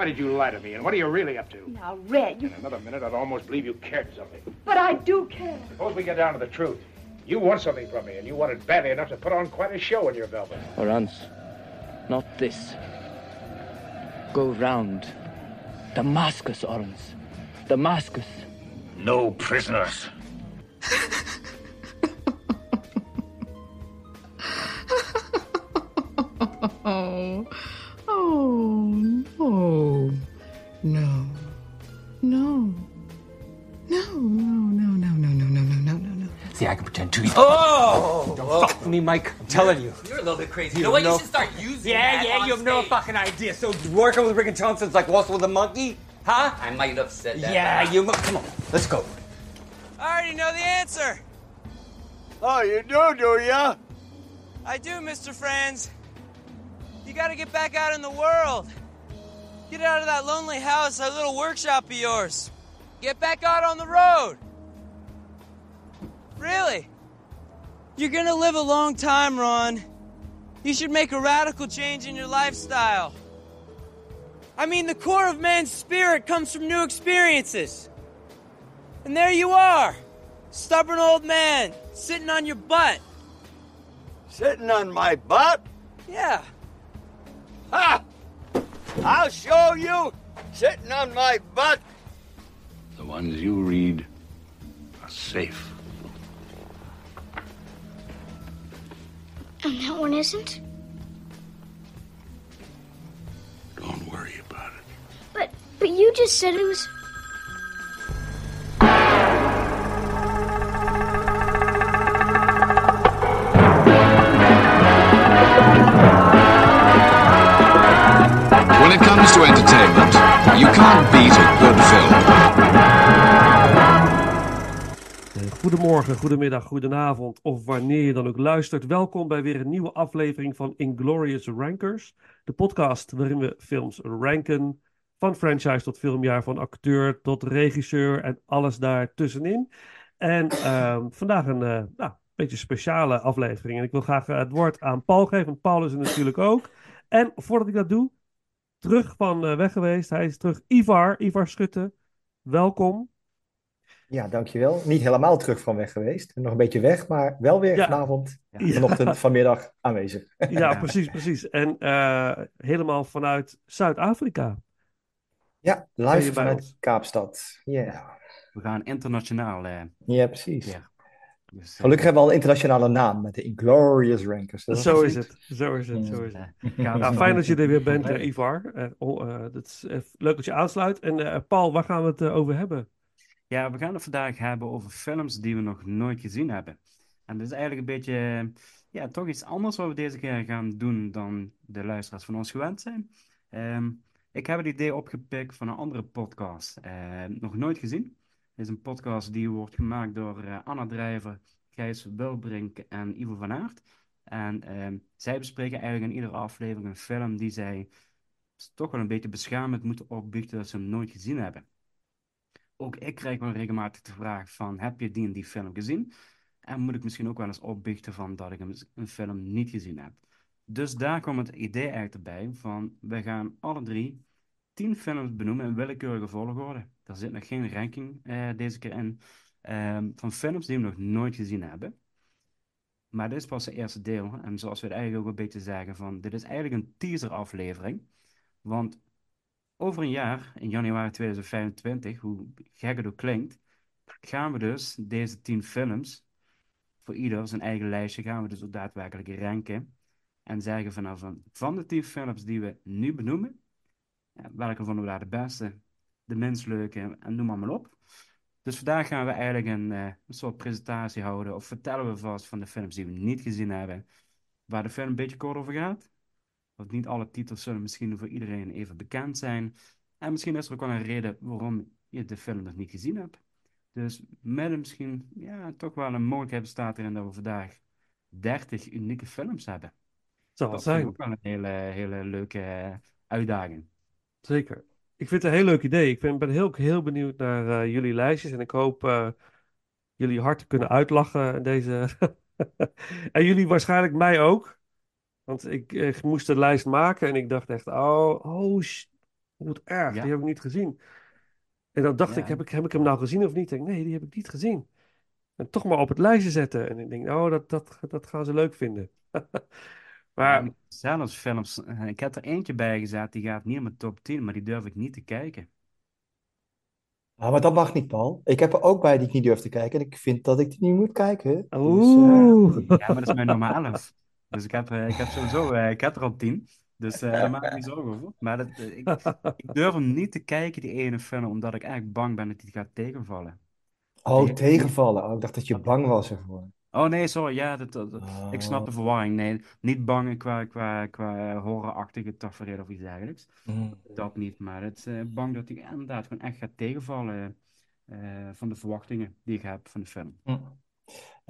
Why did you lie to me? And what are you really up to? Now, Red, you... In another minute, I'd almost believe you cared something. But I do care. Suppose we get down to the truth. You want something from me, and you want it badly enough to put on quite a show in your velvet. Orans, not this. Go round. Damascus, Orans. Damascus. No prisoners. me, Mike. I'm telling you. You're a little bit crazy. You You know what? know- You should start using Yeah, that yeah, on you have no fucking idea. So working with Rick and Thompson's like waltzing with a monkey? Huh? I might have said that. Yeah, you. mu- Come on, let's go. I already know the answer. Oh, you do, do ya? I do, Mr. Franz. You gotta get back out in the world. Get out of that lonely house, that little workshop of yours. Get back out on the road. Really? You're gonna live a long time, Ron. You should make a radical change in your lifestyle. I mean, the core of man's spirit comes from new experiences. And there you are, stubborn old man, sitting on your butt. Sitting on my butt? Yeah. Ha! I'll show you sitting on my butt. The ones you read are safe. And that one isn't? Don't worry about it. But but you just said it was When it comes to entertainment, you can't beat a good film. Goedemorgen, goedemiddag, goedenavond of wanneer je dan ook luistert. Welkom bij weer een nieuwe aflevering van Inglorious Rankers. De podcast waarin we films ranken. Van franchise tot filmjaar, van acteur tot regisseur en alles daartussenin. En ehm, vandaag een eh, nou, beetje speciale aflevering. En ik wil graag eh, het woord aan Paul geven, want Paul is er natuurlijk ook. En voordat ik dat doe, terug van eh, weg geweest. Hij is terug. Ivar, Ivar Schutte, welkom. Ja, dankjewel. Niet helemaal terug van weg geweest. Nog een beetje weg, maar wel weer Ja. vanavond, Ja. vanochtend, vanmiddag aanwezig. Ja, precies, precies. En eh, helemaal vanuit Zuid-Afrika. Ja, live vanuit ons? Kaapstad. Ja, We gaan internationaal. eh, ja precies. Dus, eh, Gelukkig hebben we al een internationale naam met de Inglorious Rankers. Dat Zo is het, zo is het, zo is het. Ja, fijn dat je er weer bent, Ivar. Eh, oh, eh, dat is leuk dat je aansluit. En eh, Paul, waar gaan we het over hebben? Ja, we gaan het vandaag hebben over films die we nog nooit gezien hebben. En dat is eigenlijk een beetje, ja, toch iets anders wat we deze keer gaan doen dan de luisteraars van ons gewend zijn. Ehm, ik heb het idee opgepikt van een andere podcast. Eh, nog nooit gezien. Het is een podcast die wordt gemaakt door eh, Anna Drijver, Gijs Wilbrink en Ivo van Aert. En ehm, zij bespreken eigenlijk in iedere aflevering een film die zij toch wel een beetje beschamend moeten opbiechten dat ze hem nooit gezien hebben. Ook ik krijg wel regelmatig de vraag van, heb je die en die film gezien? En moet ik misschien ook wel eens opbiechten van dat ik een film niet gezien heb. Dus daar kwam het idee eigenlijk erbij van, we gaan alle drie tien films benoemen in willekeurige volgorde. Er zit nog geen ranking eh, deze keer in, ehm, van films die we nog nooit gezien hebben. Maar dit is pas het eerste deel. En zoals we het eigenlijk ook een beetje zeggen, van, dit is eigenlijk een teaser aflevering. Want over een jaar, in januari 2025, hoe gek het ook klinkt, gaan we dus deze tien films, voor ieder zijn eigen lijstje, gaan we dus ook daadwerkelijk ranken. En zeggen van, nou, van, van de tien films die we nu benoemen, welke vonden we daar de beste, de minst leuke en noem maar, maar op. Dus vandaag gaan we eigenlijk een, eh, een soort presentatie houden, of vertellen we vast van de films die we niet gezien hebben, waar de film een beetje kort over gaat. Want niet alle titels zullen misschien voor iedereen even bekend zijn. En misschien is er ook wel een reden waarom je de film nog niet gezien hebt. Dus met misschien, ja, toch wel een mogelijkheid bestaat erin dat we vandaag 30 unieke films hebben. Zal Dat zijn. ook wel een hele, hele leuke eh, uitdaging. Zeker. Ik vind het een heel leuk idee. Ik ben, ben heel, heel benieuwd naar eh, jullie lijstjes. En ik hoop eh, jullie hard te kunnen uitlachen deze. en jullie waarschijnlijk mij ook. Want ik, ik moest de lijst maken en ik dacht echt, oh, oh, wat erg, Ja. die heb ik niet gezien. En dan dacht Ja. ik, heb ik, heb ik hem nou gezien of niet? Ik denk, nee, die heb ik niet gezien. En toch maar op het lijstje zetten. En ik denk, oh, dat, dat, dat gaan ze leuk vinden. maar Ja, zelfs films. eh, Ik heb er eentje bij gezet, die gaat niet in mijn top 10, maar die durf ik niet te kijken. Ah, maar dat mag niet, Paul. Ik heb er ook bij die ik niet durf te kijken. En ik vind dat ik die niet moet kijken. Dus, eh, Oeh. Ja, maar dat is mijn nummer 11. Dus ik heb, eh, ik heb sowieso, eh, ik heb er al 10. Dus eh, daar maak ik me niet zorgen over. Maar dat, ik, ik durf hem niet te kijken, die ene film, omdat ik eigenlijk bang ben dat hij gaat tegenvallen. Oh, Die- tegenvallen. Oh, ik dacht dat je bang was ervoor. Oh nee, sorry, ja, dat, ik snap Oh. de verwarring. Nee, niet bang qua, qua, qua horrorachtige tafereel of iets dergelijks. Mm. Dat niet, maar het eh, bang dat hij inderdaad gewoon echt gaat tegenvallen van de verwachtingen die ik heb van de film.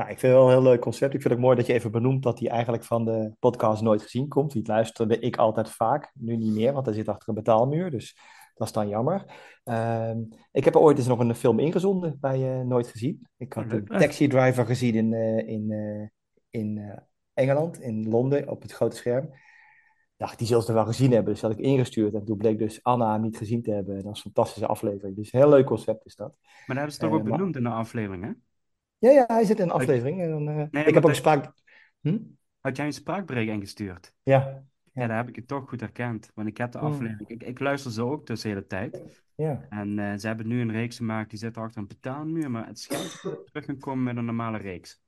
Nou, ik vind het wel een heel leuk concept. Ik vind het ook mooi dat je even benoemt dat hij eigenlijk van de podcast nooit gezien komt. Die luisterde ik altijd vaak, nu niet meer, want hij zit achter een betaalmuur. Dus dat is dan jammer. Ehm, ik heb ooit eens nog een film ingezonden bij eh, Nooit Gezien. Ik had leuk. Taxi Driver gezien in, eh, in, eh, in Engeland, in Londen, op het grote scherm. dacht, die zullen ze wel gezien hebben. Dus dat had ik ingestuurd. En toen bleek dus Anna hem niet gezien te hebben. Dat was een fantastische aflevering. Dus een heel leuk concept is dat. Maar dat hebben ze toch ook benoemd in de aflevering, hè? Ja, ja, hij zit in een aflevering. En dan, eh, Nee, ik heb ook spraak... Hm? Had jij een spraakbericht ingestuurd? Ja. Ja, daar heb ik het toch goed herkend. Want ik heb de Hmm. aflevering... Ik, ik luister ze ook dus de hele tijd. Ja. En eh, ze hebben nu een reeks gemaakt die zit achter een betaalmuur. Maar het schijnt dat ze terug gaan komen met een normale reeks.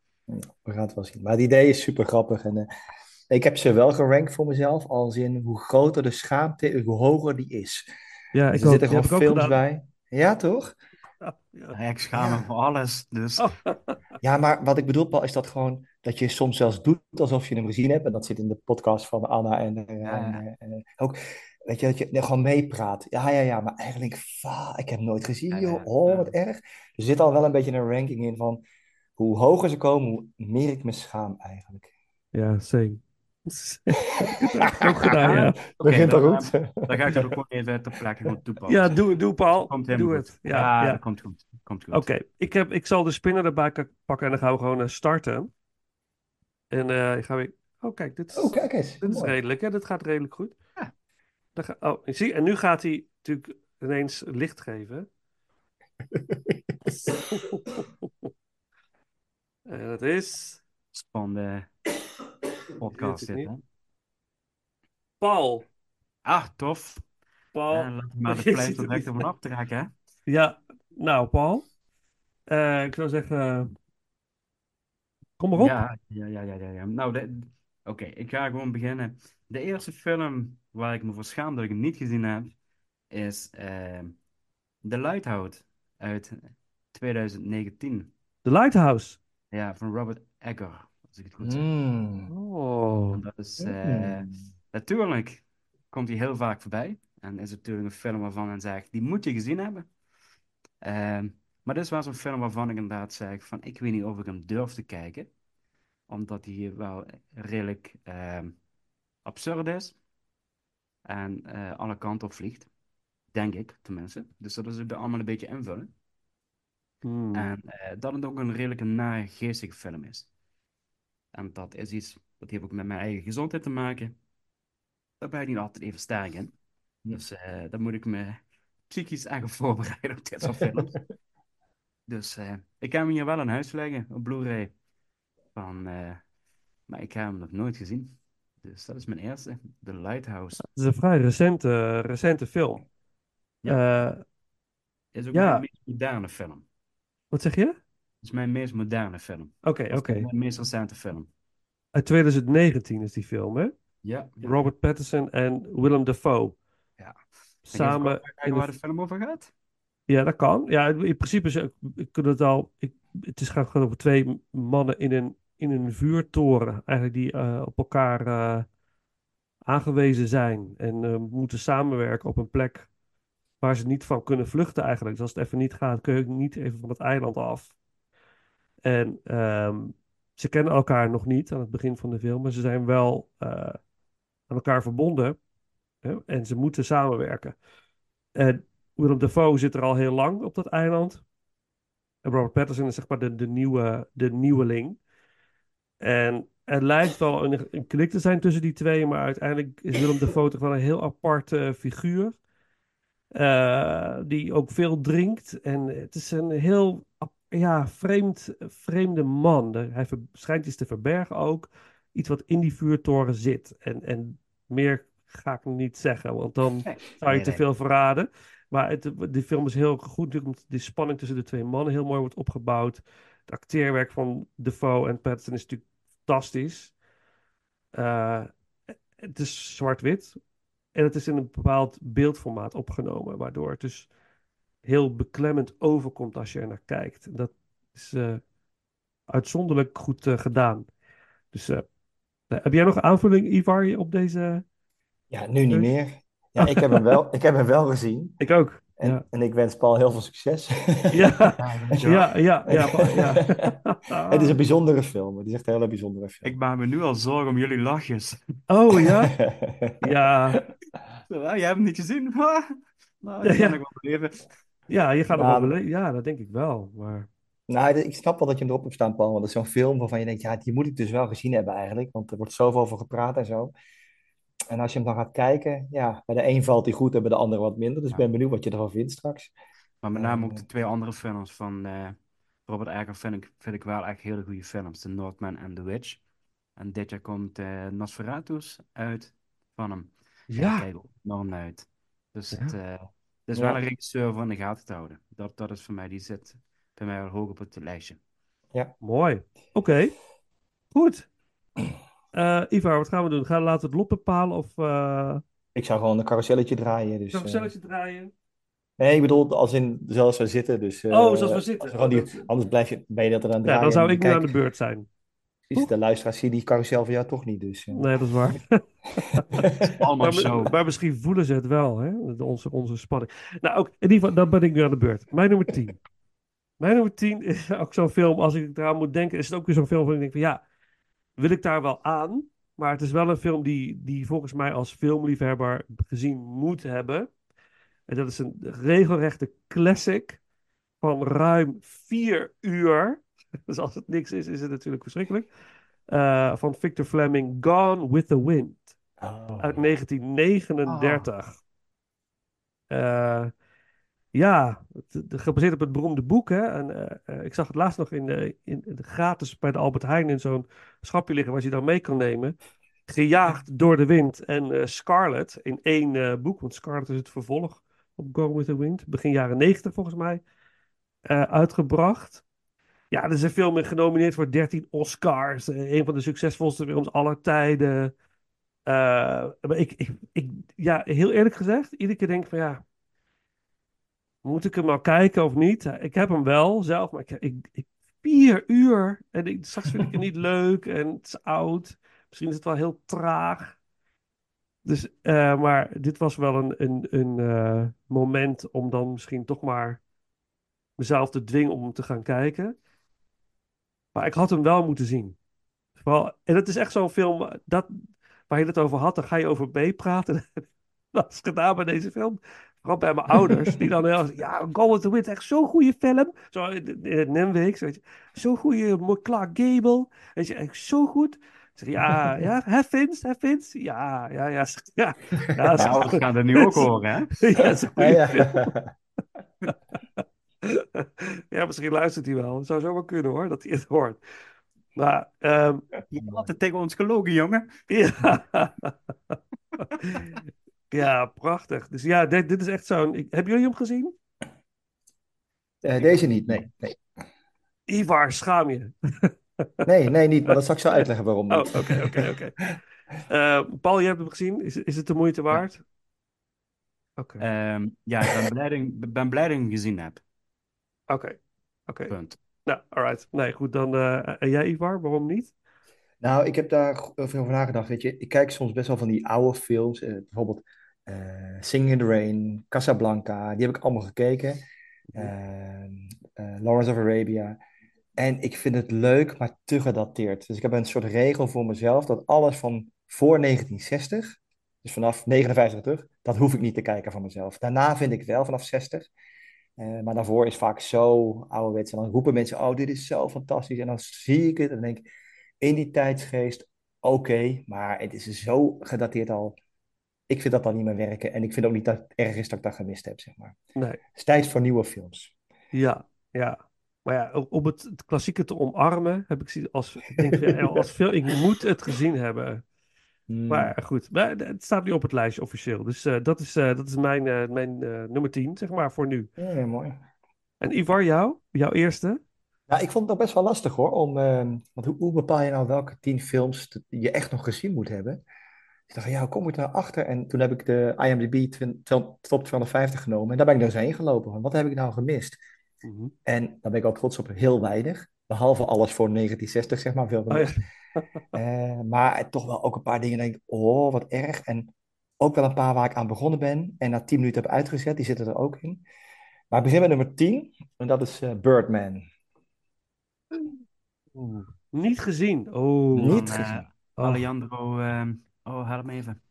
We gaan het wel zien. Maar het idee is super grappig. En, eh, ik heb ze wel gerankt voor mezelf. Als in hoe groter de schaamte, hoe hoger die is. Ja, Dus ik er ook. zitten gewoon films bij. Ja, toch? Ja, ik schaam me voor alles. Dus Oh. Ja, maar wat ik bedoel, Paul, is dat gewoon dat je soms zelfs doet alsof je hem gezien hebt. En dat zit in de podcast van Anna en, eh, Ja. en, eh, en ook. Weet je, dat je gewoon meepraat. Ja, ja, ja, maar eigenlijk, va, ik heb hem nooit gezien, Ja, joh. ja, Oh, ja. wat erg. Er zit al wel een beetje een ranking in van hoe hoger ze komen, hoe meer ik me schaam eigenlijk. Ja, same. heb ik ook gedaan, ja. Begint dan, al goed. Dan ga ik dat ook gewoon even ter plekke gewoon toepassen. Ja, doe, doe Paul. Komt Doe goed. het. Ja, Ja, ja. dat komt goed. Komt goed. Oké, ik, heb, ik zal de spinner erbij pakken en dan gaan we gewoon eh, starten. En eh ik ga weer... Oh, kijk, dit is, Oh, kijk eens. dit is Mooi. redelijk, hè? Dit gaat redelijk goed. Dan ga, oh, zie, en nu gaat hij natuurlijk ineens licht geven. en dat is... Spannende podcast dit, hè? Paul. Ah, tof. Paul. Ja, laten we maar de pleister het direct ervan aftrekken, hè? Ja, nou, Paul. Eh, ik zou zeggen... Kom maar op. Ja, ja, ja, ja, ja. Nou, de- oké, ik ga gewoon beginnen. De eerste film waar ik me voor schaam dat ik hem niet gezien heb, is ehm The Lighthouse uit 2019. The Lighthouse. Ja, van Robert Egger, als ik het goed zeg. Mm. Oh. Dat is, eh, natuurlijk komt hij heel vaak voorbij. En is het natuurlijk een film waarvan men zegt, die moet je gezien hebben. Ehm, maar dit is wel zo'n film waarvan ik inderdaad zeg van, ik weet niet of ik hem durf te kijken. Omdat hij wel redelijk ehm, absurd is. En eh, alle kanten op vliegt. Denk ik, tenminste. Dus dat is ook allemaal een beetje invullen. Hmm. En eh, dat het ook een redelijk nare, geestige film is. En dat is iets, dat heeft ook met mijn eigen gezondheid te maken. Daar ben ik niet altijd even sterk in. Dus eh daar moet ik me psychisch op voorbereiden op dit soort films. Dus eh, ik heb hem hier wel in huis liggen, op Blu-ray. Van, eh, maar ik heb hem nog nooit gezien. Dus dat is mijn eerste, The Lighthouse. Het is een vrij recente, recente film. Eh, Is ook ja. mijn meest moderne film. wat zeg je? Het is mijn meest moderne film. Oké, oké. Mijn meest recente film. Uit 2019 is die film, hè? Ja. ja. Robert Pattinson en Willem Dafoe. Ja. Samen Kijken waar de... de film over gaat? Ja, dat kan. Ja, in principe is, kunnen het al... Ik, het is gaat gewoon over twee mannen in een, in een vuurtoren. Eigenlijk die eh, op elkaar eh, aangewezen zijn. En eh, moeten samenwerken op een plek waar ze niet van kunnen vluchten eigenlijk. Dus als het even niet gaat, kun je niet even van het eiland af. En ehm, ze kennen elkaar nog niet aan het begin van de film, maar ze zijn wel eh, aan elkaar verbonden. Hè? En ze moeten samenwerken. En Willem Dafoe zit er al heel lang op dat eiland. En Robert Pattinson is zeg maar de, de, nieuwe, de nieuweling. En er lijkt wel een, een klik te zijn tussen die twee, maar uiteindelijk is Willem Dafoe toch wel een heel apart eh, figuur. eh, die ook veel drinkt. En het is een heel ja, vreemd, vreemde man. Hij schijnt iets te verbergen ook. Iets wat in die vuurtoren zit. En, en meer ga ik niet zeggen, want dan Nee. zou je Nee, te nee. veel verraden. Maar het, de film is heel goed, natuurlijk omdat de spanning tussen de twee mannen heel mooi wordt opgebouwd. Het acteerwerk van Defoe en Pattinson is natuurlijk fantastisch. Eh, het is zwart-wit. En het is in een bepaald beeldformaat opgenomen, waardoor het dus heel beklemmend overkomt als je er naar kijkt. Dat is eh, uitzonderlijk goed eh, gedaan. Dus eh, heb jij nog aanvulling, Ivar, op deze? Ja, nu niet meer. Ja, ik heb hem wel, ik heb hem wel gezien. Ik ook. En, ja. en ik wens Paul heel veel succes. Ja, ja, ja, ja, Paul, ja. Het is een bijzondere film. Het is echt een hele bijzondere film. Ik maak me nu al zorgen om jullie lachjes. Oh ja? Ja. Jij hebt hem niet gezien? nou, kan ja. ik wel beleven. Ja, je gaat hem Nou, wel beleven. Ja, dat denk ik wel. Maar Nou, ik snap wel dat je hem erop hebt staan, Paul. Want dat is zo'n film waarvan je denkt, ja, die moet ik dus wel gezien hebben eigenlijk. Want er wordt zoveel over gepraat en zo. En als je hem dan gaat kijken, ja, bij de een valt hij goed en bij de ander wat minder. Dus ik ben benieuwd wat je ervan vindt straks. Maar met name ook Eh, de twee andere films van eh, Robert Eggers vind ik, vind ik wel echt hele goede films. The Northman en The Witch. En dit jaar komt eh Nosferatus uit van hem. En Ja. ik kijk ook enorm naar uit. Dus Ja. het, eh, het is Ja. wel een regisseur voor in de gaten te houden. Dat, dat is voor mij, die zit bij mij wel hoog op het lijstje. mooi. Oké. Goed. Eh Ivar, wat gaan we doen? Gaan we laten we het lot bepalen of eh Ik zou gewoon een carouselletje draaien. Dus, een eh, draaien? nee, ik bedoel, als in zoals we zitten. Dus, eh, Oh, zoals we zitten. als gewoon die, Oh, anders blijf je, ben je dat er aan het Ja, draaien. dan zou ik nu aan de beurt zijn. Precies, de luisteraars zien die carousel van jou toch niet. Dus, eh. Nee, dat is waar. Allemaal maar, zo. maar misschien voelen ze het wel, hè? Onze, onze spanning. Nou, ook, in ieder geval, dan ben ik nu aan de beurt. Mijn nummer 10. Mijn nummer 10 is ook zo'n film, als ik eraan moet denken, is het ook weer zo'n film waarvan ik denk van ja, wil ik daar wel aan? Maar het is wel een film die, die volgens mij als filmliefhebber gezien moet hebben. En dat is een regelrechte classic van ruim vier uur. Dus als het niks is, is het natuurlijk verschrikkelijk. Eh, van Victor Fleming, Gone with the Wind. Oh. Uit 1939. Eh, ja, het- gebaseerd op het beroemde boek. Hè? En, eh, ik zag het laatst nog in de, in de gratis bij de Albert Heijn in zo'n schapje liggen waar je dan mee kan nemen. Gejaagd door de wind. En Scarlet in één boek, want Scarlet is het vervolg op Gone with the Wind. Begin jaren 90 volgens mij. uitgebracht. Ja, er is een film in genomineerd voor 13 Oscars. Eh, een van de succesvolste films aller tijden. Eh, maar ik, ik, ik, ja, heel eerlijk gezegd, iedere keer denk ik van ja, moet ik hem nou kijken of niet? Ik heb hem wel zelf, maar ik, ik, ik vier uur en ik, straks vind ik het niet leuk en het is oud. Misschien is het wel heel traag. Dus, eh, maar dit was wel een, een, een moment om dan misschien toch maar mezelf te dwingen om hem te gaan kijken. Maar ik had hem wel moeten zien. Vooral, en het is echt zo'n film dat, waar je het over had, dan ga je over meepraten. dat is gedaan bij deze film. Vooral bij mijn ouders, die dan heel ja, Go with the Wind, echt zo'n goede film. Zo in in het Nemweek, weet je. Zo'n goede mooi Clark Gable. Weet je, echt zo goed. Zeg, ja, ja, hè Vince, hè Vince? Ja, ja, ja. Ja, ja, Ja, ouders gaan dat nu ook horen, hè? ja, dat is een goede Ja, ja. misschien luistert hij wel. Het zou zo wel kunnen hoor, dat hij het hoort. Maar, ehm, Je hebt altijd tegen ons gelogen, jongen. ja. ja, prachtig. Dus ja, dit, dit is echt zo'n... Hebben jullie hem gezien? Eh, deze niet, nee. nee. Ivar, schaam je. Nee, nee, niet. Maar dat zal ik zo uitleggen waarom Oh, niet. oké, oké, oké. Eh, Paul, je hebt hem gezien. Is, is het de moeite waard? Oké, Ehm, ja, ik ben blij, dat ik- ben blij dat ik hem gezien heb. Oké, oké. Punt. Nou, alright. Nee, goed, dan... eh, en jij, Ivar, waarom niet? Nou, ik heb daar veel over nagedacht. Weet je, ik kijk soms best wel van die oude films. eh, bijvoorbeeld eh Singing in the Rain, Casablanca. Die heb ik allemaal gekeken. Eh, eh, Lawrence of Arabia. En ik vind het leuk, maar te gedateerd. Dus ik heb een soort regel voor mezelf dat alles van voor 1960, dus vanaf 59 terug, dat hoef ik niet te kijken van mezelf. Daarna vind ik wel vanaf 60. Eh, maar daarvoor is vaak zo ouderwets. En dan roepen mensen, oh, dit is zo fantastisch. En dan zie ik het en dan denk ik, in die tijdsgeest, oké, maar het is zo gedateerd al. ik vind dat dan niet meer werken. En ik vind ook niet dat het erg is dat ik dat gemist heb, zeg maar. Nee. Het is tijd voor nieuwe films. Ja, ja. Maar ja, om het, het klassieke te omarmen, heb ik als, denk, als film, ik moet het gezien hebben. Hmm. Maar goed, maar het staat nu op het lijstje officieel. Dus eh, dat is, eh, dat is mijn, eh, mijn eh, nummer 10, zeg maar, voor nu. Ja, mooi. En Ivar, jou? Jouw eerste? Ja, ik vond het nog best wel lastig hoor. Om, ehm, want hoe, hoe bepaal je nou welke tien films te- je echt nog gezien moet hebben? Ik dacht, ja, hoe kom ik daar achter? En toen heb ik de IMDb top 250 genomen. En daar ben ik er eens heen gelopen. Van, wat heb ik nou gemist? Mhm. En daar ben ik ook trots op, heel weinig. Behalve alles voor 1960, zeg maar, veel Oh, ja. Eh, maar toch wel ook een paar dingen denk ik, oh, wat erg. En ook wel een paar waar ik aan begonnen ben en na 10 minuten heb uitgezet, die zitten er ook in. Maar ik begin met nummer 10, en dat is eh, Birdman. Oeh, Niet gezien. Oh. Niet Van, gezien. Oh. Alejandro, ehm, oh, help me even.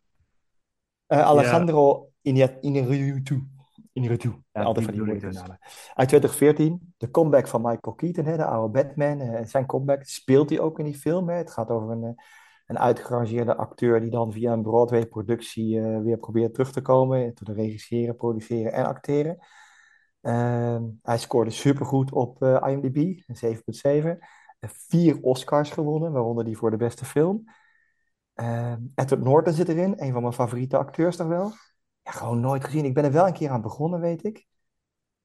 Eh, Alejandro Iña- Iñárritu. Iñárritu. Ja, Altijd van die moeilijke dus. namen. Uit 2014, de comeback van Michael Keaton, hè, de oude Batman. eh, zijn comeback speelt hij ook in die film. Hè. Het gaat over een, eh, een uitgerangeerde acteur die dan via een Broadway-productie eh, weer probeert terug te komen. Te regisseren, produceren en acteren. Ehm, hij scoorde supergoed op eh, IMDb, een 7,7. Eh, Vier Oscars gewonnen, waaronder die voor de beste film. Ehm Edward Norton zit erin, een van mijn favoriete acteurs toch wel. Ja, gewoon nooit gezien. Ik ben er wel een keer aan begonnen, weet ik.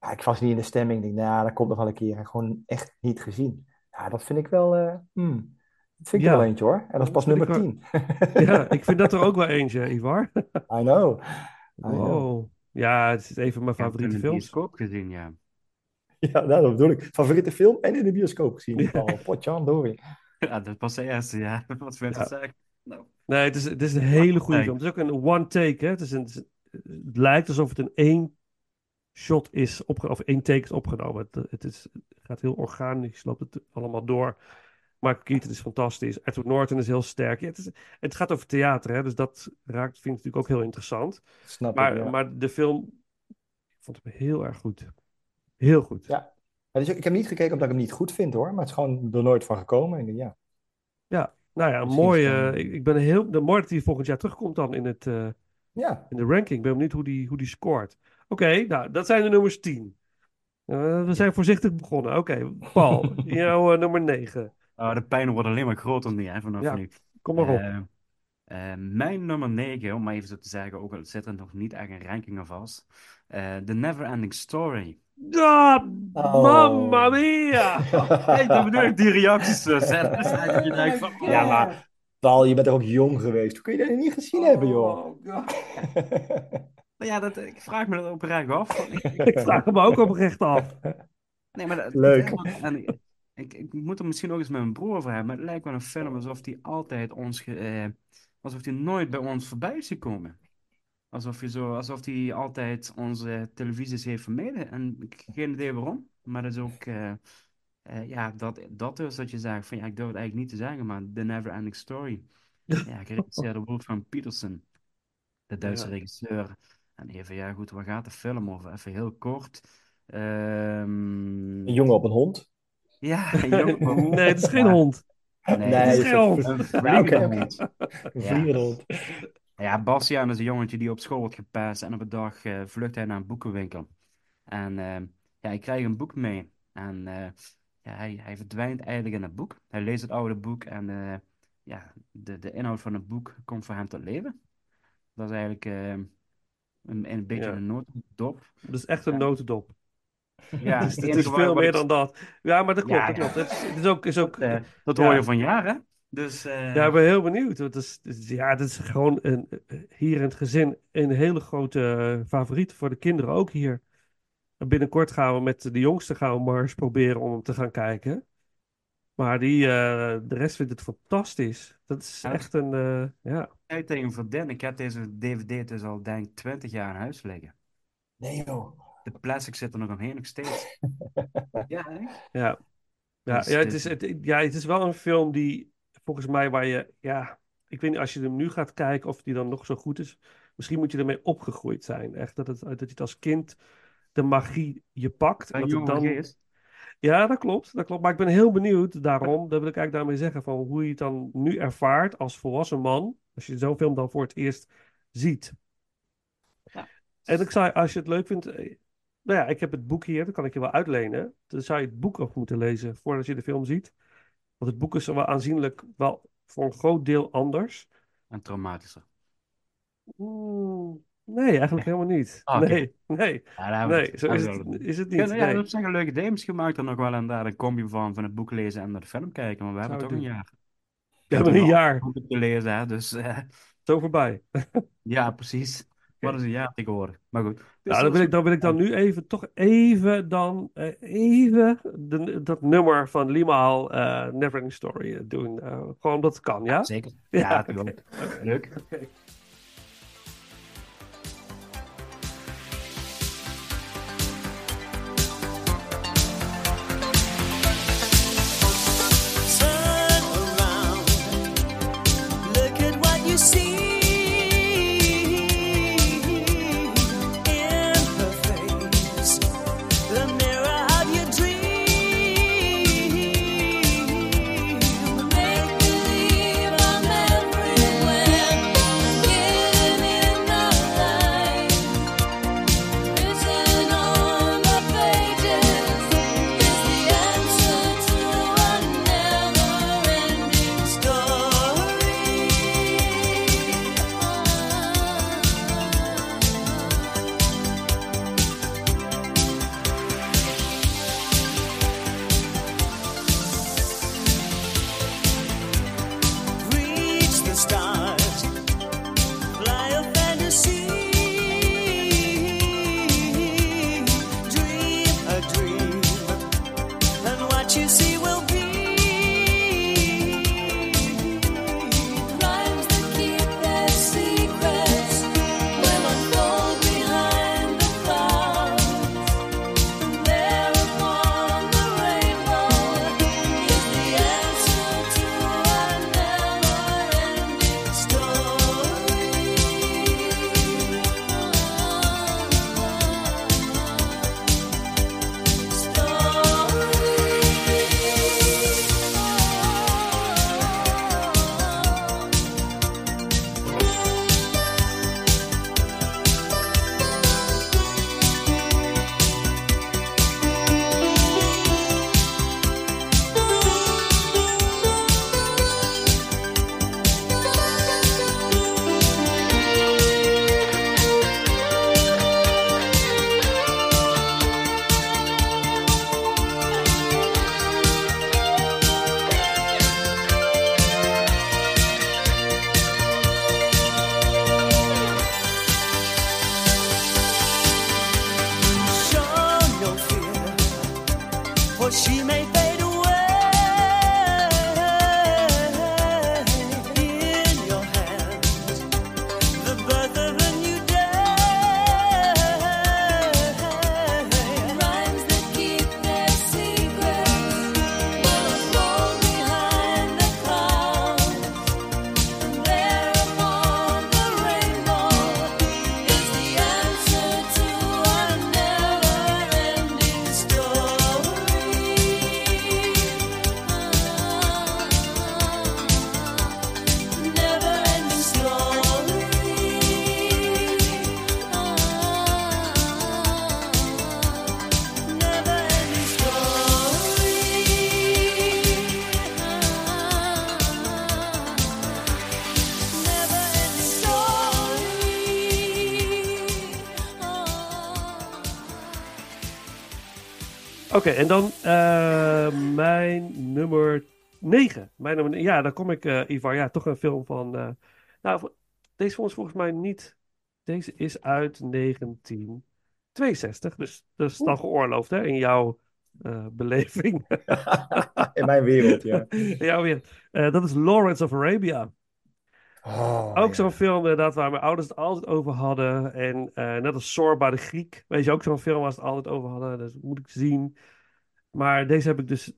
Ja, ik was niet in de stemming. Ik denk, nou, dat komt nog wel een keer. En gewoon echt niet gezien. Ja, dat vind ik wel... eh, hmm, dat vind ik Ja. er wel eentje, hoor. En dat is pas nummer wel- 10. Ja, ik vind dat er ook wel eentje, Ivar. I know. I know. Wow. Ja, het is een van mijn favoriete hem in de films. bioscoop gezien, ja. Ja, nou, dat bedoel ik. Favoriete film en in de bioscoop gezien. Ja. Oh, potjandori. Ja, dat was de eerste, ja. Wat wil je Ja. zeggen? Nou, Nee, het is, het is een hele goede film. Het is ook een one take, hè. Het, is een, het, is- het lijkt alsof het in één shot is opgenomen, of één take is opgenomen. Het, het, is, het gaat heel organisch, loopt het allemaal door. Michael Keaton is fantastisch. Edward Norton is heel sterk. Ja, het, is, het gaat over theater, hè. Dus dat raakt, vind ik natuurlijk ook heel interessant. Snap ik, Maar, ja. maar de film, ik vond hem heel erg goed. Heel goed. Ja. Dus ik heb niet gekeken omdat ik hem niet goed vind, hoor. Maar het is gewoon er nooit van gekomen. En ik ja. Ja, nou ja, mooi. ik, ik ben heel de mooi dat hij volgend jaar terugkomt dan in, het, eh, Ja. in de ranking. Ik ben benieuwd hoe die, hoe die scoort. Oké, nou, dat zijn de nummers 10. Eh, we zijn voorzichtig begonnen. Oké, Paul, jouw eh, nummer 9. oh, de pijn wordt alleen maar groter nu, hè, vanaf Ja, nu. kom maar op. Eh, eh, mijn nummer 9, om maar even zo te zeggen, ook al zit er nog niet echt een ranking aan vast. eh The Neverending Story. Ah, Oh. mamma mia! Hey, dan bedoel ik die reacties zo zetten. Dus je denkt van, Ja, maar Paul, je bent er ook jong geweest. Hoe kun je dat niet gezien hebben, joh? Oh, God. Nou ja, dat, ik vraag me dat oprecht af. Ik vraag hem ook oprecht af. Nee, maar dat, Leuk. En ik, ik, ik moet er misschien ook eens met mijn broer over hebben. Maar het lijkt wel een film alsof die altijd ons... ge- eh, alsof die nooit bij ons voorbij is gekomen. Alsof, je zo, alsof die altijd onze televisies heeft vermeden. En ik heb geen idee waarom. Maar dat is ook... eh, eh, ja, dat, dat dus dat je zegt van... Ja, ik durf het eigenlijk niet te zeggen, maar The Never Ending Story. Ja, geregisseerd door Wolfgang Petersen. De Duitse Ja. regisseur. En even, ja goed, waar gaat de film over? Even heel kort. Ehm, Een jongen op een hond. ja, een jongen op een hond. Nee, het is geen Ja, hond. Nee, Nee, het is is geen hond. een. Een Ja. vliegende hond. Ja, Bastiaan is een jongetje die op school wordt gepest en op een dag eh, vlucht hij naar een boekenwinkel. En eh, ja, hij krijgt een boek mee. En eh, ja, hij, hij verdwijnt eigenlijk in het boek. Hij leest het oude boek en eh, ja, de, de inhoud van het boek komt voor hem tot leven. Dat is eigenlijk eh, een, een beetje Ja. een notendop. Dat is echt een Ja. notendop. Ja, het is, het is veel meer ik- dan dat. Ja, maar dat klopt. Dat klopt. Het is, het is ook, is ook Eh, dat ja. hoor je van jaren. Dus eh, Ja, ik ben heel benieuwd. Want het is, ja, het is gewoon een, hier in het gezin een hele grote eh, favoriet voor de kinderen ook hier. En binnenkort gaan we met de jongste gaan we maar eens proberen om hem te gaan kijken. Maar die, eh, de rest vindt het fantastisch. Dat is Ja. echt een, eh, ja. ik tegen vriendin, ik heb deze DVD dus al denk ik 20 jaar in huis liggen. Nee, joh. De plastic zit er nog omheen, nog steeds. Ja, hè? Ja, ja, Dus ja, het dit- is, het, ja, het is wel een film die volgens mij waar je, ja, ik weet niet als je hem nu gaat kijken of die dan nog zo goed is. Misschien moet je ermee opgegroeid zijn. Echt dat het, dat het als kind de magie je pakt. En dat het dan, geest. ja, dat klopt, dat klopt. Maar ik ben heel benieuwd daarom, dat wil ik eigenlijk daarmee zeggen, van hoe je het dan nu ervaart als volwassen man. Als je zo'n film dan voor het eerst ziet. En ik zei, als je het leuk vindt... eh, Nou ja, ik heb het boek hier, dat kan ik je wel uitlenen. Dan zou je het boek ook moeten lezen voordat je de film ziet. Want het boek is wel aanzienlijk wel voor een groot deel anders. En traumatischer. Oeh, nee, eigenlijk helemaal niet. Ah. Nee, nee, Ja, nee, het- zo is het, is het Ja, niet. nou ja, nee. dat zijn leuke games gemaakt dan nog wel en daar een combi van, van het boek lezen en naar de film kijken. Maar we hebben toch een jaar. We hebben een jaar. om te lezen, hè, dus eh, Zo voorbij. ja, precies. Wat is een jaar tegenwoordig? Maar goed. Dus Nou, dan dat wil ik, dan wil ik dan nu even, toch even dan, eh, even de, dat nummer van Limaal, eh Neverending Story doen. Gewoon omdat het kan, ja? Zeker. Ja. Leuk. Oké. Oké, en dan eh, mijn nummer 9. Mijn nummer, ja, dan kom ik, eh Ivar. Ja, toch een film van. eh, nou, deze is volgens mij niet. Deze is uit 1962. Dus dat is dan geoorloofd, hè, in jouw beleving. In mijn wereld, ja. In jouw wereld. Eh, dat is Lawrence of Arabia. Oh, Ook zo'n film inderdaad waar mijn ouders het altijd over hadden. En net als Zorba de Griek. Weet je, ook zo'n film waar ze het altijd over hadden. Dus moet ik zien. Maar deze heb ik dus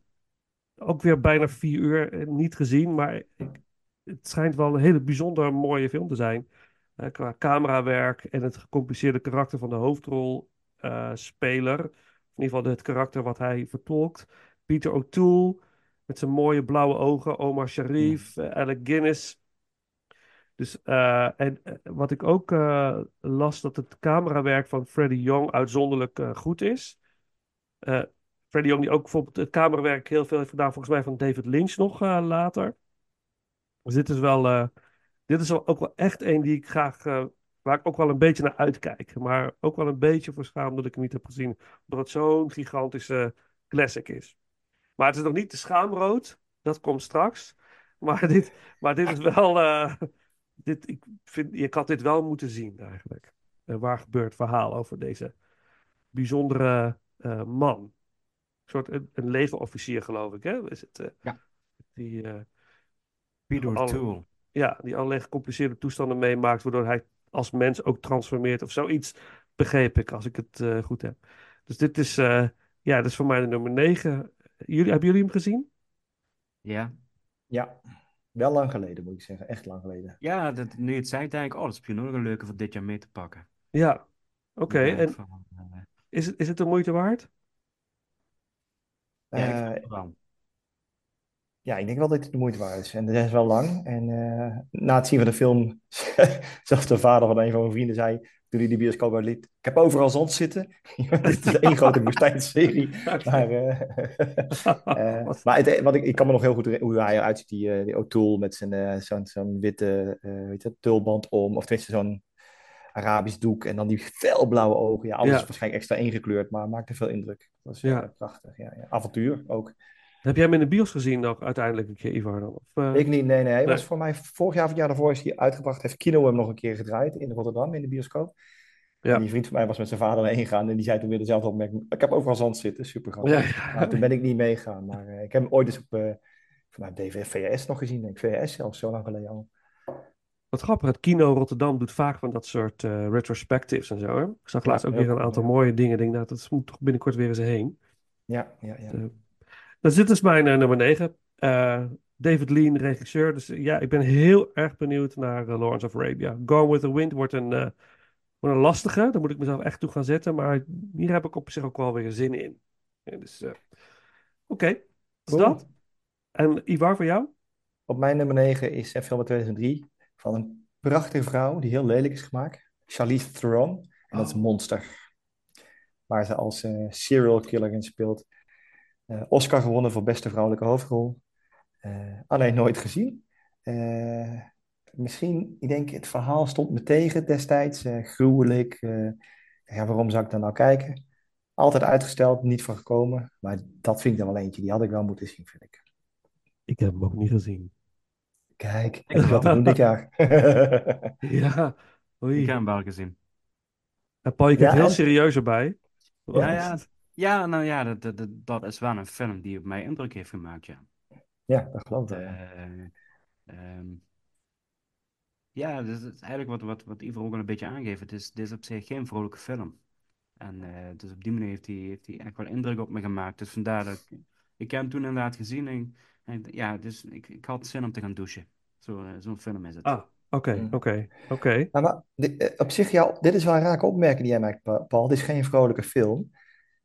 ook weer bijna vier uur eh, niet gezien. Maar ik, het schijnt wel een hele bijzonder mooie film te zijn. Eh, qua camerawerk en het gecompliceerde karakter van de hoofdrolspeler. in ieder geval het karakter wat hij vertolkt. Peter O'Toole met zijn mooie blauwe ogen. Omar Sharif, Alec Guinness. Dus, en wat ik ook las, dat het camerawerk van Freddie Young uitzonderlijk goed is. Freddie Young die ook bijvoorbeeld het camerawerk heel veel heeft gedaan, volgens mij van David Lynch nog eh, later. Dus dit is wel, eh, dit is ook wel echt een die ik graag, eh, waar ik ook wel een beetje naar uitkijk. Maar ook wel een beetje voor schaam dat ik hem niet heb gezien. Omdat het zo'n gigantische classic is. Maar het is nog niet de schaamrood. Dat komt straks. Maar dit, maar dit is wel. dit, ik vind, je had dit wel moeten zien eigenlijk. Waar gebeurt verhaal over deze bijzondere man. Een soort een, een legerofficier, geloof ik. Hè? Is het, eh, Ja. Die, eh, Peter alle- O'Toole. Ja, die allerlei gecompliceerde toestanden meemaakt, waardoor hij als mens ook transformeert of zoiets, begreep ik, als ik het eh, goed heb. Dus dit is, eh, ja, dit is voor mij de nummer 9. Jullie, hebben jullie hem gezien? Ja. Ja, wel lang geleden moet ik zeggen. Echt lang geleden. Ja, dat, nu je het zei, denk ik, oh, dat is misschien ook een leuke voor dit jaar mee te pakken. Ja, oké. En van, is het, is het de moeite waard? Ja, ik Eh, wel. Ja, ik denk wel dat het de moeite waard is. En dat is wel lang. En eh, na het zien van de film, zelfs de vader van een van mijn vrienden zei, toen hij de bioscoop uitliet, ik heb overal zand zitten. Het is één grote woestijnserie. Maar, eh, eh, maar het, wat ik, ik kan me nog heel goed herinneren hoe hij eruit ziet, die, eh, die O'Toole met zijn, eh, zo'n zo'n witte eh, weet je, tulband om, of tenminste zo'n Arabisch doek en dan die felblauwe ogen. Ja, alles Ja. is waarschijnlijk extra ingekleurd, maar maakte veel indruk. Dat was Ja. ja. prachtig. Ja, ja. Avontuur ook. Heb jij hem in de bios gezien nog uiteindelijk een keer, Ivar? Of, eh, Ik niet, nee, nee. Hij Nee. was voor mij vorig jaar of het jaar daarvoor is hij uitgebracht. Heeft Kino hem nog een keer gedraaid in Rotterdam in de bioscoop. Ja. En die vriend van mij was met zijn vader heen gegaan en die zei toen weer dezelfde opmerking. Ik heb overal zand zitten, super grappig. Ja, ja. Maar toen ben ik niet meegegaan. Maar eh, ik heb hem ooit eens op uh, vanuit DV, VS nog gezien. Denk ik, VS zelfs, zo lang geleden al. Wat grappig, het Kino Rotterdam doet vaak van dat soort eh, retrospectives en zo. Hè? Ik zag Ja, laatst ook weer een aantal mooie dingen. Ik denk, nou, dat moet toch binnenkort weer eens heen. Ja, ja, ja. Eh, dus dit is mijn eh, nummer 9. David Lean, regisseur. Dus ja, ik ben heel erg benieuwd naar Lawrence of Arabia. Gone with the Wind wordt een, wordt een lastige. Daar moet ik mezelf echt toe gaan zetten. Maar hier heb ik op zich ook wel weer zin in. Ja, dus, Oké, is Cool. dat. En Ivar, voor jou? Op mijn nummer 9 is film uit 2003 van een prachtige vrouw die heel lelijk is gemaakt. Charlize Theron. En dat is Monster. Waar ze als eh, serial killer in speelt. Eh, Oscar gewonnen voor beste vrouwelijke hoofdrol. Eh, alleen nooit gezien. Misschien, ik denk, het verhaal stond me tegen destijds. gruwelijk. ja, waarom zou ik dan nou kijken? Altijd uitgesteld, niet voor gekomen. Maar dat vind ik dan wel eentje. Die had ik wel moeten zien, vind ik. Ik heb hem ook niet gezien. Kijk, ik te doen dit jaar. Ja, oei. Ik heb hem wel gezien. En Paul, je kijkt Ja, heel en- serieus erbij. Ja, ja, ja, nou ja, dat, dat, dat- dat is wel een film die op mij indruk heeft gemaakt, ja. Ja, dat geloof ik. wel. Eh, ehm, ja, dus het is eigenlijk wat, wat, wat Ivo ook al een beetje aangeeft. Het is, het is op zich geen vrolijke film. En eh, dus op die manier heeft hij, heeft hij echt wel indruk op me gemaakt. Dus vandaar dat ik, ik heb hem toen inderdaad gezien. En, en ja, dus ik, ik had zin om te gaan douchen. Zo, eh, Zo'n film is het. Ah, oké, Mm. oké, oké. Nou, maar eh, op zich, ja, dit is wel een rake opmerking die jij maakt, Pa- Paul. Dit is geen vrolijke film.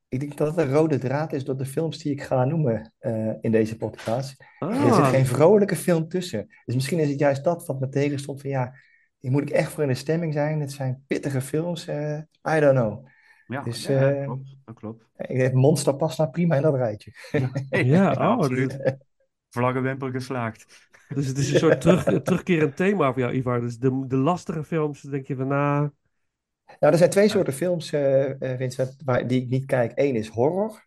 Ik denk dat het een rode draad is door de films die ik ga noemen eh, in deze podcast. Er zit Ah, geen vrolijke film tussen. Dus misschien is het juist dat wat me tegenstond van ja, hier moet ik echt voor in de stemming zijn. Het zijn pittige films. eh, I don't know. Ja, Dus ja, eh, klopt. Dat klopt. ik denk, Monster past nou prima in dat rijtje. ja, oh, Vlaggenwimpel geslaagd. dus het is een soort terug, terugkerend thema voor jou, Ivar. Dus de, de lastige films, denk je van, nou... Nou, er zijn twee soorten films, eh, eh, Vincent, waar, die ik niet kijk. Eén is horror.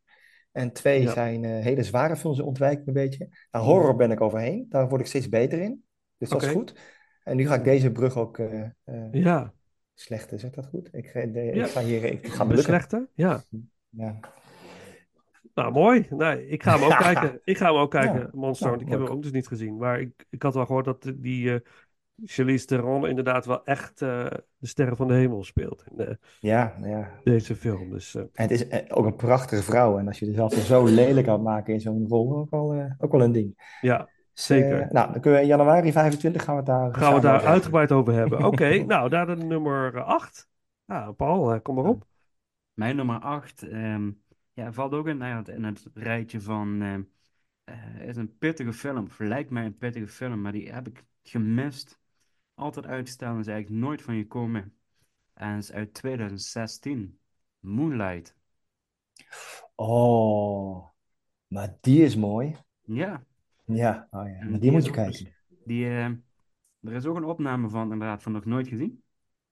En twee Ja. zijn eh, hele zware films, die ontwijk ik een beetje. Nou, horror ben ik overheen. Daar word ik steeds beter in. Dus dat is goed. En nu ga ik deze brug ook eh eh, Ja, slechten, zeg dat goed? Ik, ga- de, Ja. ik ga hier, ik ga me lukken. slechte, ja. Ja. Nou, mooi. Nee, ik ga hem ook kijken. Ik ga hem ook kijken, Ja. Monster, Nou, want ik heb hem ook dus niet gezien. Maar ik, ik had wel gehoord dat die eh Charlize Theron inderdaad wel echt eh, de sterren van de hemel speelt in eh, Ja, ja. deze film. Dus eh, En het is ook een prachtige vrouw. En als je jezelf zo lelijk aan maken in zo'n rol, ook wel, eh, ook wel een ding. ja, Dus, zeker. nou, dan kunnen we in januari 25 gaan we het daar Gaan we daar over hebben. uitgebreid over hebben. Oké, nou, daar de nummer 8. Nou, Paul, kom maar op. Mijn nummer 8 ja, valt ook in, nou ja, in het rijtje van. ehm, eh, is een pittige film, lijkt mij een pittige film, maar die heb ik gemist. altijd uitgesteld en is eigenlijk nooit van gekomen. En is uit 2016. Moonlight. Oh, maar die is mooi. Ja. Ja, oh ja. Maar die moet je ook kijken. die, eh, er is ook een opname van, inderdaad, van nog nooit gezien.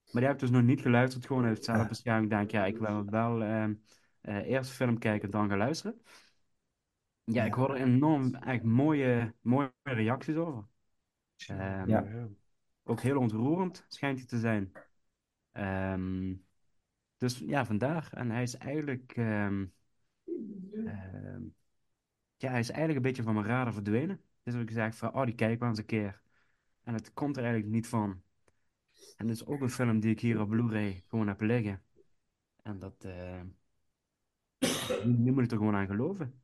Maar die heb ik dus nog niet geluisterd. Gewoon uit zelfbescherming. Ik denk, ja, ik wil wel eh, eerst film kijken, dan gaan luisteren. Ja, ik hoor er enorm echt mooie, mooie reacties over. Ehm, Ja. Ook heel ontroerend schijnt hij te zijn. Ehm, dus ja, vandaar. En hij is eigenlijk, ehm, ja, hij is eigenlijk een beetje van mijn radar verdwenen. Dus ik gezegd van, oh, die kijken we eens een keer. En het komt er eigenlijk niet van. En het is ook een film die ik hier op Blu-ray gewoon heb liggen. En dat, nu, moet ik er gewoon aan geloven.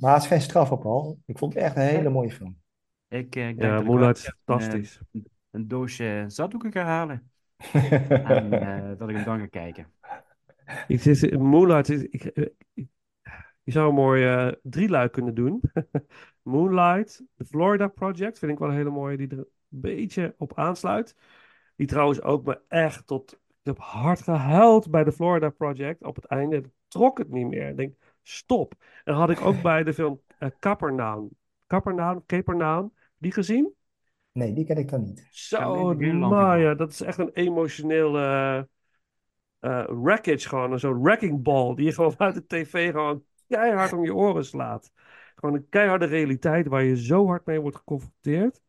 Maar het is geen straf op al. Ik vond het echt een hele mooie film. Ik, eh, ik denk Ja, Moonlight is een, fantastisch. eh, een doosje zatdoeken ga halen. en eh, dat ik hem dan ga kijken. Ik zit, Moonlight is, ik, eh, ik- je zou een mooi eh drieluik kunnen doen. Moonlight, The Florida Project, vind ik wel een hele mooie die er een beetje op aansluit. Die trouwens ook me echt tot... Ik heb hard gehuild bij The Florida Project. Op het einde trok het niet meer. Ik denk, stop. En had ik ook bij de film uh, Capernaum. Capernaum, Capernaum, die gezien? Nee, die ken ik dan niet. Zo, Maya, dat is echt een emotioneel eh eh, wreckage gewoon. Zo'n wrecking ball die je gewoon uit de tv gewoon keihard om je oren slaat. Gewoon een keiharde realiteit waar je zo hard mee wordt geconfronteerd.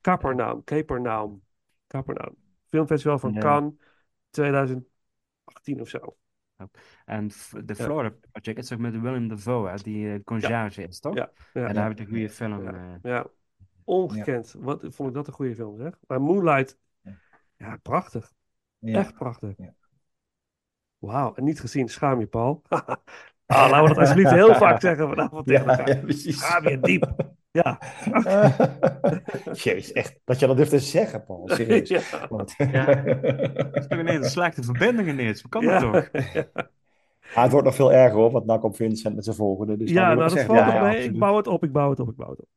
Capernaum, Capernaum, Capernaum. Filmfestival van Ja. Cannes 2018 of zo. En de Florida Project is ook met Willem Dafoe, hè, die eh conciërge is, toch? Ja, ja. En daar heb ik een goede film. Ja, eh, ja. ongekend. Wat vond ik dat een goede film, zeg. Maar Moonlight, ja, prachtig. Ja. Echt prachtig. Wauw, en niet gezien, schaam je, Paul. ah, laten we dat alsjeblieft heel vaak zeggen vanavond tegen Ja, elkaar. ja, precies. Schaam je diep. Ja. Jezus, echt. Dat je dat durft te zeggen, Paul. Serieus. Ja. Want- Ja. Het is toch ineens een slechte verbinding ineens. Hoe kan Ja. dat toch? Het wordt nog veel erger hoor, wat nak op Vincent met zijn volgende. Dus dan ja, nou dat valt ja, nog ja, mee. Ik bouw het op, ik bouw het op, ik bouw het op.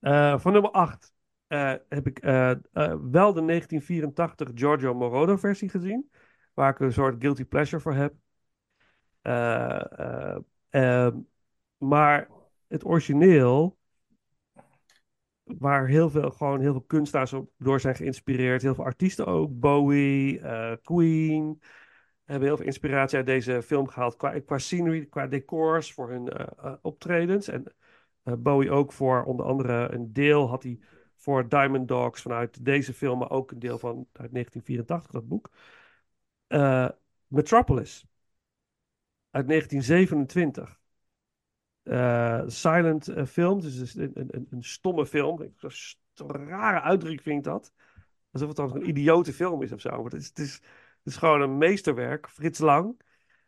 Eh, van nummer 8 heb ik eh, eh, wel de 1984 Giorgio Moroder versie gezien. Waar ik een soort guilty pleasure voor heb. Eh, eh, maar het origineel, waar heel veel, gewoon heel veel kunstenaars op door zijn geïnspireerd. Heel veel artiesten ook. Bowie, eh, Queen. Hebben heel veel inspiratie uit deze film gehaald. Qua, qua scenery, qua decors voor hun eh, eh, optredens. En eh, Bowie ook voor onder andere een deel had hij voor Diamond Dogs vanuit deze film. Maar ook een deel van uit 1984, dat boek. Metropolis. Uit 1927. Eh, silent eh, film, dus een, een, een, stomme film. Een rare uitdrukking vind ik dat. Alsof het dan een idiote film is of zo. Maar het is, het is, het is gewoon een meesterwerk. Frits Lang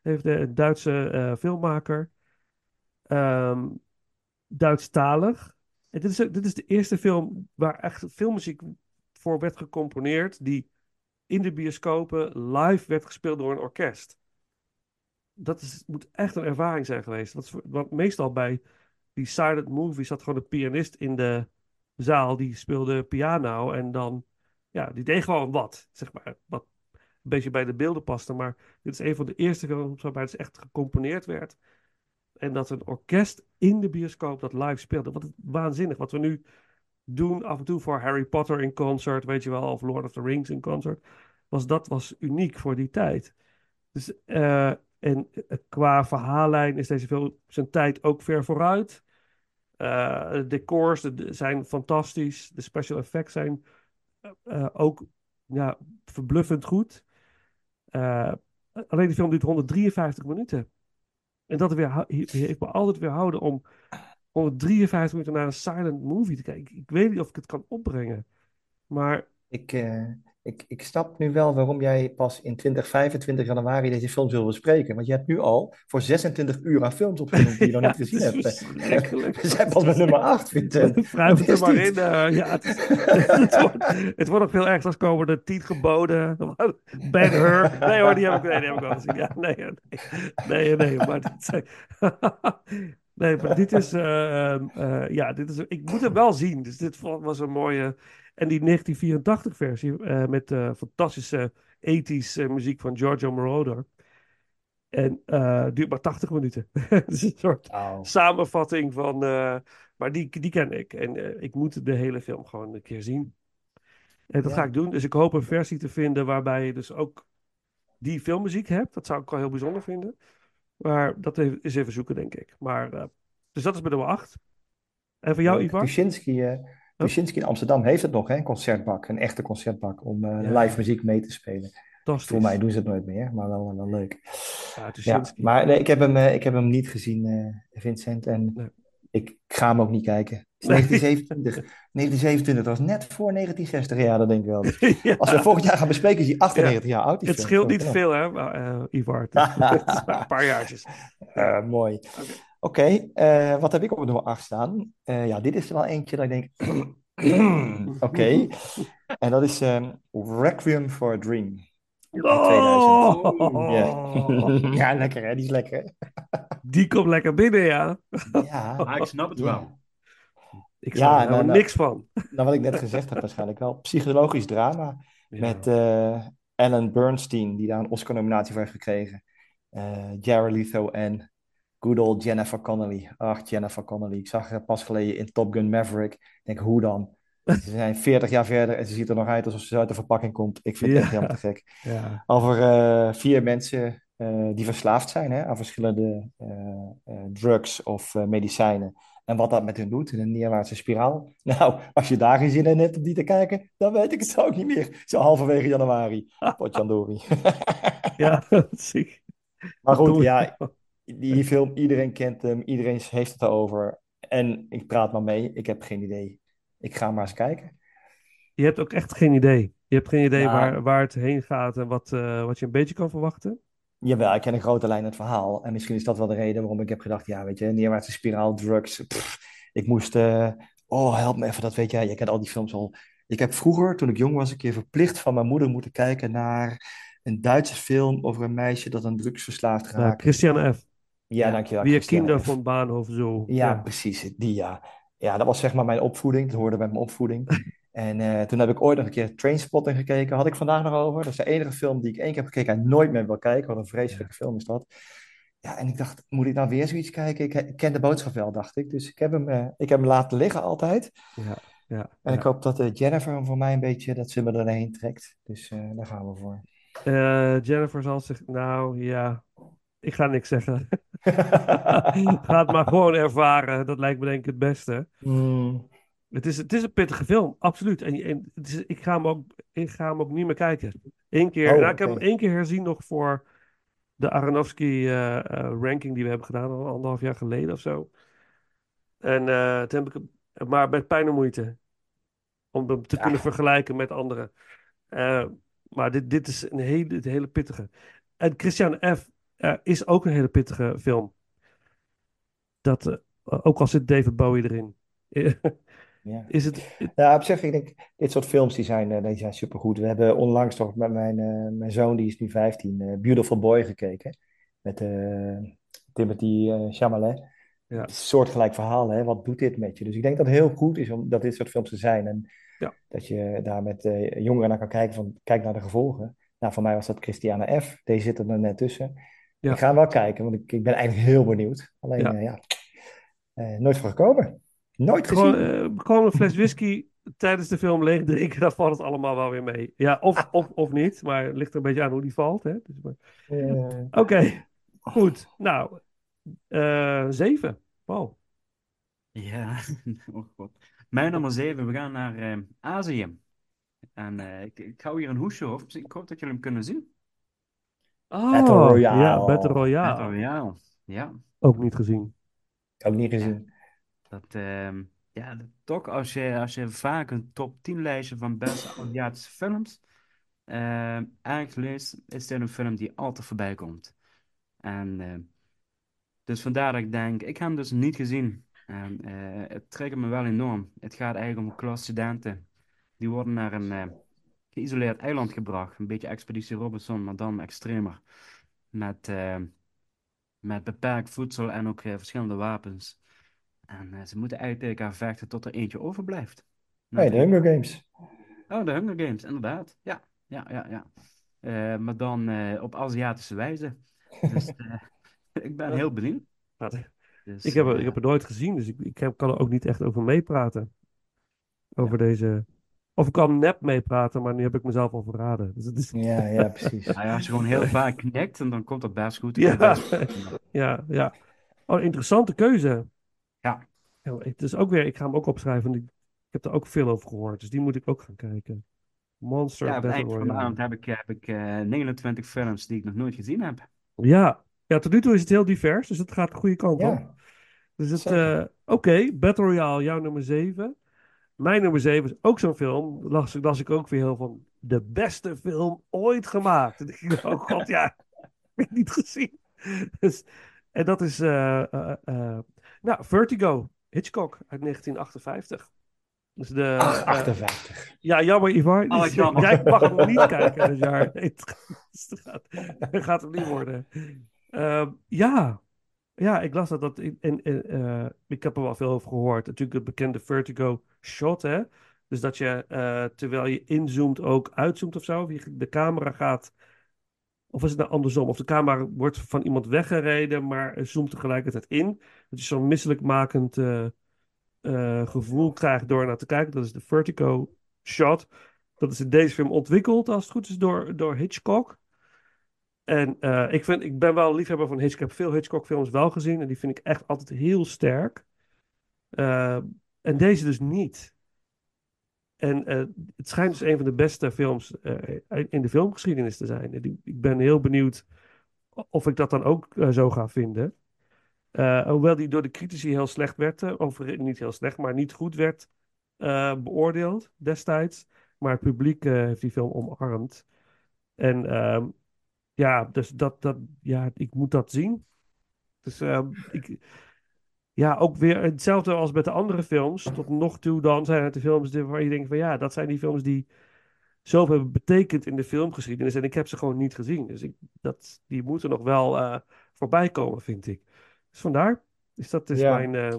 heeft een Duitse eh, filmmaker. Ehm Duitsstalig. En dit is, dit is de eerste film waar echt filmmuziek voor werd gecomponeerd. Die in de bioscopen live werd gespeeld door een orkest. Dat is, moet echt een ervaring zijn geweest. Want meestal bij die silent movies zat gewoon een pianist in de zaal. Die speelde piano en dan, ja, die deed gewoon wat. Zeg maar, wat een beetje bij de beelden paste. Maar dit is een van de eerste films waarbij het echt gecomponeerd werd. En dat een orkest in de bioscoop dat live speelde. Wat waanzinnig. Wat we nu doen af en toe voor Harry Potter in concert, weet je wel, of Lord of the Rings in concert. Was, dat was uniek voor die tijd. Dus, eh, en eh, qua verhaallijn is deze film zijn tijd ook ver vooruit. Eh, de decors de- de- zijn fantastisch. De special effects zijn eh, ook ja, verbluffend goed. Alleen de film duurt 153 minuten. En dat weer, heeft me altijd weerhouden om 153 minuten naar een silent movie te kijken. Ik weet niet of ik het kan opbrengen. Maar Ik, ik, ik snap nu wel waarom jij pas in 20, 25 januari deze film wil bespreken. Want je hebt nu al voor 26 uur aan films opgenoemd die je nog Ja, niet gezien hebt. We zijn pas met nummer 8, Vincent. Wrijf het er maar niet. in. eh, ja, het, wordt, het wordt nog veel erger. Als komen de tien geboden. Ben Hur. Nee hoor, die heb ik, nee, die heb ik wel gezien. Ja, nee, nee, nee, nee, maar dit. Nee, maar dit is, ehm, eh, ja, dit is, ik moet hem wel zien. Dus dit was een mooie. En die 1984 versie eh, met de fantastische 80s eh, muziek van Giorgio Moroder. En eh duurt maar 80 minuten. Het is een soort Oh. samenvatting van. eh, maar die, die ken ik. En eh, ik moet de hele film gewoon een keer zien. En dat Ja. ga ik doen. Dus ik hoop een versie te vinden waarbij je dus ook die filmmuziek hebt. Dat zou ik wel heel bijzonder vinden. Maar dat is even zoeken, denk ik. Maar, eh, dus dat is bij nummer 8. En voor jou. Ivar? Tuschinski, eh, Tuschinski in Amsterdam heeft het nog, hè? Een concertbak, een echte concertbak om eh, Ja. live muziek mee te spelen. Voor mij doen ze het nooit meer, maar wel, wel leuk. Ja, maar nee, ik heb hem, eh, ik heb hem niet gezien, eh, Vincent. En ik ga hem ook niet kijken. Het is Nee. 1927. 1927, dat was net voor 1960. Ja, dat denk ik wel. Dus Als we volgend jaar gaan bespreken, is hij 98 jaar oud. Het scheelt niet veel, hè, Ivar? Het is- een paar jaartjes. Mooi. Oké, eh, wat heb ik op nummer 8 staan? Eh, ja, dit is er wel eentje dat ik denk. Oké. En dat is ehm, Requiem for a Dream. Uit 2000. Oh. Ja. ja, lekker hè, die is lekker. Die komt lekker binnen, ja. Ja. Ah, ik snap het Ja. wel. Ik snap er helemaal niks van. Nou, wat ik net gezegd heb waarschijnlijk wel. Psychologisch drama met eh Ellen Bernstein, die daar een Oscar-nominatie voor heeft gekregen. Eh Jared Leto en good old Jennifer Connelly. Ach, Jennifer Connelly. Ik zag haar pas geleden in Top Gun Maverick. Ik denk, hoe dan? Ze zijn 40 jaar verder en ze ziet er nog uit alsof ze uit de verpakking komt. Ik vind het echt helemaal te gek. Ja. Over eh, vier mensen eh, die verslaafd zijn hè, aan verschillende eh, drugs of medicijnen. En wat dat met hun doet in een neerwaartse spiraal. Nou, als je daar geen zin in hebt om die te kijken, dan weet ik het ook niet meer. Zo halverwege januari. Potjandori. Ja, ziek. Maar goed, ja, die film, iedereen kent hem, iedereen heeft het erover. En ik praat maar mee, ik heb geen idee. Ik ga maar eens kijken. Je hebt ook echt geen idee. Je hebt geen idee Ja. waar, waar het heen gaat en wat, eh, wat je een beetje kan verwachten. Jawel, ik ken een grote lijn het verhaal. En misschien is dat wel de reden waarom ik heb gedacht, ja, weet je, neerwaartse spiraal, drugs. pff, ik moest, eh, oh, help me even, dat weet jij. Je kent al die films al. Ik heb vroeger, toen ik jong was, een keer verplicht van mijn moeder moeten kijken naar een Duitse film over een meisje dat aan drugs verslaafd raakt. Christian F. Ja, dankjewel. Wie Christiane Kinder F. van Bahnhof zo. Ja, precies, die ja. Ja, dat was zeg maar mijn opvoeding. Dat hoorde bij mijn opvoeding. En eh, toen heb ik ooit nog een keer Trainspotting gekeken. Had ik vandaag nog over. Dat is de enige film die ik één keer heb gekeken en nooit meer wil kijken. Wat een vreselijke film is dat. Ja, en ik dacht, moet ik nou weer zoiets kijken? Ik, ik ken de boodschap wel, dacht ik. Dus ik heb hem, eh, ik heb hem laten liggen altijd. Ja, ja, En ik hoop dat eh, Jennifer hem voor mij een beetje, dat ze me erheen trekt. Dus daar gaan we voor. Jennifer zal zich. Nou ja, ik ga niks zeggen. ga het maar gewoon ervaren. Dat lijkt me denk ik het beste. Hmm. Het is, het is een pittige film, absoluut. En, en het is, ik, ga hem ook, ik ga hem ook niet meer kijken. Eén keer, Oh, nou, ik heb hem één keer herzien nog voor de Aronofsky-ranking die we hebben gedaan, al anderhalf jaar geleden of zo. En eh, toen heb ik hem, maar met pijn en moeite, om hem te kunnen vergelijken met anderen. Eh, maar dit, dit is een hele, een hele pittige. En Christian F. is ook een hele pittige film. Dat, eh, ook al zit David Bowie erin. Ja. Is het, Ja, op zich, ik denk, dit soort films die zijn, eh, die zijn supergoed. We hebben onlangs toch met mijn, eh, mijn zoon, die is nu 15, eh, Beautiful Boy gekeken. Met Timothy Chalamet. Ja. Een soortgelijk verhaal, hè? Wat doet dit met je? Dus ik denk dat het heel goed is om dat dit soort films te zijn. En Ja. dat je daar met jongeren naar kan kijken van, kijk naar de gevolgen. Nou, voor mij was dat Christiane F. Deze zit er net tussen. Ja. Ik ga wel kijken, want ik, ik ben eigenlijk heel benieuwd. Alleen, Ja. ja, ja eh, nooit voor gekomen. Nooit Gewoon, gezien. eh, gewoon een fles whisky tijdens de film leeg drinken, dan valt het allemaal wel weer mee. Ja, of, of, of niet, maar het ligt er een beetje aan hoe die valt. Hè? Dus, maar- Eh, Oké, goed. Nou, eh, zeven. Wow. Ja, oh god. Mijn nummer 7, we gaan naar eh, Azië. En eh, ik, ik hou hier een hoesje op, dus ik hoop dat jullie hem kunnen zien. Oh, Battle Royale. Ja, Battle Royale. Battle Royale, ja. Ook niet gezien. Ook niet gezien. Dat, ehm, ja, toch als je, als je vaak een top 10 lijstje van beste Aziatische films ehm, eigenlijk leest, is dit een film die altijd voorbij komt. En ehm, dus vandaar dat ik denk, ik heb hem dus niet gezien. En eh, het triggert me wel enorm. Het gaat eigenlijk om een klas studenten. Die worden naar een eh, geïsoleerd eiland gebracht. Een beetje Expeditie Robinson, maar dan extremer. Met, eh, met beperkt voedsel en ook eh, verschillende wapens. En eh, ze moeten eigenlijk tegen elkaar vechten tot er eentje overblijft. Nee, de Hunger Games. Oh, de Hunger Games, inderdaad. Ja, ja, ja, ja. Eh, maar dan op Aziatische wijze. Dus eh, ik ben heel benieuwd. Dus, ik, heb, ik heb het nooit gezien, dus ik, ik heb, kan er ook niet echt over meepraten. Over deze... Of ik kan nep meepraten, maar nu heb ik mezelf al verraden. Dus het is... Ja, ja, precies. nou ja, als je gewoon heel vaak knikt, en dan komt dat best goed. Ja, Best goed. ja, ja. Oh, interessante keuze. Ja. Het is ook weer, ik ga hem ook opschrijven, want ik, ik heb er ook veel over gehoord, dus die moet ik ook gaan kijken. Monster Ja, op het Battle eind van de avond heb ik, heb ik eh, 29 films die ik nog nooit gezien heb. Ja. ja, tot nu toe is het heel divers, dus het gaat de goede kant Ja, op. Dus het, eh, oké, Battle Royale, jouw nummer 7. Mijn nummer 7 is ook zo'n film. Las, las ik ook weer heel van de beste film ooit gemaakt. En ik dacht, oh god, ja, heb ik niet gezien. Dus, en dat is, eh, eh, eh, nou, Vertigo, Hitchcock uit 1958. Dus de, Ach, eh, 58. ja, jammer, Ivar. Dus. Jij mag hem niet kijken dit jaar. Nee, het gaat, het gaat hem niet worden. Ehm, ja. Ja, ik las dat. dat in, eh, ik heb er wel veel over gehoord. Natuurlijk het bekende vertigo shot, hè. Dus dat je, eh, terwijl je inzoomt, ook uitzoomt of zo. De camera gaat... Of is het nou andersom? Of de camera wordt van iemand weggereden, maar zoomt tegelijkertijd in. Dat je zo'n misselijkmakend eh, gevoel krijgt door naar te kijken. Dat is de vertigo shot. Dat is in deze film ontwikkeld, als het goed is, door, door Hitchcock. En eh, ik, vind, ik ben wel liefhebber van Hitchcock. Ik heb veel Hitchcock-films wel gezien en die vind ik echt altijd heel sterk. Eh, en deze dus niet. En eh, het schijnt dus een van de beste films in de filmgeschiedenis te zijn. Ik ben heel benieuwd of ik dat dan ook zo ga vinden. Hoewel die door de critici heel slecht werd, of niet heel slecht, maar niet goed werd beoordeeld destijds. Maar het publiek heeft die film omarmd. En ehm, ja, dus dat, dat, ja, ik moet dat zien. Dus ehm, ik, ja, ook weer hetzelfde als met de andere films. Tot nog toe dan zijn het de films waar je denkt van ja, dat zijn die films die zoveel hebben betekend in de filmgeschiedenis. En ik heb ze gewoon niet gezien. Dus ik, dat, die moeten nog wel eh, voorbij komen, vind ik. Dus vandaar. Dus dat is Ja. mijn eh,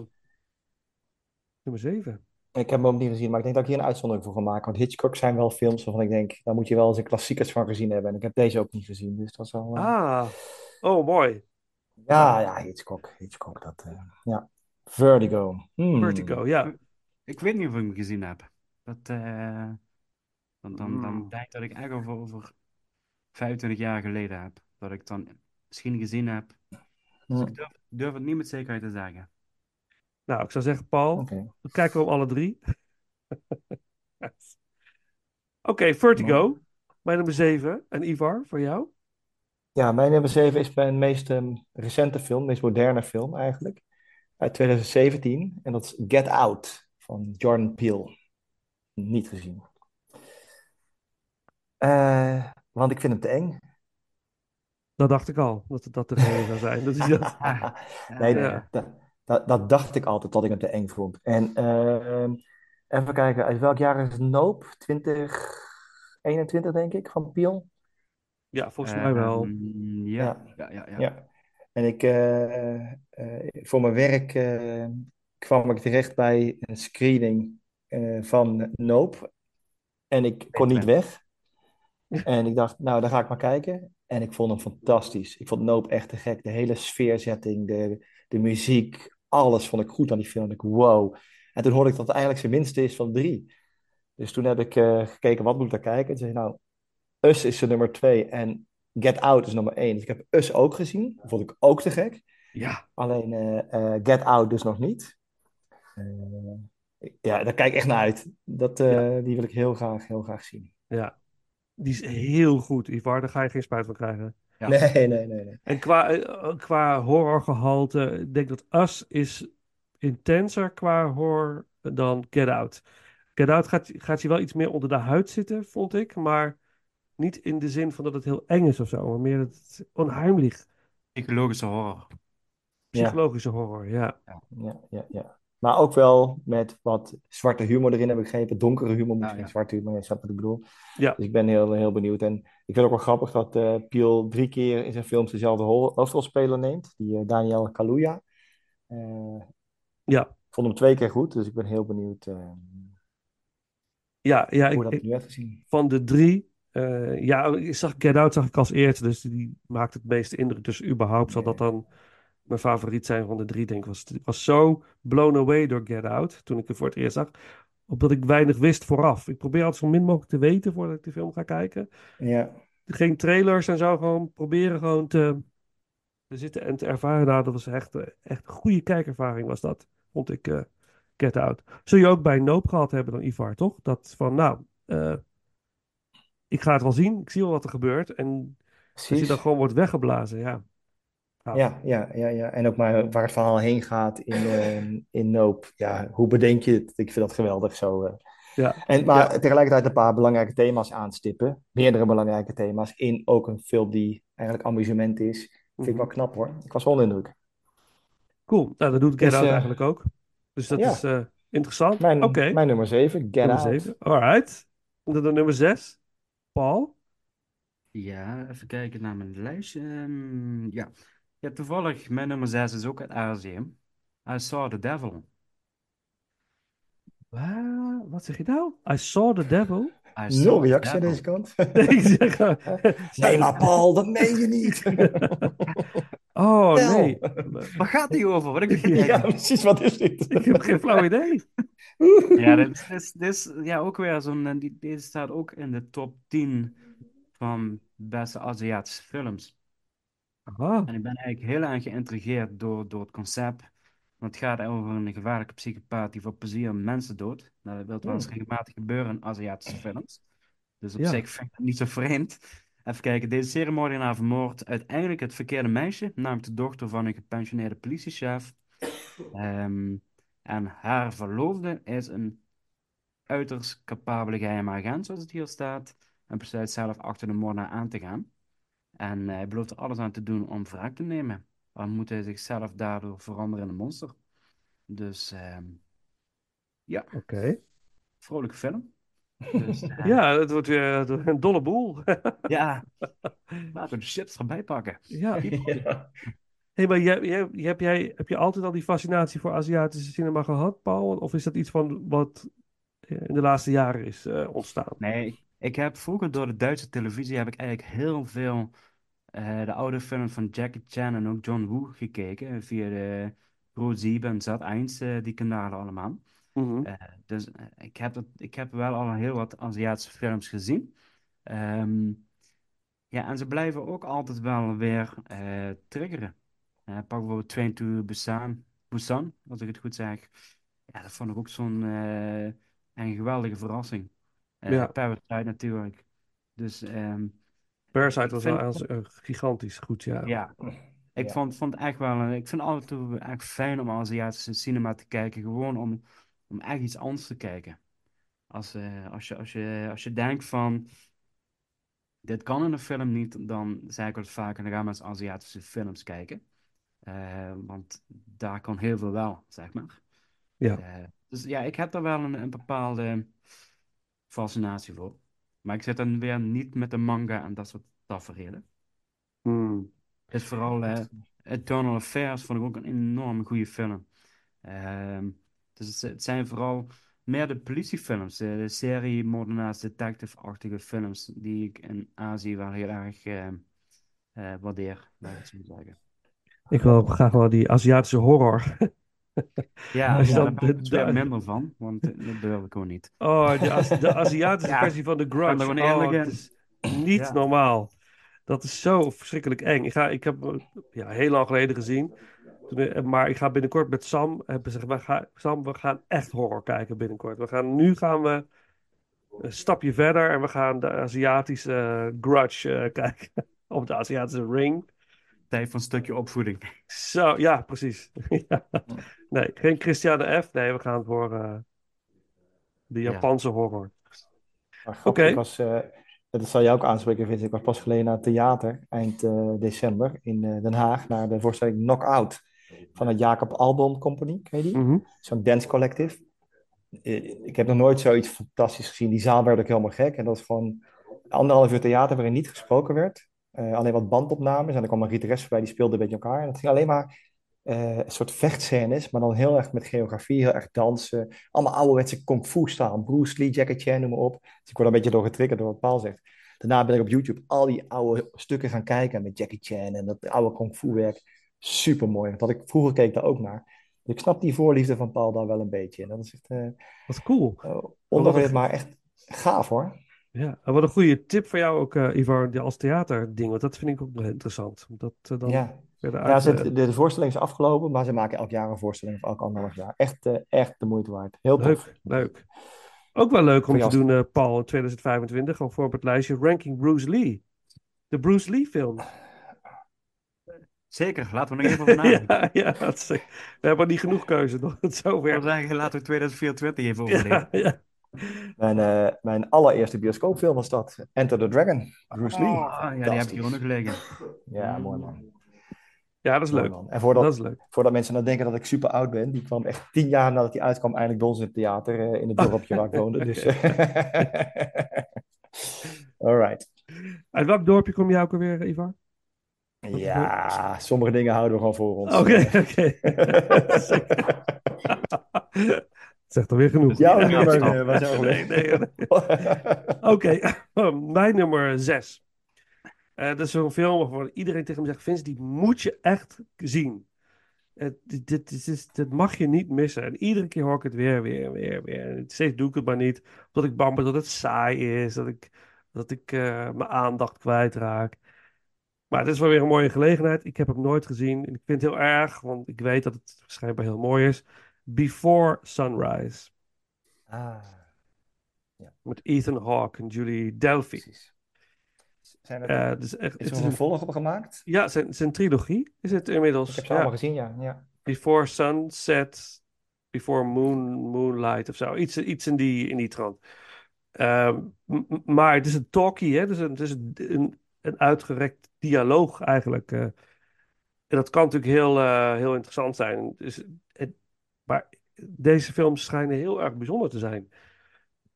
nummer 7. Ik heb hem ook niet gezien, maar ik denk dat ik hier een uitzondering voor ga maken. Want Hitchcock zijn wel films waarvan ik denk, daar moet je wel eens een klassiekers van gezien hebben. En ik heb deze ook niet gezien, dus dat is wel... eh, Ah, oh mooi. Ja, ja, Hitchcock, Hitchcock, dat... eh, ja. Vertigo. Hmm. Vertigo, ja. Ik weet niet of ik hem gezien heb. Dat, eh, dan, dan, dan Hmm. denk ik dat ik echt over, over 25 jaar geleden heb. Dat ik dan misschien gezien heb. Dus Hmm. ik durf, durf het niet met zekerheid te zeggen. Nou, ik zou zeggen, Paul, Oké. dan kijken we op alle drie. Oké, Vertigo. Mijn nummer 7. En Ivar, voor jou? Ja, mijn nummer 7 is mijn meest ehm, recente film, meest moderne film eigenlijk. Uit 2017. En dat is Get Out van Jordan Peele. Niet gezien. Eh, want ik vind hem te eng. Dat dacht ik al, dat het dat de reden zou zijn. Dat is dat. Nee, Ja. dat, dat, dat dacht ik altijd, dat ik hem te eng vond. En ehm, even kijken, uit welk jaar is Nope? 2021 denk ik, van Peele? Ja, volgens mij wel. Ehm, ja, ja, ja, ja. Ja. En ik, eh, eh, voor mijn werk eh, kwam ik terecht bij een screening eh, van Nope. En ik kon niet weg. En ik dacht, nou, dan ga ik maar kijken. En ik vond hem fantastisch. Ik vond Nope echt te gek. De hele sfeerzetting, de, de muziek, alles vond ik goed aan die film. Ik, wow. En toen hoorde ik dat het eigenlijk zijn minste is van drie. Dus toen heb ik eh, gekeken, wat moet ik daar kijken? En zei nou, Us is de nummer twee en Get Out is nummer één. Dus ik heb Us ook gezien. Dat vond ik ook te gek. Ja. Alleen eh, eh, Get Out dus nog niet. Ja, daar kijk ik echt naar uit. Dat, Die wil ik heel graag, heel graag zien. Ja, die is heel goed, Ivar. Daar ga je geen spijt van krijgen. Ja. Nee, nee, nee, nee. En qua, eh, qua horrorgehalte, ik denk dat Us is intenser qua horror dan Get Out. Get Out gaat, gaat je wel iets meer onder de huid zitten, vond ik. Maar niet in de zin van dat het heel eng is of zo. Maar meer dat het onheimlich. Psychologische horror. Psychologische horror, ja. Ja, ja, ja. Maar ook wel met wat zwarte humor erin heb ik begrepen. Donkere humor, moet geen ja. zwarte humor, je snapt wat ik bedoel. Ja. Dus ik ben heel, heel benieuwd. En ik vind het ook wel grappig dat eh Peele drie keer in zijn films dezelfde hoofdrolspeler neemt. Die eh, Daniel Kaluuya. Eh, Ja. ik vond hem twee keer goed, dus ik ben heel benieuwd. Ja, ja hoe ik, dat ik- nu werd gezien. van de drie. eh, ja, ik zag Get Out zag ik als eerste, dus die maakt het meeste indruk. Dus überhaupt zal dat dan mijn favoriet zijn van de drie, denk ik. Was, was zo blown away door Get Out toen ik het voor het eerst zag. Omdat ik weinig wist vooraf. Ik probeer altijd zo min mogelijk te weten voordat ik de film ga kijken. Ja. Geen trailers en zo, gewoon proberen gewoon te, te zitten en te ervaren. Nou, dat was echt, eh, echt een goede kijkervaring was dat, vond ik eh, Get Out. Zul je ook bij Nope gehad hebben dan, Ivar, toch? Dat van, nou, eh, ik ga het wel zien, ik zie wel wat er gebeurt. En als je dan gewoon wordt weggeblazen, ja. Ja, ja, ja, ja. En ook maar waar het verhaal heen gaat in, eh, in Nope. Ja, hoe bedenk je het? Ik vind dat geweldig zo. eh. Ja. En, maar Ja. tegelijkertijd een paar belangrijke thema's aanstippen. Meerdere belangrijke thema's in ook een film die eigenlijk amusement is. Vind ik Mhm. wel knap hoor. Ik was wel onder indruk. Cool, nou, dat doet Get Dus, Out eh, eigenlijk ook. Dus dat ja. is eh, interessant. Mijn, Oké, mijn nummer 7, Get nummer Out. 7. Alright. En dan nummer 6. Paul. Ja, even kijken naar mijn lijstje. Ehm, ja. Ja, toevallig, mijn nummer 6 is ook uit Azië. I Saw the Devil. Wa- Wat zeg je nou? I saw the devil. I saw Nul the reactie aan devil. deze kant. Nee, ik zeg, eh, Nee, maar Paul, dat meen je niet. Oh, nee. Waar gaat die over? Wat ik begin Ja, precies. Wat is dit? Ik heb geen flauw idee. Ja, dit is, dit is, dit is ja, ook weer zo'n... eh, die- Deze staat ook in de top 10 van beste Aziatische films. Aha. En ik ben eigenlijk heel erg geïntrigeerd door, door het concept. Want het gaat over een gevaarlijke psychopaat die voor plezier mensen doodt. Nou, dat wil wel eens Hmm. regelmatig gebeuren in Aziatische films. Dus op Ja. zich vind ik het niet zo vreemd. Even kijken, deze seriemoordenaar vermoordt uiteindelijk het verkeerde meisje, namelijk de dochter van een gepensioneerde politiechef. Ehm, en haar verloofde is een uiterst capabele geheime agent, zoals het hier staat, en besluit zelf achter de moordenaar aan te gaan. En hij belooft er alles aan te doen om wraak te nemen. Dan moet hij zichzelf daardoor veranderen in een monster. Dus ehm, ja, Oké. vrolijke film. Dus, eh, Ja, het wordt weer een dolle boel. ja, laten we de chips erbij pakken. Ja. Hey, maar jij, jij, heb, jij, heb je altijd al die fascinatie voor Aziatische cinema gehad, Paul? Of is dat iets van wat eh, in de laatste jaren is eh, ontstaan? Nee, ik heb vroeger door de Duitse televisie heb ik eigenlijk heel veel eh, de oude films van Jackie Chan en ook John Woo gekeken. Via de Pro7 en Zat1, eh, die kanalen allemaal. Mhm. Eh, dus eh, ik heb, dat, ik heb wel al heel wat Aziatische films gezien. Ehm, ja, en ze blijven ook altijd wel weer eh, triggeren. Eh, pak bijvoorbeeld Train to Busan, Busan, als ik het goed zeg. Ja, dat vond ik ook zo'n eh, een geweldige verrassing. Eh Ja. Parasite natuurlijk. Dus ehm, Parasite was wel vind- aan- eh, gigantisch goed, ja. ja, ik Ja. vond, vond echt wel, een- ik vind het altijd echt fijn om Aziatische cinema te kijken, gewoon om, om echt iets anders te kijken. Als, eh, als je, als je, als je denkt van, dit kan in een film niet, dan zeg ik wel vaker, dan gaan we eens Aziatische films kijken. Eh, want daar kan heel veel wel, zeg maar. Ja. Eh, dus ja, ik heb daar wel een, een bepaalde fascinatie voor. Maar ik zit dan weer niet met de manga en dat soort tafereelen. Hmm. Het is vooral eh, Eternal Affairs vond ik ook een enorm goede film. Ehm, dus het, zijn vooral meer de politiefilms, de, de serie moordenaars detective-achtige films die ik in Azië wel heel erg eh, eh, waardeer, laat ik zo zeggen. Ik wil graag wel die Aziatische horror. Ja, dan daar ben ik de- de- minder van, want eh, dat durf ik gewoon niet. Oh, de, de Aziatische Ja, versie van ben Grudge. Oh, het is niet Ja. normaal. Dat is zo verschrikkelijk eng. Ik, ga, ik heb hem ja, heel lang geleden gezien. Toen, eh, maar ik ga binnenkort met Sam hebben gezegd, we gaan, Sam, we gaan echt horror kijken binnenkort. We gaan, nu gaan we een stapje verder en we gaan de Aziatische eh, Grudge eh, kijken. Of de Aziatische Ring. Tijd voor een stukje opvoeding. Zo, ja, precies. Ja. Nee, geen Christiane F. Nee, we gaan voor eh, de Ja. Japanse horror. Oké. ik was, eh, dat zal jou ook aanspreken, Vincent. Ik was pas geleden naar het theater, eind eh, december, in eh, Den Haag, naar de voorstelling Knockout van het Jacob Albon Company. Ken je die? Mhm. Zo'n dance collective. Ik heb nog nooit zoiets fantastisch gezien. Die zaal werd ook helemaal gek. En dat is gewoon anderhalf uur theater waarin niet gesproken werd. Eh, alleen wat bandopnames. En er kwam een gitarist bij, die speelde een beetje elkaar. En het ging alleen maar eh, een soort vechtscènes, maar dan heel erg met geografie, heel erg dansen. Allemaal ouderwetse kung fu staan. Bruce Lee, Jackie Chan, noem maar op. Dus ik word een beetje door getriggerd door wat Paul zegt. Daarna ben ik op YouTube al die oude stukken gaan kijken met Jackie Chan en dat oude kung fu werk. Super mooi. Want ik vroeger keek daar ook naar. Dus ik snap die voorliefde van Paul daar wel een beetje. En dat is echt uh, Wat cool. onderwerp, maar echt gaaf hoor. Ja, en wat een goede tip voor jou ook, uh, Ivar, die als theaterding. Want dat vind ik ook nog interessant. Dat, uh, dan ja, ja ze, de, de voorstelling is afgelopen, maar ze maken elk jaar een voorstelling of elk anderhalf jaar. Echt, uh, echt de moeite waard. Heel leuk, tof. leuk. Ook wel leuk om te doen, uh, Paul, in 2025, gewoon voor op het lijstje Ranking Bruce Lee. De Bruce Lee film. Zeker, laten we nog even over nadenken. ja, ja dat is, we hebben niet genoeg keuze nog. Het zover. Laten we 2024 even overleven. Ja, ja. Mijn, uh, mijn allereerste bioscoopfilm was dat. Enter the Dragon. Bruce Lee. Oh, ja, die heb ik hier ook nog liggen. Ja, mooi man. Ja, dat is leuk. man. En voordat, Dat is leuk. voordat mensen dan denken dat ik super oud ben, die kwam echt tien jaar nadat hij uitkwam eindelijk bij ons in het theater uh, in het dorpje waar ik woonde. Dus. Alright. Uit welk dorpje kom jij ook alweer, Ivar? Ja, sommige dingen houden we gewoon voor ons. Oké, oké. Zegt alweer genoeg. Ja, nummer, eh, we Nee, nee. Oké, mijn nummer zes. Eh, dat is zo'n film waarvan iedereen tegen me zegt: Vince, die moet je echt zien. Dit, dit, dit, is- dit mag je niet missen. En iedere keer hoor ik het weer, weer, weer, weer. En steeds doe ik het maar niet. Omdat ik bang ben dat het saai is. Dat ik, dat ik eh, mijn aandacht kwijtraak. Maar het is wel weer een mooie gelegenheid. Ik heb hem nooit gezien. En ik vind het heel erg, want ik weet dat het waarschijnlijk heel mooi is. Before Sunrise. Ah, Met Ethan Hawke en Julie Delpy. Zijn er, Eh, dus echt, is het er een vervolg op gemaakt? Ja, zijn, zijn trilogie is het inmiddels. Ik heb ze ja. allemaal gezien, ja. ja. Before Sunset, Before Moon, Moonlight of zo. Iets, iets in, die, in die trant. Ehm, maar het is een talkie, hè? Dus een, het is een, een, een uitgerekt dialoog eigenlijk. eh. en dat kan natuurlijk heel, eh, heel interessant zijn. Dus het, maar deze films schijnen heel erg bijzonder te zijn.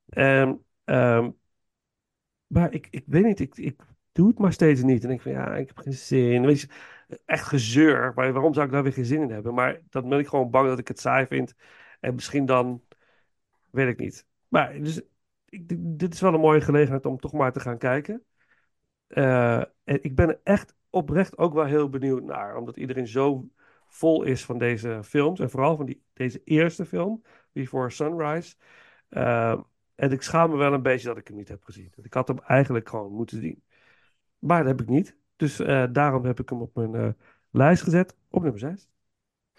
En, ehm, maar ik, ik weet niet, ik, ik doe het maar steeds niet. En ik van ja, ik heb geen zin. Weet je, echt gezeur. Maar waarom zou ik daar weer geen zin in hebben? Maar dan ben ik gewoon bang dat ik het saai vind. En misschien dan, weet ik niet. Maar dus, ik, dit is wel een mooie gelegenheid om toch maar te gaan kijken. Eh, en ik ben er echt oprecht ook wel heel benieuwd naar. Omdat iedereen zo vol is van deze films. En vooral van die, deze eerste film, Before Sunrise. Eh, en ik schaam me wel een beetje dat ik hem niet heb gezien. Ik had hem eigenlijk gewoon moeten zien. Maar dat heb ik niet. Dus eh, daarom heb ik hem op mijn eh, lijst gezet. Op nummer 6.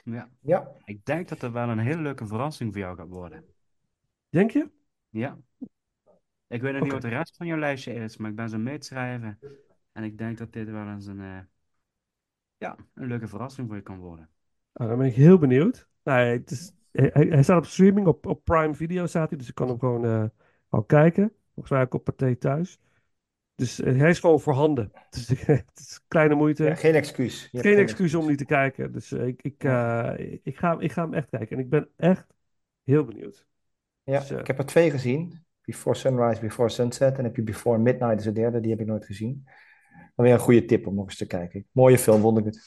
Ja. ja. Ik denk dat er wel een hele leuke verrassing voor jou gaat worden. Denk je? Ja. Ik weet nog niet wat de rest van jouw lijstje is, maar ik ben zo mee te schrijven. En ik denk dat dit wel eens een, eh, ja, een leuke verrassing voor je kan worden. Nou, dan ben ik heel benieuwd. Nou, het is, hij, staat op streaming, op, op Prime Video staat hij. Dus ik kan hem gewoon eh, al kijken. Volgens mij ook op Pathé thuis. Dus eh, hij is gewoon voorhanden. Dus het is kleine moeite. Ja, geen excuus. Geen geen excuus om niet te kijken. Dus eh, ik, ik, eh, ik, ga, ik ga hem echt kijken. En ik ben echt heel benieuwd. Ja, Dus, ik heb er twee gezien. Before Sunrise, Before Sunset. En heb je Before Midnight, is de derde. Die heb ik nooit gezien. Dan weer een goede tip om nog eens te kijken. Mooie film, vond ik het.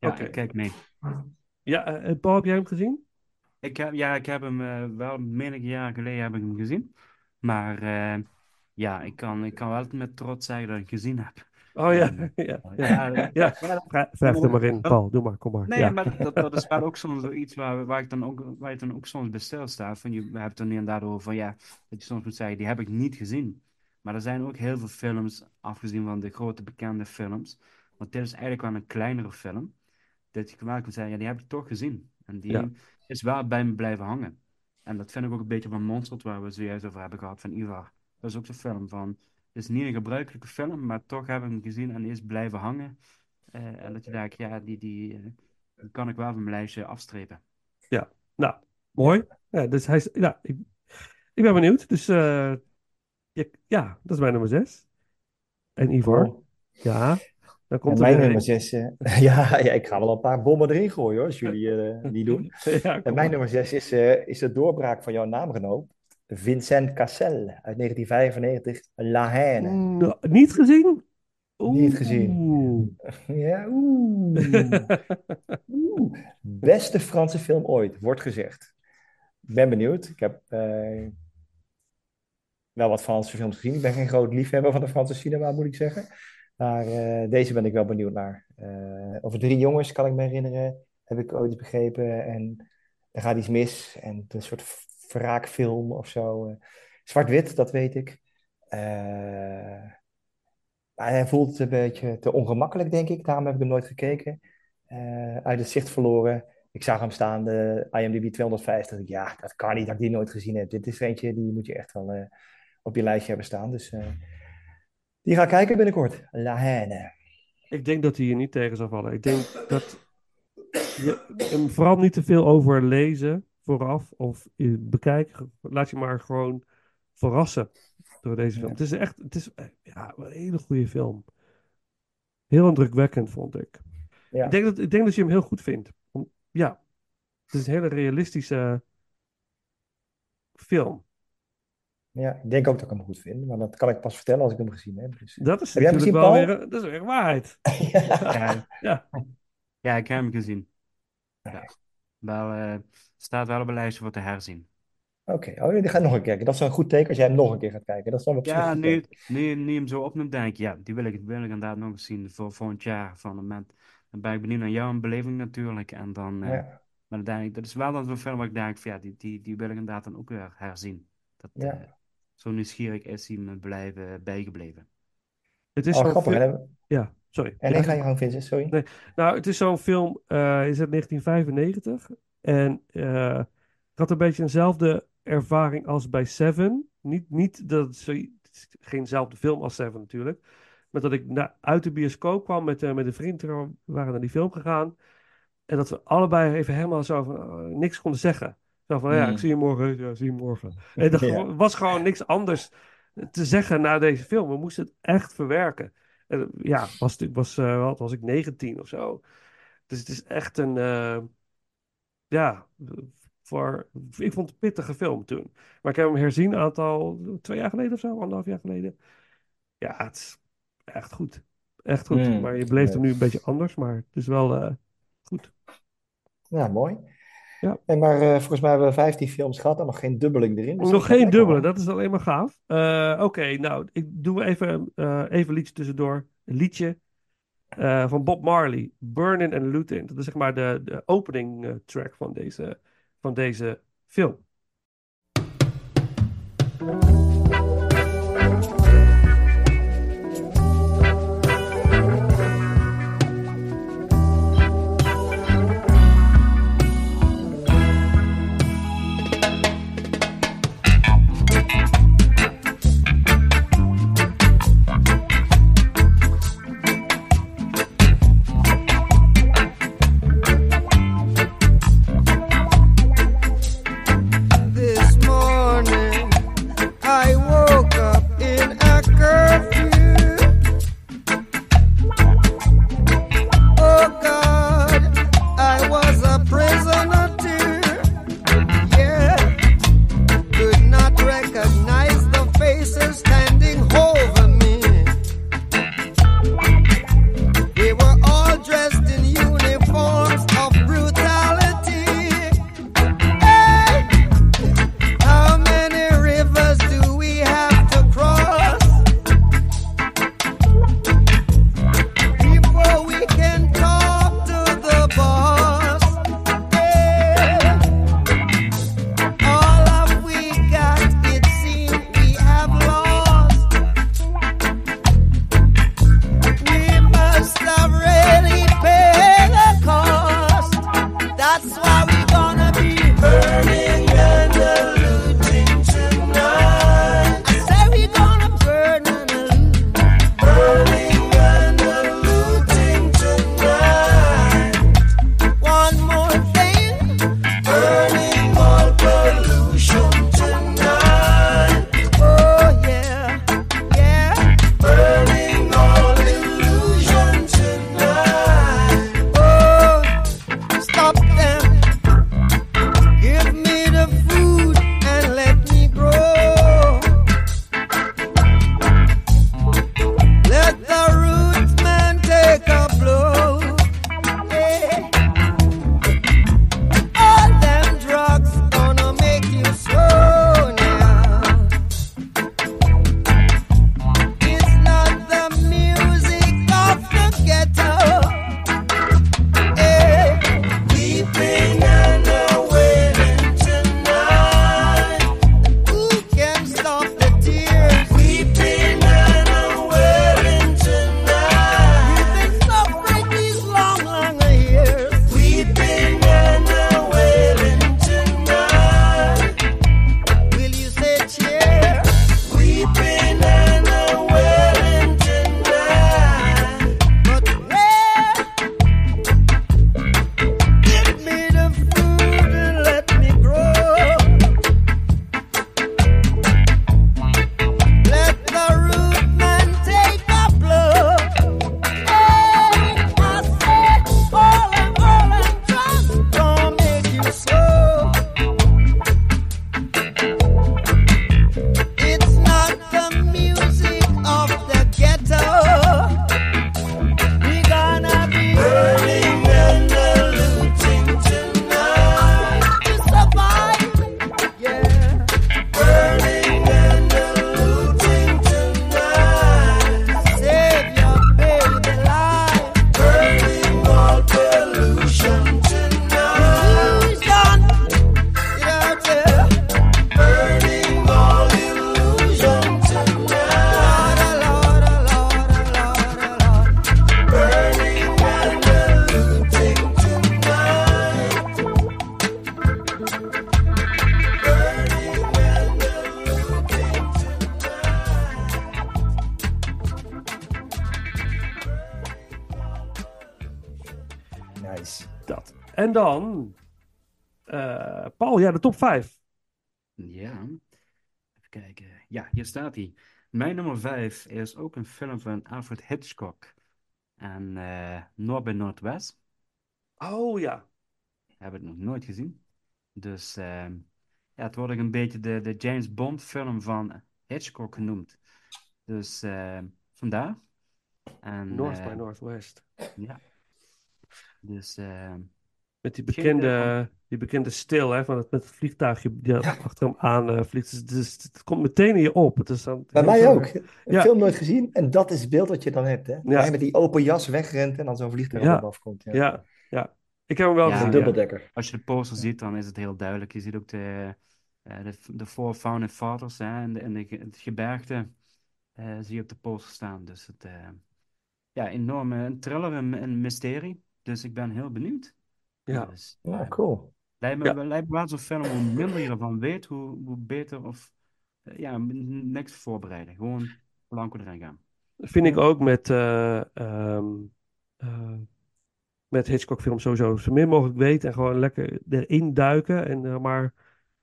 Ja, ik kijk mee. Ja, eh, Paul, heb jij hem gezien? Ik heb, ja, ik heb hem eh, wel menige jaren geleden heb ik hem gezien. Maar eh, ja, ik kan, ik kan wel met trots zeggen dat ik hem gezien heb. Oh ja, En, ja, eh, ja. ja, er maar in, Paul. Doe maar, kom maar. Nee, Ja. maar dat, dat is wel ook soms zoiets waar, waar, ik dan ook, waar je dan ook soms bij stilstaat. Van je, we hebben het er nu inderdaad over van ja, dat je soms moet zeggen, die heb ik niet gezien. Maar er zijn ook heel veel films, afgezien van de grote bekende films. Want dit is eigenlijk wel een kleinere film. Dat je wel kan zeggen, ja, die heb ik toch gezien. En die Ja. Is wel bij me blijven hangen. En dat vind ik ook een beetje van Monstert, waar we het zojuist over hebben gehad, van Ivar. Dat is ook zo'n film van, het is niet een gebruikelijke film, maar toch heb ik hem gezien en die is blijven hangen. Eh, en dat je denkt, ja, die, die, eh, die kan ik wel van mijn lijstje afstrepen. Ja, nou, mooi. Ja, dus hij is, ja, ik, ik ben benieuwd. Dus eh, ja, ja, dat is mijn nummer 6. En Ivor? Cool. Ja, dan komt mijn nummer een. zes, eh, ja, ja, ik ga wel een paar bommen erin gooien hoor, als jullie eh, die doen. Ja, En mijn nummer zes is, eh, is de doorbraak van jouw naamgenoot, Vincent Cassel uit 1995, La Haine. Nou, niet gezien? Niet gezien. Oeh. Ja, oeh. Oeh, beste Franse film ooit, wordt gezegd. Ik ben benieuwd. Ik heb eh, wel wat Franse films gezien. Ik ben geen groot liefhebber van de Franse cinema, moet ik zeggen. Maar eh, deze ben ik wel benieuwd naar. Eh, over drie jongens, kan ik me herinneren, heb ik ooit begrepen. En er gaat iets mis. En het een soort wraakfilm of zo. Eh, Zwart-wit, dat weet ik. Hij voelt een beetje te ongemakkelijk, denk ik. Daarom heb ik hem nooit gekeken. Uit het zicht verloren. Ik zag hem staan, de IMDb 250. Ja, dat kan niet dat ik die nooit gezien heb. Dit is eentje, die moet je echt wel op je lijstje hebben staan. Dus die ga kijken binnenkort. La Haine. Ik denk dat hij hier niet tegen zal vallen. Ik denk dat je hem vooral niet te veel over lezen vooraf of eh, bekijken. Laat je maar gewoon verrassen door deze film. Het is echt, het is eh, ja, een hele goede film. Heel indrukwekkend, vond ik. Ja. Ik, denk dat, ik denk dat je hem heel goed vindt. Om- ja, het is een hele realistische film. Ja, ik denk ook dat ik hem goed vind. Maar dat kan ik pas vertellen als ik hem gezien heb. Dus. Dat is heb jij hem gezien, wel Paul? weer, dat is weer waarheid. Ja, Ja. ja, ik heb hem gezien. Ja. Wel, eh, staat wel op een lijstje voor te herzien. Oké, oh, die ga ik nog een keer kijken. Dat is een goed teken als jij hem nog een keer gaat kijken. Dat is dan op Ja, nu, nu, nu je hem zo opnoemt, denk ik, ja, die wil ik, wil ik inderdaad nog eens zien voor volgend jaar. Van het moment, dan ben ik benieuwd naar jouw beleving natuurlijk. En dan, eh, Ja. maar dan denk ik, dat is wel dan zo'n film waar ik denk, van, ja, die, die, die wil ik inderdaad dan ook weer herzien. Dat, Ja. Eh, zo nieuwsgierig is hij me blijven, bijgebleven. Het is Oh, zo'n grappig. fil- hè? Ja, sorry. En nee, ga je gang, Vincent, sorry. Nee. Nou, het is zo'n film, eh is uit 1995. En eh, ik had een beetje eenzelfde ervaring als bij Seven. Niet, niet dat het, zo, het is geenzelfde film als Seven natuurlijk. Maar dat ik na, uit de bioscoop kwam met, eh, met een vriend. We waren naar die film gegaan. En dat we allebei even helemaal zo van, eh, niks konden zeggen. Zo van, ja, Mm. ik zie je morgen. Ja, zie je morgen. En er Ja. was gewoon niks anders te zeggen na deze film. We moesten het echt verwerken. En, ja, was, ik was, eh, wat was ik 19 of zo. Dus het is echt een, eh, ja, voor, ik vond het een pittige film toen. Maar ik heb hem herzien een aantal, twee jaar geleden of zo, anderhalf jaar geleden. Ja, het is echt goed. Echt goed. Mm, maar je beleeft hem nu een beetje anders, maar het is wel eh, goed. Ja, mooi. Ja. En maar eh, volgens mij hebben we 15 films gehad en nog geen dubbeling erin. dus Nog geen hoor. dat is alleen maar gaaf. Eh, Oké, nou, ik doe even, eh, even een liedje tussendoor. Een liedje van Bob Marley, Burnin' and Lootin'. Dat is zeg maar de, de opening track van deze, van deze film. En dan, eh, Paul, ja, de top 5. Ja, even kijken. Ja, hier staat hij. Mijn nummer 5 is ook een film van Alfred Hitchcock en eh Noord bij Noordwest. Oh ja. Heb ik nog nooit gezien. Dus ehm, ja, het wordt ook een beetje de, de James Bond film van Hitchcock genoemd. Dus ehm, vandaar. En, North eh, by Northwest. Ja. Dus ehm, Met die bekende, die bekende stil, hè, van het, met het vliegtuigje die achter hem aan eh, vliegt. Dus, dus het komt meteen in je op. Het is dan Bij mij ook. Een Ja. film nooit gezien. En dat is het beeld wat je dan hebt. Hè? Ja. Hij met die open jas wegrent en dan zo'n vliegtuig Ja. op afkomt. Ja. Ja, ja. Ik heb hem wel Ja, gezien. Een ja. dubbeldekker. Als je de poster ziet, dan is het heel duidelijk. Je ziet ook de, eh, de, de Four Founding Fathers hè, en, de, en de, het gebergte eh, zie je op de poster staan. Dus het, eh, ja, enorm eh, een thriller, een, een mysterie. Dus ik ben heel benieuwd. Ja. Dus, Ja, eh, cool. lijkt me, Ja. lijkt me wel zo'n film, hoe minder je ervan weet, hoe, hoe beter of eh, ja, niks voorbereiden. Gewoon blanco erin gaan. Vind ik ook met, eh, ehm, eh, met Hitchcock films sowieso zo min mogelijk weten en gewoon lekker erin duiken en maar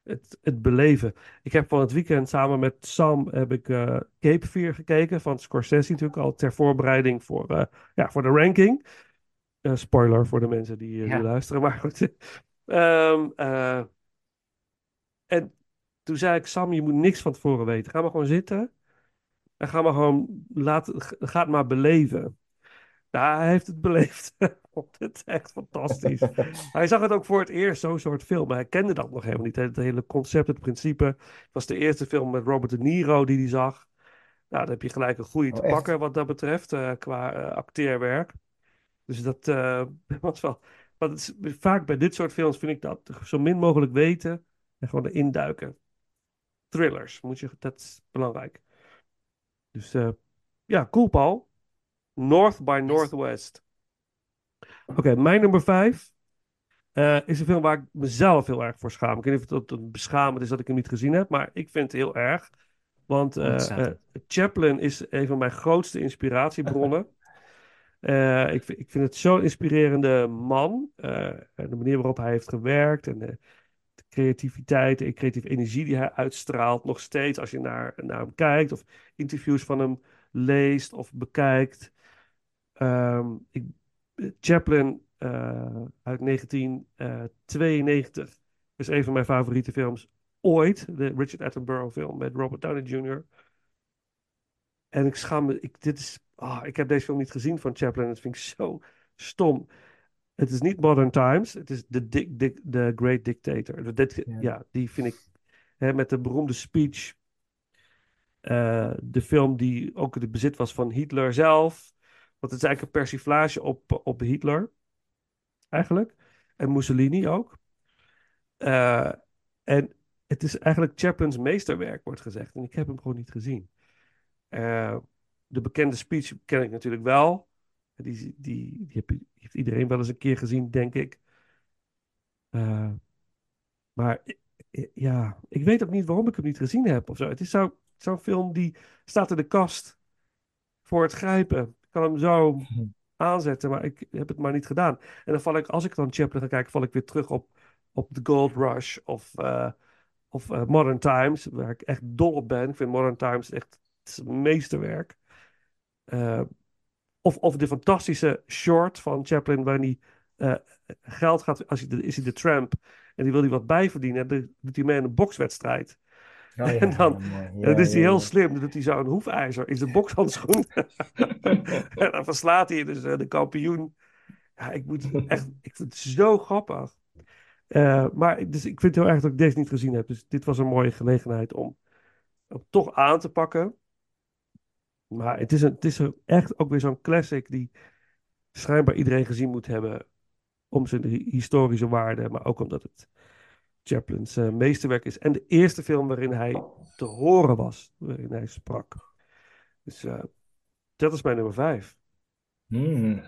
het, het beleven. Ik heb van het weekend samen met Sam heb ik eh, Cape Fear gekeken van Scorsese natuurlijk al ter voorbereiding voor, eh, ja, voor de ranking. Eh, spoiler voor de mensen die, Ja. die luisteren, maar goed. Ehm, eh, en toen zei ik, Sam, je moet niks van tevoren weten. Ga maar gewoon zitten en ga maar gewoon, laat, ga het maar beleven. Ja, hij heeft het beleefd. Het echt fantastisch. Hij zag het ook voor het eerst, zo'n soort film. Maar hij kende dat nog helemaal niet. Het hele concept, het principe. Het was de eerste film met Robert De Niro die hij zag. Nou, dan heb je gelijk een goede te Oh, echt? pakken wat dat betreft, qua acteerwerk. Dus dat eh, was wel... Want het is, vaak bij dit soort films vind ik dat zo min mogelijk weten en gewoon erin duiken. Thrillers, moet je, dat is belangrijk. Dus eh, ja, cool Paul. North by Northwest. Oké, mijn nummer vijf eh, is een film waar ik mezelf heel erg voor schaam. Ik weet niet of het, het beschamend is dat ik hem niet gezien heb, maar ik vind het heel erg. Want Chaplin is een van mijn grootste inspiratiebronnen. Eh, ik, ik vind het zo'n inspirerende man. Eh, en de manier waarop hij heeft gewerkt en de, de creativiteit en creatieve energie die hij uitstraalt. Nog steeds als je naar, naar hem kijkt of interviews van hem leest of bekijkt. Ehm, ik, Chaplin eh, uit 1992 is een van mijn favoriete films ooit. De Richard Attenborough film met Robert Downey Jr. En ik schaam me. Ik, dit is, ah, ik heb deze film niet gezien van Chaplin. Dat vind ik zo stom. Het is niet Modern Times. Het is The, Dic- Dic- The Great Dictator. Dit- Ja. ja. die vind ik hè, met de beroemde speech. eh, de film die ook in het bezit was van Hitler zelf. Want het is eigenlijk een persiflage op, op Hitler. Eigenlijk. En Mussolini ook. Eh, en het is eigenlijk Chaplin's meesterwerk, wordt gezegd. En ik heb hem gewoon niet gezien. Eh, de bekende speech ken ik natuurlijk wel. Die, die, die, heeft iedereen wel eens een keer gezien, denk ik. Eh, maar ja, ik weet ook niet waarom ik hem niet gezien heb of zo. Het is zo- zo'n film die staat in de kast voor het grijpen. Ik kan hem zo aanzetten, maar ik heb het maar niet gedaan. En dan val ik, als ik dan Chaplin ga kijken, val ik weer terug op, op The Gold Rush of, eh, of Modern Times, waar ik echt dol op ben. Ik vind Modern Times echt is een meesterwerk. Eh, of, of de fantastische short van Chaplin, waarin hij eh, geld gaat, als hij de, is hij de tramp en die wil hij wat bijverdienen, en dan doet hij mee aan een bokswedstrijd. Oh, ja, en dan, ja, is hij heel slim. Dan doet hij zo een hoefijzer in zijn bokshandschoen. en dan verslaat hij dus eh, de kampioen. Ja, ik moet echt, ik vind het zo grappig. Maar dus ik vind het heel erg dat ik deze niet gezien heb. Dus dit was een mooie gelegenheid om hem toch aan te pakken. Maar het is, een, het is echt ook weer zo'n classic die schijnbaar iedereen gezien moet hebben. Om zijn hi- historische waarde, maar ook omdat het Chaplin's eh, meesterwerk is. En de eerste film waarin hij te horen was, waarin hij sprak. Dus eh, dat is mijn nummer vijf. Hmm.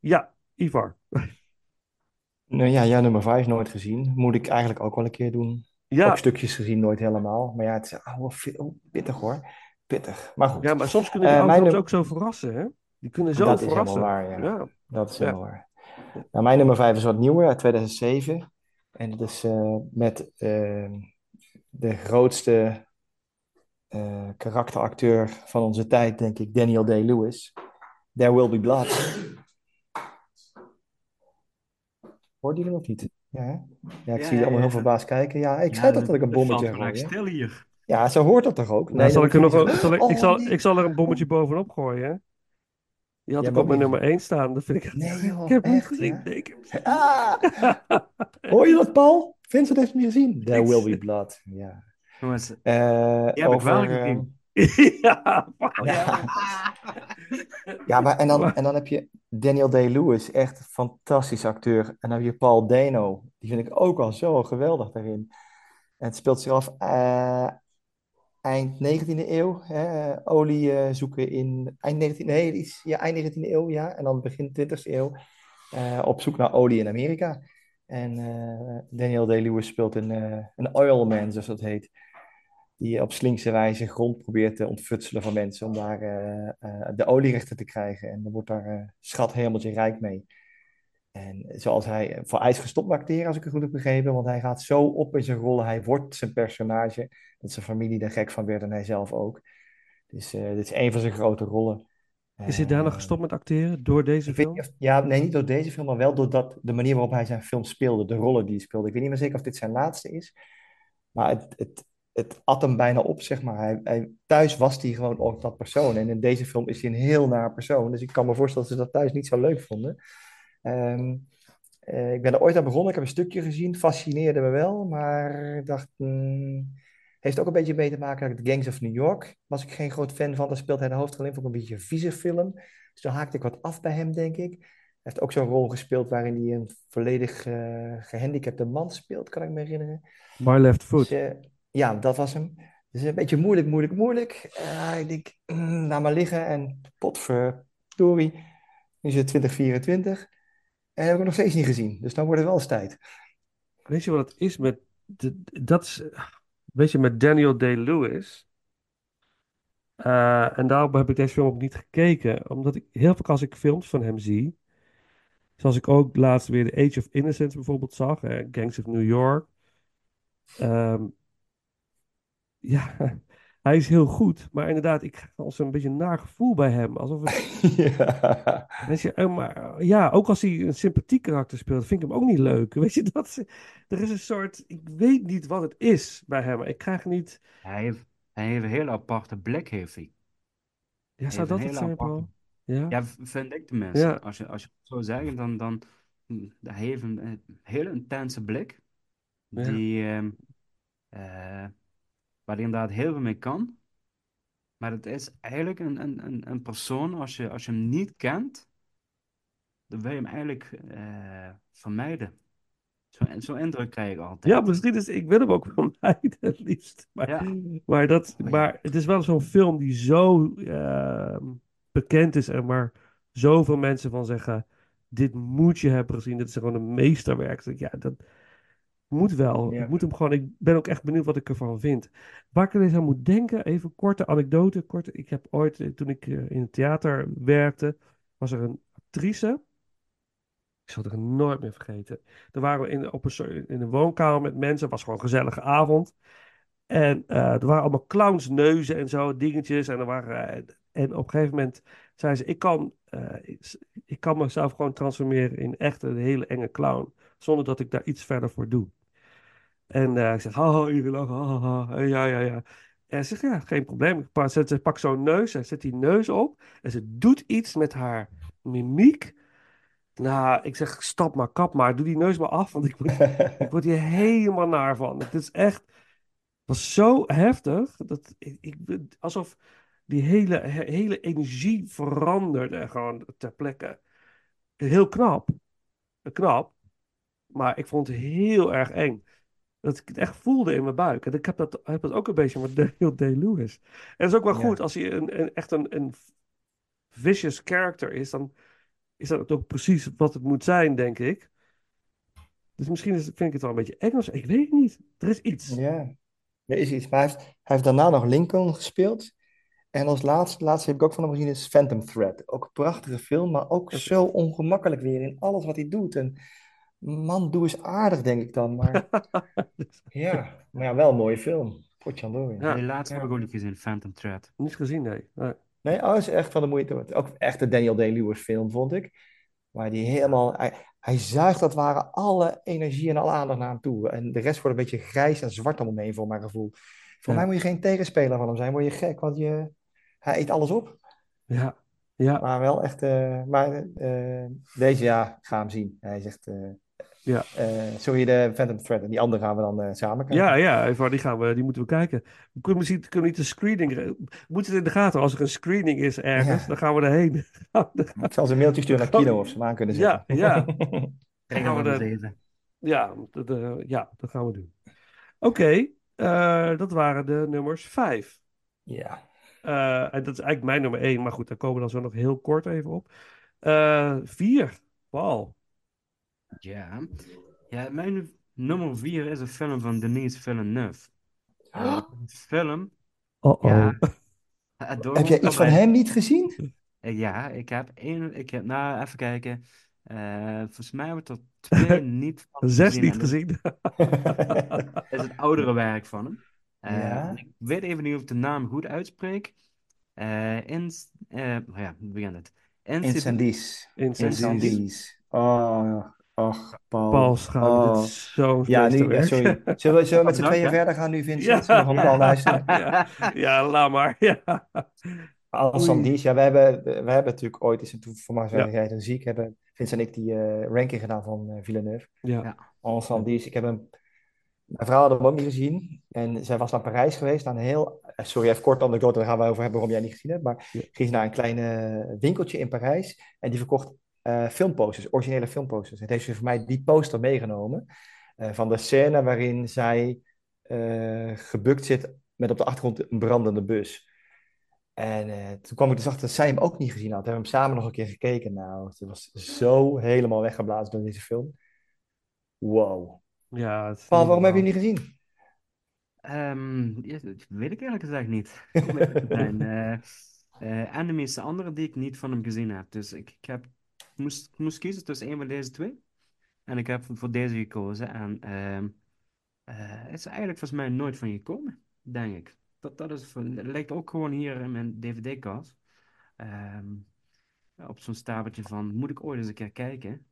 Ja, Ivar. Nou ja, ja, nummer 5 nooit gezien. Moet ik eigenlijk ook wel een keer doen. Ja. Ook stukjes gezien, nooit helemaal. Maar ja, het is oh, veel pittig hoor. Pittig. Maar goed. Ja, maar soms kunnen die Eh, num- ook zo verrassen, hè? Die kunnen zo Dat is verrassen. helemaal waar, ja. Ja. Dat is Ja. helemaal waar. Nou, mijn nummer vijf is wat nieuwer, uit 2007. En dat is eh, met eh, de grootste eh, karakteracteur van onze tijd, denk ik, Daniel Day-Lewis. There Will Be Blood. Hoorde je hem of niet? Ja, ja ik Ja, zie je allemaal ja, heel ja. verbaasd kijken. Ja, ik Ja, zei toch dat ik een bommetje hè? stil hier. Ja, zo hoort dat toch ook? Nou, Nee, zal ik er nog een, niet zal ik, zeggen, ik, zal, oh, nee. ik zal er een bommetje bovenop gooien, hè? Die had ik op mijn niet. nummer 1 staan. Dat vind ik echt... Nee, joh, ik heb niet echt, gezien. ja? Nee, ik heb niet Ah! Hoor je dat, Paul? Vincent heeft hem niet gezien. There. Will Be Blood. Ja. Jongens, Eh, die heb ik wel over, gezien. ja, wauw, Ja. Ja, maar en dan, en dan heb je Daniel Day-Lewis, echt een fantastisch acteur. En dan heb je Paul Dano, die vind ik ook al zo geweldig daarin. En het speelt zich af eh, eind 19e eeuw. Hè, olie eh, zoeken in eind 19e, nee, iets, ja, eind 19e eeuw, ja. En dan begin 20e eeuw eh, op zoek naar olie in Amerika. En eh, Daniel Day-Lewis speelt een, eh, een oilman, zoals dat heet. Die op slinkse wijze grond probeert te ontfutselen van mensen om daar eh, eh, de olierechten te krijgen. En dan wordt daar eh schat hemeltje rijk mee. En zoals hij voor ijs gestopt met acteren, als ik het goed heb begrepen, want hij gaat zo op in zijn rollen. Hij wordt zijn personage, dat zijn familie er gek van werd en hij zelf ook. Dus dit is een van zijn grote rollen. Is hij daarna Eh, gestopt met acteren door deze film? of, ja, nee, niet door deze film, maar wel door dat, de manier waarop hij zijn film speelde, de rollen die hij speelde. Ik weet niet meer zeker of dit zijn laatste is, maar het, het, het at hem bijna op, zeg maar. Hij, hij, thuis was hij gewoon ook dat persoon en in deze film is hij een heel naar persoon. Dus ik kan me voorstellen dat ze dat thuis niet zo leuk vonden. Ehm, eh, ik ben er ooit aan begonnen, ik heb een stukje gezien, fascineerde me wel, maar ik dacht, hmm, heeft ook een beetje mee te maken met The Gangs of New York. Was ik geen groot fan van, daar speelt hij de hoofdrol in, vond ik een beetje een vieze film. Dus toen haakte ik wat af bij hem, denk ik. Hij heeft ook zo'n rol gespeeld waarin hij een volledig eh, gehandicapte man speelt, kan ik me herinneren. My Left Foot. Dus, eh, ja, dat was hem. Dus een beetje moeilijk, moeilijk, moeilijk. Eh, ik denk, mm, laat maar liggen en potverdorie. Nu is het 2024 en heb ik nog steeds niet gezien. Dus dan wordt het wel eens tijd. Weet je wat het is met... de- dat is, weet je, met Daniel Day-Lewis... eh, en daarom heb ik deze film ook niet gekeken. Omdat ik heel vaak als ik films van hem zie... Zoals ik ook laatst weer The Age of Innocence bijvoorbeeld zag. eh, Gangs of New York. Ehm, ja, hij is heel goed. Maar inderdaad, ik krijg als een beetje een naar gevoel bij hem. Alsof het... ja. Weet je, eh, maar ja, ook als hij een sympathiek karakter speelt, vind ik hem ook niet leuk. Weet je, dat, er is een soort, ik weet niet wat het is bij hem. Ik krijg niet, Hij heeft, hij heeft een hele aparte blik, heeft hij. ja, zou dat het zijn, aparte... Ja? Ja, vind ik tenminste. Ja. Als je, als je het zo zegt, dan, dan hm, hij heeft een, een hele intense blik. Ja. Die, ehm, eh, waar hij inderdaad heel veel mee kan. Maar het is eigenlijk een, een, een, een persoon, als je, als je hem niet kent, dan wil je hem eigenlijk eh, vermijden. Zo, zo'n indruk krijg ik altijd. Ja, misschien is, ik wil hem ook wel mijden, het liefst. Maar, Ja. maar, dat, maar het is wel zo'n film die zo ehm, bekend is en maar zoveel mensen van zeggen, dit moet je hebben gezien, dit is gewoon een meesterwerk. Dus Ja, dat moet wel. Ja. Ik moet hem gewoon, ik ben ook echt benieuwd wat ik ervan vind. Waar ik ineens aan moet denken, even korte anekdote. Korte, ik heb ooit, eh, toen ik eh, in het theater werkte, was er een actrice. Ik zal het nooit meer vergeten. Er waren we in, op een, in een woonkamer met mensen. Het was gewoon een gezellige avond. En eh, er waren allemaal clownsneuzen en zo, dingetjes. En, er waren, en op een gegeven moment zei ze: ik kan, ik, ik kan mezelf gewoon transformeren in echt een hele enge clown. Zonder dat ik daar iets verder voor doe. En eh, ik zeg: haha, iedereen lachen, haha, eh, ja, ja, ja. En ze zegt: ja, geen probleem. Ik pak, ze, ze pakt zo'n neus en zet die neus op. En ze doet iets met haar mimiek. Nou, ik zeg, stap maar, kap maar, doe die neus maar af, want ik word, ik word hier helemaal naar van. Het is echt, het was zo heftig, dat ik, ik, alsof die hele, he- hele energie veranderde gewoon ter plekke. Heel knap, knap, maar ik vond het heel erg eng. Dat ik het echt voelde in mijn buik. En ik heb dat, heb dat ook een beetje met Daniel Day-Lewis. En dat is ook wel Ja. goed, als hij een, een, echt een, een vicious character is, dan is dat ook precies wat het moet zijn, denk ik. Dus misschien is, vind ik het wel een beetje Engels. Ik weet het niet. Er is iets. Ja, er is iets. Maar hij heeft, hij heeft daarna nog Lincoln gespeeld. En als laatste, laatste heb ik ook van hem gezien is Phantom Thread. Ook een prachtige film, maar ook zo ongemakkelijk weer in alles wat hij doet. En man, doe eens aardig, denk ik dan. Maar ja, maar ja, wel een mooie film. Potjandori. Ja. Die laatste heb ik ook niet gezien, Phantom Thread. Niet gezien, nee. nee. Nee, oh, is echt van de moeite. Ook echt een Daniel Day-Lewis film, vond ik. Waar die helemaal... Hij, hij zuigt dat ware alle energie en alle aandacht naar hem toe. En de rest wordt een beetje grijs en zwart om hem heen, voor mijn gevoel. Voor Ja. mij moet je geen tegenspeler van hem zijn. Word je gek, want je, hij eet alles op. Ja, ja. Maar wel echt... eh, maar eh, deze, ja, ga hem zien. Hij zegt... eh Ja. eh, sorry, de Phantom Thread. En die andere gaan we dan eh, samen kijken. Ja, ja, even, die, gaan we, die moeten we kijken. We kunnen misschien kunnen we niet een screening... We moeten het in de gaten. Als er een screening is ergens, Ja. dan gaan we erheen. Ik zal ze een mailtje sturen naar Kino of ze hem aan kunnen Ja, zetten. ja. Dan Krijgen gaan we de-. Ja, eh, ja, dat gaan we doen. Oké, eh, dat waren de nummers vijf. Ja. Eh, en dat is eigenlijk mijn nummer één, maar goed, daar komen we dan zo nog heel kort even op. Eh, vier, Paul. Ja. ja, mijn nummer vier is een film van Denis Villeneuve. Eh, een film. Uh-oh. Ja. eh, door Heb jij iets van hem niet gezien? Eh, Ja, ik heb één, ik heb, nou even kijken. Eh, volgens mij hebben we er twee niet van Zes gezien. niet En dat gezien. is het oudere werk van hem. Eh, Ja. Ik weet even niet of ik de naam goed uitspreek. Eh in, eh, oh ja, hoe begint het? Incendies. Incendies. Oh, ach, Paul. Paul Oh. dit is zo'n Ja, nu, ja, meesterwerk. sorry. Zullen we, zullen we met z'n tweeën hè? verder gaan nu, Vincent? Ja. Zullen we luisteren? ja, ja, laat maar. Ja. Als. Sandies, ja, we hebben, we hebben natuurlijk ooit eens, en toen voor mij Ja. zijn jij dan ziek, hebben Vincent en ik die eh, ranking gedaan van eh, Villeneuve. Ja. Ja. Als Sandies, ik heb hem, mijn vrouw had hem ook niet gezien. En zij was naar Parijs geweest, naar een heel, eh, sorry, even kort anekdote, daar gaan we over hebben waarom jij niet gezien hebt. Maar Ja. ging ze naar een klein winkeltje in Parijs en die verkocht eh, filmposters, originele filmposters. En heeft ze voor mij die poster meegenomen eh, van de scène waarin zij eh, gebukt zit met op de achtergrond een brandende bus. En eh, toen kwam ik dus achter dat zij hem ook niet gezien had. We hebben hem samen nog een keer gekeken. Nou, het was zo helemaal weggeblazen door deze film. Wow. Ja, het Paul, waarom heb je hem niet gezien? Ehm, ja, dat weet ik eerlijk gezegd niet. Zijn. Eh, eh, Enemy is de andere die ik niet van hem gezien heb. Dus ik, ik heb, moest, ik moest kiezen tussen een van deze twee. En ik heb voor deze gekozen. En ehm, eh, het is eigenlijk volgens mij nooit van gekomen, denk ik. Dat, dat is, lijkt ook gewoon hier in mijn DVD-kast. Ehm, op zo'n stapeltje van, moet ik ooit eens een keer kijken?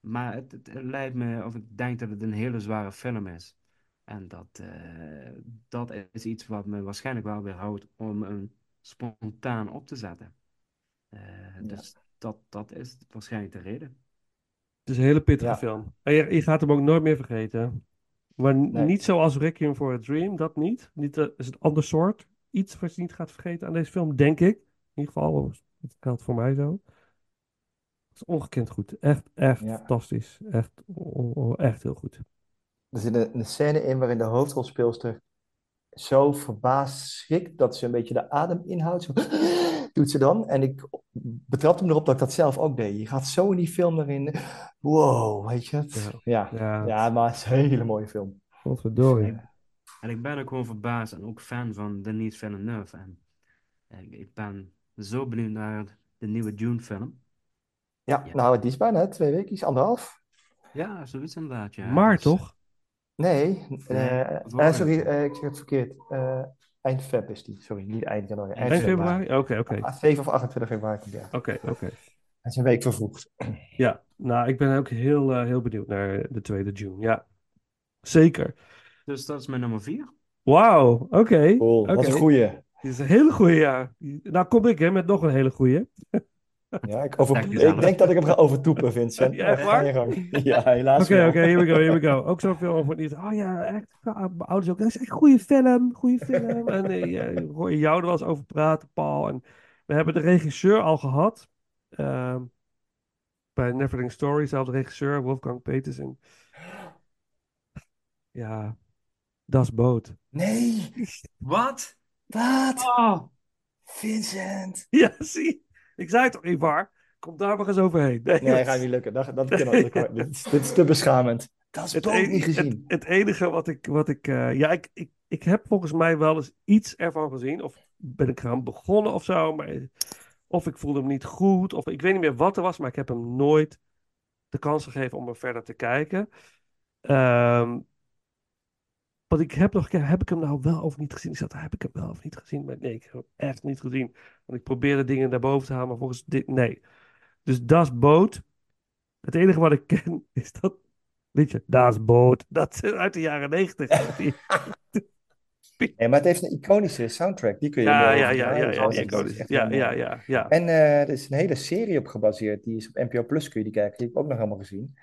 Maar het, het, het lijkt me, of ik denk dat het een hele zware film is. En dat, eh, dat is iets wat me waarschijnlijk wel weerhoudt om hem spontaan op te zetten. Eh, dus dat, dat is waarschijnlijk de reden. Het is een hele pittige Ja. film. En je, je gaat hem ook nooit meer vergeten. Maar Nee. niet zoals Requiem for a Dream, dat niet. Niet eh, is het ander soort. Iets wat je niet gaat vergeten aan deze film, denk ik. In ieder geval, dat geldt voor mij zo. Het is ongekend goed. Echt, echt Ja. fantastisch. Echt, echt heel goed. Er zit een, een scène in waarin de hoofdrolspeelster zo verbaasd schrikt dat ze een beetje de adem inhoudt. Zo, doet ze dan. En ik betrapte me erop dat ik dat zelf ook deed. Je gaat zo in die film erin. Wow, weet je het? Ja, Ja, ja, maar het is een hele mooie film. Godverdorie. En ik ben ook gewoon verbaasd en ook fan van Denis Villeneuve. En ik, ik ben zo benieuwd naar de nieuwe Dune-film. Ja, nou, die is bijna twee weken, anderhalf. Ja, zoiets inderdaad, ja. maar Dus, toch? Nee, Nee, eh, eh, sorry, eh, ik zeg het verkeerd. Eind feb is die, sorry, niet eind januari. Eind 1 februari? Oké, oké. Ah, 7 of 28 februari komt die uit. Oké, oké. Het is een week vervroegd. Ja, nou, ik ben ook heel, eh, heel benieuwd naar de tweede June. Ja, zeker. Dus dat is mijn nummer vier. Wauw, oké. Cool, wat oké. een goeie. Dit is een hele goeie, ja. Nou kom ik hè, met nog een hele goeie. Ja, ik, over, ik denk dat ik hem ga overtoepen, Vincent. Ja, echt Ga waar? je gang. Ja, helaas Oké, oké, here we go, here we go. Ook film over niet. Oh ja, echt. Mijn ouders ook. Dat is echt een goede film, goede film. En eh, hoor je jou er wel eens over praten, Paul. En we hebben de regisseur al gehad. Ehm, bij Neverending Story, zelfde regisseur, Wolfgang Petersen. Ja, Das Boot. Nee, Wat? wat? Oh, Vincent. Ja, zie. Ik zei het toch, Ivar? Kom daar maar eens overheen. Nee, Nee, dat- gaat niet lukken. Dat, dat, kan dat- dit, is, dit is te beschamend. Dat is Het, ook en- niet gezien. het enige wat ik, wat ik, eh, ja, ik, ik, ik heb volgens mij wel eens iets ervan gezien, of ben ik eraan begonnen of zo. Maar, of ik voelde hem niet goed. Of ik weet niet meer wat er was. Maar ik heb hem nooit de kans gegeven om er verder te kijken. Ehm want ik heb nog, heb ik hem nou wel of niet gezien? Ik zat, heb ik hem wel of niet gezien? Maar nee, ik heb hem echt niet gezien. Want ik probeerde dingen daarboven te halen, maar volgens dit, nee. Dus Das Boot. Het enige wat ik ken is dat liedje, Das Boot. Dat is uit de jaren negentig. Nee, maar het heeft een iconische soundtrack. Die kun je Ja, ja, ja, ja, ja, iconisch. Ja, heel mooi. ja, ja, ja. En eh, er is een hele serie op gebaseerd. Die is op NPO Plus, kun je die kijken. Die heb ik ook nog helemaal gezien.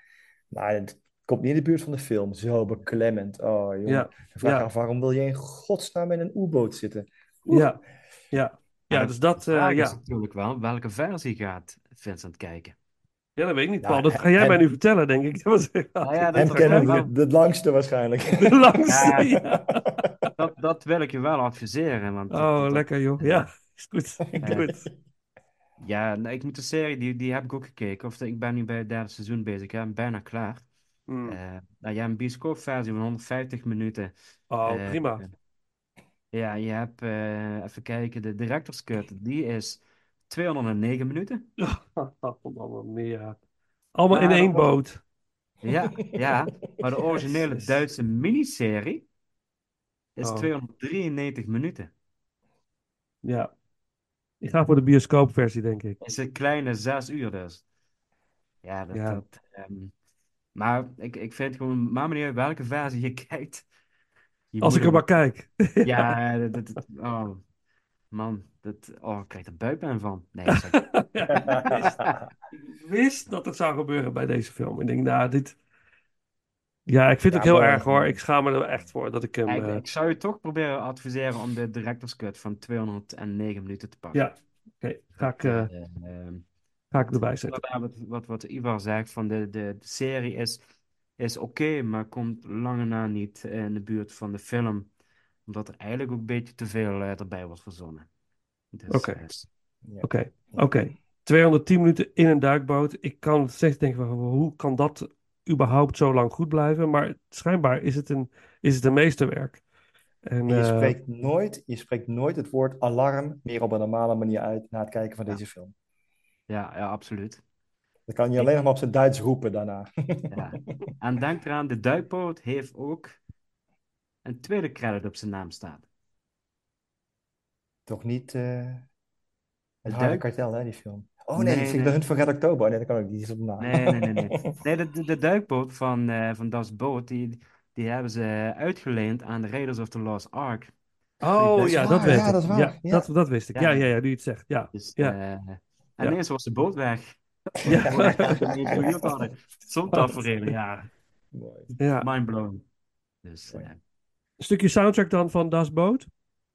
Maar het komt niet in de buurt van de film. Zo beklemmend. Oh, jongen. Ja, Dan vraag ja. af, waarom wil je in godsnaam in een U-boot zitten? Oeh. Ja, ja. Ja, dus dat, vraag eh, is ja. natuurlijk wel, welke versie gaat Vincent kijken? Ja, dat weet ik niet, Ja, Paul. Dat ga jij mij nu vertellen, denk ik. Dat was Nou ja, dat kennen we wel- de langste waarschijnlijk. de langste. Ja. Ja. Dat, dat wil ik je wel adviseren. Want Oh, dat- lekker joh. Ja, is goed. Ja. Goed. Ja, nou, ik moet de serie, die, die heb ik ook gekeken. Of ik ben nu bij het derde seizoen bezig. Ja, bijna klaar. Eh, nou ja, een bioscoopversie van 150 minuten. Oh, Eh, prima. ja, je hebt, eh, even kijken, de director's cut, die is 209 minuten. Allemaal meer. ja. Allemaal in één boot. Ja, ja, maar de originele. Duitse miniserie is Oh. 293 minuten. Ja. Ik ga voor de bioscoopversie, denk ik. is een kleine zes uur dus. Ja, dat, Ja. dat, ehm, maar ik, ik vind gewoon, maar meneer, welke versie je kijkt. je Als moet ik er maar kijk. Ja, dat, dat- dat- oh, man, dat, oh, ik krijg er buikpijn van. Nee, dat is ook- Ja, ik wist, ik wist dat het zou gebeuren bij deze film. Ik denk, nou, dit... Ja, ik vind het Ja, ook heel mooi. erg hoor. Ik schaam me er echt voor dat ik hem... ik, eh, ik zou je toch proberen adviseren om de director's cut van 209 minuten te pakken. Ja, oké. Ga ik, eh, Eh, ehm, ga ik erbij zetten. Wat, wat, wat Ivar zegt, van de, de, de serie is, is oké, maar komt lange na niet in de buurt van de film. Omdat er eigenlijk ook een beetje te veel eh, erbij wordt verzonnen. Dus, Oké. eh, Ja. Oké, oké. 210 minuten in een duikboot. Ik kan steeds denken, van, hoe kan dat überhaupt zo lang goed blijven? Maar schijnbaar is het een, is het een meesterwerk. En, En je eh, spreekt nooit, je spreekt nooit het woord alarm meer op een normale manier uit na het kijken van deze film. Ja, ja, absoluut. Dan kan je alleen nog maar op zijn Duits roepen daarna. Ja. En denk eraan, de duikboot heeft ook een tweede credit op zijn naam staan. Toch niet eh, het Het harde duik- kartel, hè, die film. Oh nee, Nee, dat vind ik nee. de Hunt van Red Oktober. Nee, dat kan ook niet. Die is op naam. Nee, nee, nee, nee. Nee, de, de, duikboot van, eh van Das Boot, die, die hebben ze uitgeleend aan de Raiders of the Lost Ark. Oh is ja, waar, dat weet ja, ik. dat is waar, Ja, ja. Dat, dat wist ik. Ja, Ja. ja, ja, nu je het zegt. Ja, Dus, ja. eh, en Ja. ineens was de boot weg. Ja. Hadden. Zo'n tafereel, ja. Ja. Mindblown. Dus eh, Een stukje soundtrack dan van Das Boot.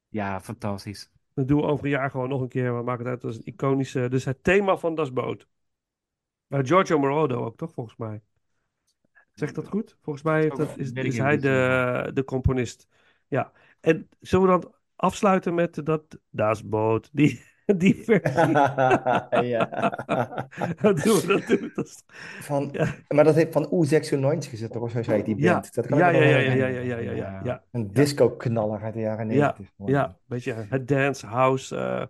ja, fantastisch. Dat doen we over een jaar gewoon nog een keer. We maken het uit als een iconische... Dus het thema van Das Boot. Uh, Giorgio Moroder ook, toch? Volgens mij. Zeg ik dat goed? Volgens mij heeft dat, is, hij de, de componist. Ja. En zullen we dan afsluiten met dat Das Boot? Die, die versie. ja. dat doen we, dat doen we. Dat is- Van, Ja. Maar dat heeft van U96 gezet, toch? Zo heet die Ja, band. Dat kan ja, ja, ja, ja, ja, ja, ja, ja, ja. Een disco-knaller uit de jaren Ja, 90. ja, weet je, het dance house. eh.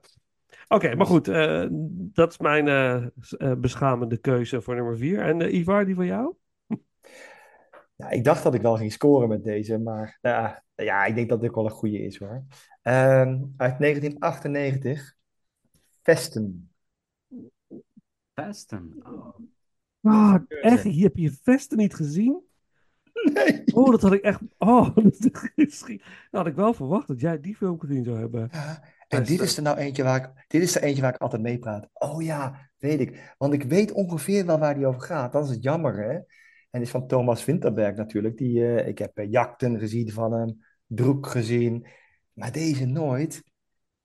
Oké, maar goed, eh, dat is mijn eh, beschamende keuze voor nummer vier. En Ivar, die van jou? Ja, ik dacht dat ik wel ging scoren met deze, maar nou ja, ja, ik denk dat dit wel een goede is hoor. Ehm, uit 1998, Vesten. Pesten. Oh. Ah, echt? Hier heb je Vesten niet gezien? Nee. Oh, dat had ik echt. Oh, dat is- had ik wel verwacht dat jij die film gezien zou hebben. Ja, en dit Vesten. is er nou eentje waar ik, dit is er eentje waar ik altijd mee praat. Oh ja, weet ik. Want ik weet ongeveer wel waar die over gaat. Dat is het jammer, hè? En die is van Thomas Winterberg natuurlijk. Die, eh, ik heb eh, Jakten gezien van hem, Droek gezien, maar deze nooit.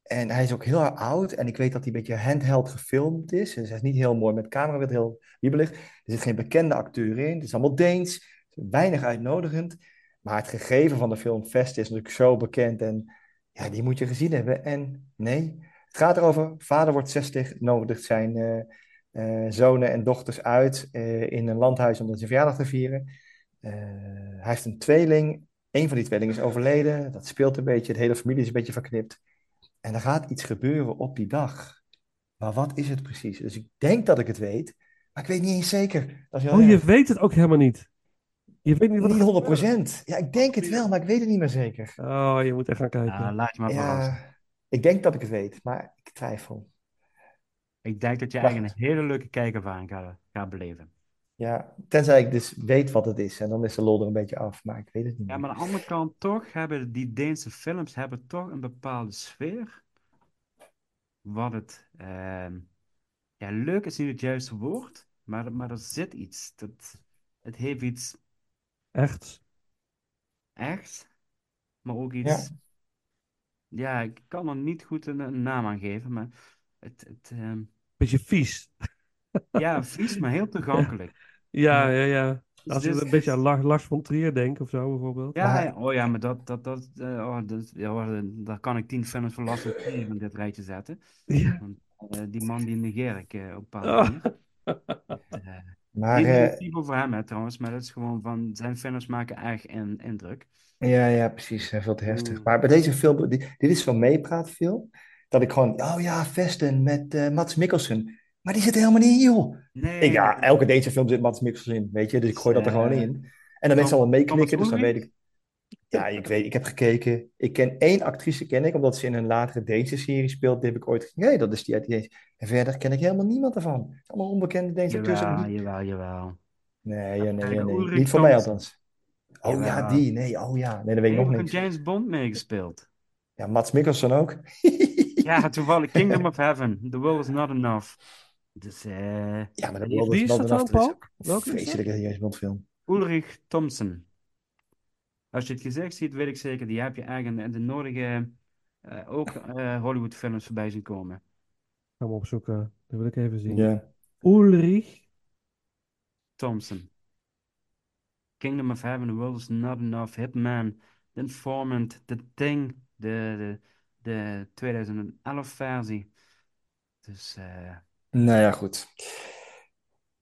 En hij is ook heel oud. En ik weet dat hij een beetje handheld gefilmd is. Dus hij is niet heel mooi met camera, werd heel wiebelig. Er zit geen bekende acteur in. Het is allemaal Deens. Weinig uitnodigend. Maar het gegeven van de film Vest is natuurlijk zo bekend. En ja, die moet je gezien hebben. En nee, het gaat erover. Vader wordt 60, nodigt zijn eh, eh, zonen en dochters uit eh, in een landhuis om zijn verjaardag te vieren. Hij heeft een tweeling. Een van die tweelingen is overleden. Dat speelt een beetje. De hele familie is een beetje verknipt. En er gaat iets gebeuren op die dag. Maar wat is het precies? Dus ik denk dat ik het weet, maar ik weet niet eens zeker. Dat is heel Oh, je weet het ook helemaal niet. Je weet niet wat er Niet gaat 100%. Ja, ik denk het wel, maar ik weet het niet meer zeker. Oh, je moet echt gaan kijken. Ja, laat je maar verrassen. Ja, ik denk dat ik het weet, maar ik twijfel. Ik denk dat je eigenlijk een hele leuke kijkervaring gaat, gaat beleven. Ja, tenzij ik dus weet wat het is en dan is de lol er een beetje af, maar ik weet het niet Ja, meer. maar aan de andere kant toch hebben die Deense films hebben toch een bepaalde sfeer. Wat het, ehm, ja, leuk is niet het juiste woord, maar, maar er zit iets. Dat, het heeft iets Echt. echt, maar ook iets, ja, ik kan er niet goed een, een naam aan geven, maar het, het ehm, Beetje vies. Ja, vies, maar heel toegankelijk. Ja, ja, ja. Als je Dus- een beetje aan Lars, Lars von Trier denkt of zo bijvoorbeeld. Ja, ja, oh ja, maar dat, dat, dat, eh, oh, dat, ja, daar kan ik tien films van Lars von Trier in dit rijtje zetten. Ja. Want, eh, die man die negeer ik eh, op een bepaalde Oh. manier. Maar niet eh, over hem, hè, trouwens, maar dat is gewoon van zijn films maken erg in, indruk. ja, ja, precies, veel te heftig. Maar bij deze film, dit, dit is zo'n meepraatfilm, dat ik gewoon, oh ja, Vesten met eh, Mats Mikkelsen. Maar die zit helemaal niet in, joh. Nee, Ik, ja, elke Deense film zit Mats Mikkelsen in, weet je, dus ik gooi dat er gewoon in. En dan mensen allemaal meeknikken, dus dan weet ik. Ja, ik weet, ik heb gekeken. Ik ken één actrice, ken ik, omdat ze in een latere Deense serie speelt. Die heb ik ooit gezien. Nee, dat is die uit die Deense. En verder ken ik helemaal niemand ervan. Allemaal onbekende Deense acteurs. Jawel, Niet- jawel, jawel. Nee, ja, nee, ja, nee. Niet voor mij althans. Oh ja, die. Nee, oh ja. Nee, dat weet ik nog een James Bond meegespeeld. Ja, Mats Mikkelsen ook. Ja, toevallig Kingdom of Heaven. The World is Not Enough. Dus, eh Ja, maar die- is dat ook Welke is dat? vreselijke James Bond film. Ulrich Thompson. Als je het gezicht ziet, weet ik zeker, die heb je eigenlijk in de nodige eh, ook eh, Hollywood films voorbij zien komen. Ga hem opzoeken. Dat wil ik even zien. Ja. Ulrich. Thompson. Kingdom of Heaven, The World is Not Enough, Hitman, The Informant, The Thing, de, de, de 2011 versie. Dus eh, Nou ja, goed.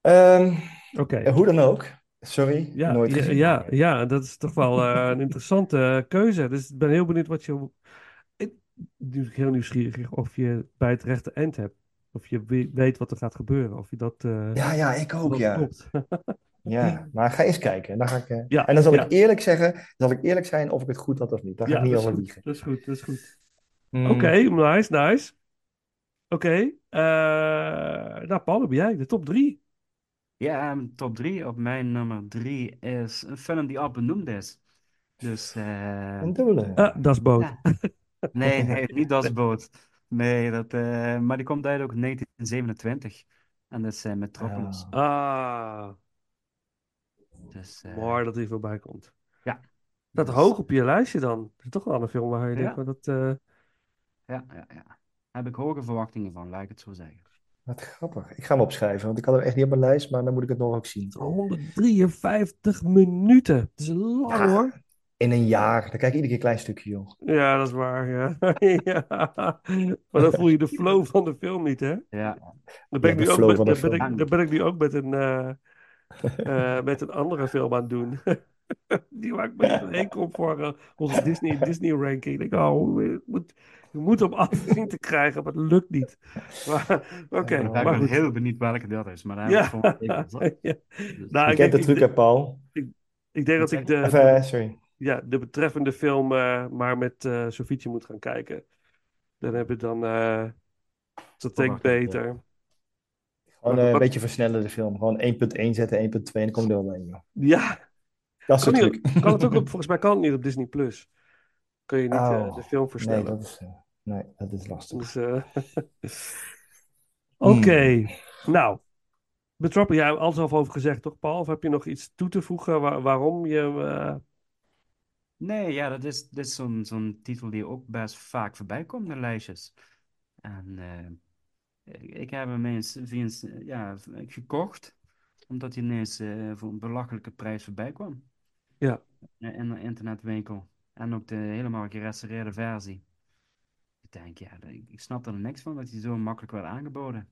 Ehm, Oké. eh, hoe dan ook. Sorry, Ja, nooit ja, ja, ja, dat is toch wel eh, een interessante keuze. Dus ik ben heel benieuwd wat je. Ik ben heel nieuwsgierig of je bij het rechte eind hebt. Of je we- weet wat er gaat gebeuren. Of je dat. eh, Ja, ja, ik ook, ja. klopt. Ja, maar ga eens kijken. Dan ga ik, eh, Ja, en dan zal ja. ik eerlijk zeggen, zal ik eerlijk zijn of ik het goed had of niet. Dan ga Ja, ik niet over liegen. Dat is goed, dat is goed. Hmm. Oké, nice, nice. Oké, eh, nou Paul, ben jij de top drie. ja, top 3. Op mijn nummer 3 is een film die al benoemd is. Dus eh, Een dubbele. Ah, dat is boot. Ja. Nee, nee, niet Das Boot. Nee, dat, eh, maar die komt uit ook in 1927. En dat is eh, Metropolis. Ah, Dus, eh, mooi dat hij voorbij komt. ja. Dat Dus- hoog op je lijstje dan. Dat is toch wel een film waar je Ja. denkt, maar dat... eh, Ja, ja, ja. Heb ik hoge verwachtingen van, laat ik het zo zeggen. Wat grappig. Ik ga hem opschrijven, want ik had hem echt niet op mijn lijst, maar dan moet ik het nog ook zien. 153 minuten. Dat is lang Ja. hoor. In een jaar. Dan kijk ik iedere keer een klein stukje, joh. Ja, dat is waar, ja. ja. Maar dan voel je de flow van de film niet, hè? Ja. Dan ben, Ja, ik nu ook met, dan, ben ik, dan ben ik nu ook met een, eh, eh, met een andere film aan het doen. Die waar ik me niet heen kom voor onze Disney, Disney ranking. Ik denk, oh, ik moet, ik moet hem af zien te krijgen, maar het lukt niet. Maar, Oké, Ik ben goed. heel benieuwd welke dat is. Maar Ja. Ja. Dus- Nou, Je ik kent de truc, ik, hè, Paul? ik, ik denk dat ik de, sorry. ja, de betreffende film eh, maar met eh Sofietje moet gaan kijken. Dan heb ik dan, eh dat denk ik beter. Gewoon eh, een beetje versnellen de film. Gewoon 1.1 zetten, 1.2 en dan kom je er wel joh. Ja, Dat is kan, niet kan het ook op, volgens mij kan het niet op Disney Plus. Kun je niet eh, Oh, de film Nee, versnellen. dat is, eh, nee, dat is lastig. Dus, eh, Oké, nou. Betroppen, jij hebt alles al over gezegd, toch, Paul? Of heb je nog iets toe te voegen waar- waarom je. eh, Nee, ja, dat is, dat is zo'n zo'n titel die ook best vaak voorbij komt in lijstjes. En eh, ik, heb hem eens via ja, gekocht, omdat hij ineens eh, voor een belachelijke prijs voorbij kwam. Ja. In in een internetwinkel. En ook de helemaal gerestaureerde versie. Ik denk, ja, ik, snap er niks van dat hij zo makkelijk werd aangeboden.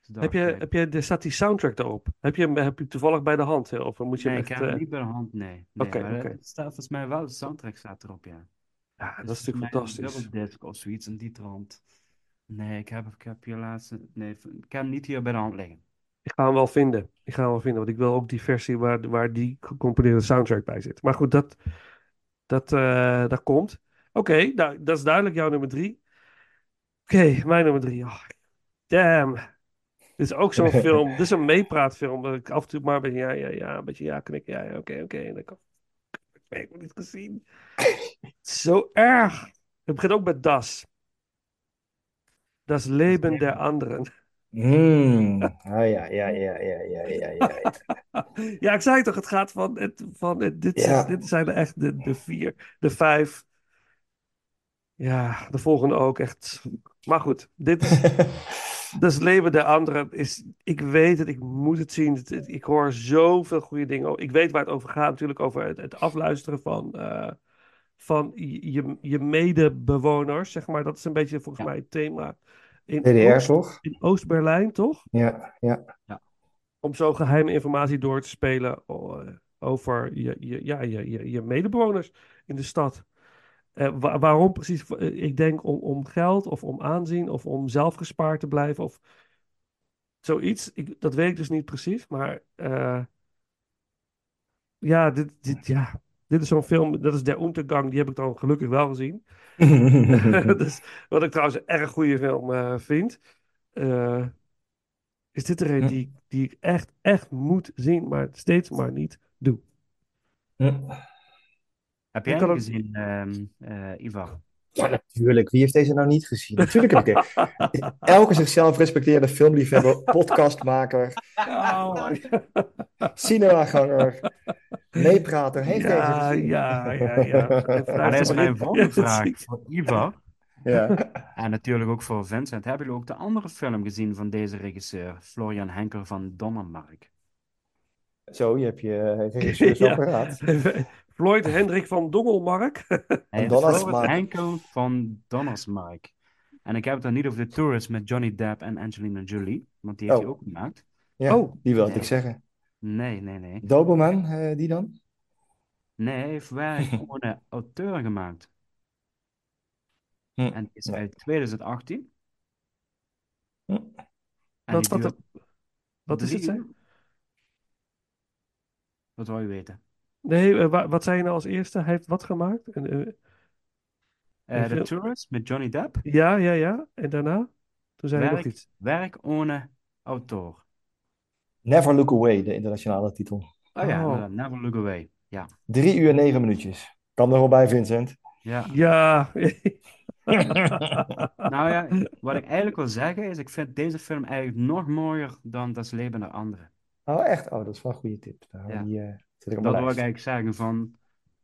Dus heb, je, ik, heb je, er staat die soundtrack erop? Heb je hem heb je toevallig bij de hand? hè? Of moet je nee, ik heb hem eh, niet bij de hand, nee. Nee, Oké, staat volgens mij wel, de soundtrack staat erop, ja. Ja, dat is natuurlijk fantastisch. dubbeldisc of zoiets in die trant. Nee, ik heb, ik heb hier laatst... Nee, ik heb hem niet hier bij de hand liggen. Ik ga hem wel vinden. Ik ga hem wel vinden, want ik wil ook die versie waar, waar die gecomponeerde soundtrack bij zit. Maar goed, dat, dat, eh, dat komt. Oké, nou, dat is duidelijk jouw nummer drie. Oké, mijn nummer drie. Oh, damn. Dit is ook zo'n film. Dit is een meepraatfilm. Dat ik af en toe maar een beetje ja, ja, ja, een beetje ja knikken. Ja, ja, oké, oké. En dan kan ik heb het niet gezien. Zo erg. Het begint ook met Das. Das Leben der anderen. Hmm. Ah, ja, ja, ja, ja, ja, ja, ja. Ja, ik zei toch, het gaat van, het, van het, dit, Ja. dit zijn er echt de, de vier, de vijf. Ja, de volgende ook echt. Maar goed, dit is, dus leven de andere is, ik weet het, ik moet het zien. Ik hoor zoveel goede dingen. Ik weet waar het over gaat, natuurlijk over het, het afluisteren van, eh, van je, je medebewoners, zeg maar. Dat is een beetje volgens mij het thema. In DDR, Oost- toch? In Oost-Berlijn, toch? Ja, ja. om zo geheime informatie door te spelen o- over je, je, ja, je, je, je medebewoners in de stad. Eh, wa- waarom precies? Eh, Ik denk om, om geld of om aanzien of om zelf gespaard te blijven of zoiets. Ik, dat weet ik dus niet precies, maar eh, ja, dit, dit, ja, dit is zo'n film, dat is Der Untergang, die heb ik dan gelukkig wel gezien. dus, wat ik trouwens een erg goede film eh, vind. Eh, is dit er een die, die ik echt, echt moet zien, maar steeds maar niet doe. Heb Ik jij hem het- gezien, ehm eh, Ivar? Ja, natuurlijk. Wie heeft deze nou niet gezien? Natuurlijk heb ik het. Elke zichzelf respecteerde filmliefhebber, podcastmaker, Oh, cinemaganger, meeprater heeft Ja, deze gezien. ja, ja, ja. Maar dat is mijn volgende vraag voor Ivar. Ja. En natuurlijk ook voor Vincent. Hebben jullie ook de andere film gezien van deze regisseur, Florian Henker van Donnermark? Zo, je hebt je regisseur zo paraat. Floyd Hendrik van Dongelmark. Heet Donnersmark. Henkel van Donnersmark. En ik heb het dan niet over The Tourist met Johnny Depp en Angelina Jolie, want die heeft Oh. hij ook gemaakt. Ja, Oh. die wilde ik zeggen. Nee, nee, nee. Doberman, eh, die dan? Nee, hij heeft werk een auteur gemaakt. Hm. En die is Ja. uit 2018. Hm. En Wat, die wat, duurt wat is het, drie zei? uur. Wat wil je weten? Nee, eh, wa- wat zei je nou als eerste? Hij heeft wat gemaakt? Een, eh, Eh, The film- Tourist met Johnny Depp. ja, ja, ja. En daarna? Toen zei hij nog Werk, iets. werk ohne auteur. Never Look Away, de internationale titel. Oh ja, Oh. Never Look Away. Ja. Drie uur negen minuutjes. Kan er wel bij, Vincent. Ja. Ja. Nou ja, wat ik eigenlijk wil zeggen is, ik vind deze film eigenlijk nog mooier dan Das Leben der Anderen. Oh, echt? Oh, dat is wel een goede tip. Nou, Ja. die eh, zet ik op Dat wil ik eigenlijk zeggen van,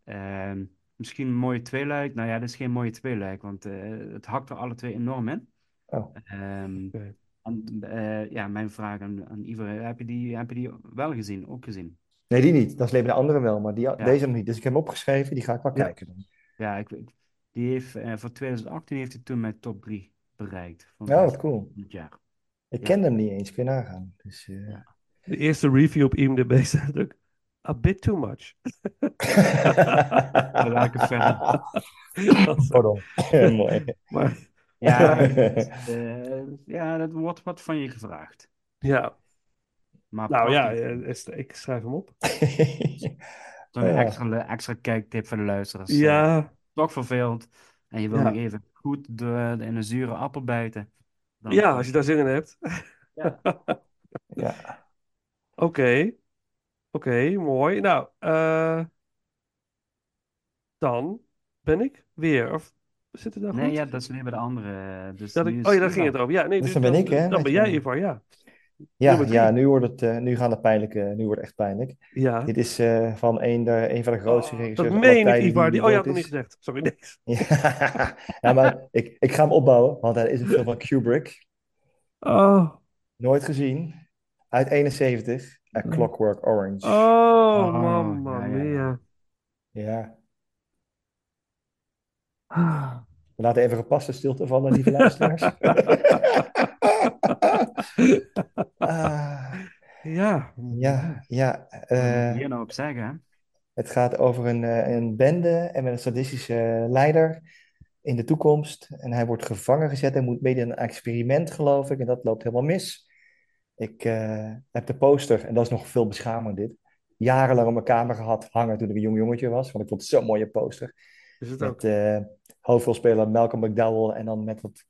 ehm, misschien een mooie tweeluik. Nou ja, dit is geen mooie tweeluik, want eh, het hakt er alle twee enorm in. Oh. Ehm, Oké. En eh, ja, mijn vraag aan, aan heb je die, heb je die wel gezien, ook gezien? Nee, die niet. Dat is leven de andere wel, maar die, Ja. deze nog niet. Dus ik heb hem opgeschreven, die ga ik wel Ja. kijken. dan. Ja, ik, die heeft, eh, voor 2018 heeft hij toen mijn top 3 bereikt. Van Ja, wat cool. het jaar. Ik Ja. kende hem niet eens, kun je nagaan. Dus, eh, De eerste review op IMDb staat ook a bit too much. Welke film? Pardon. Mooi. Maar Ja, het, eh, ja, dat wordt wat van je gevraagd. ja, Maar nou ja, eh, is- ik schrijf hem op. Zo'n Ja. extra, extra kijktip voor de luisteraars. Eh, Ja, toch verveeld. En je wil Ja. nog even goed de, in een zure appel bijten. Dan ja, als je daar zin in hebt. Ja. Ja. Oké, oké, mooi. Nou, eh, dan ben ik weer. Of zit het nou Nee, goed? ja, dat is alleen bij de andere. Dus Dat ik, oh ja, daar ging het over. Ja, nee, Dus dan ben ik, hè, Dan ben jij, Ivar, ja. Ja, ja nu, wordt het, eh, nu gaan de pijnlijke, nu wordt het echt pijnlijk. Ja. Dit is eh, van een, de, een van de grootste Oh, regisseurs dat meen ik, Ivar. die oh, je had het nog niet gezegd. Sorry, niks. Ja, ja, maar ik, ik ga hem opbouwen, want hij is een film van Kubrick. Oh, Nooit gezien. Uit 71. A Clockwork Orange. oh, Oh, ja, ja. mia. Ja. We laten even gepaste stilte vallen, lieve luisteraars. Ah, Ja. ja, ja. Ik hier nou op zeggen, hè? Het gaat over een, eh, een bende en met een sadistische leider in de toekomst. En hij wordt gevangen gezet en moet aan een experiment, geloof ik. En dat loopt helemaal mis. Ik eh, heb de poster, en dat is nog veel beschamend dit, jarenlang op mijn kamer gehad hangen toen ik een jong jongetje was. Want ik vond het zo'n mooie poster. Is het ook? Met eh hoofdrolspeler Malcolm McDowell en dan met dat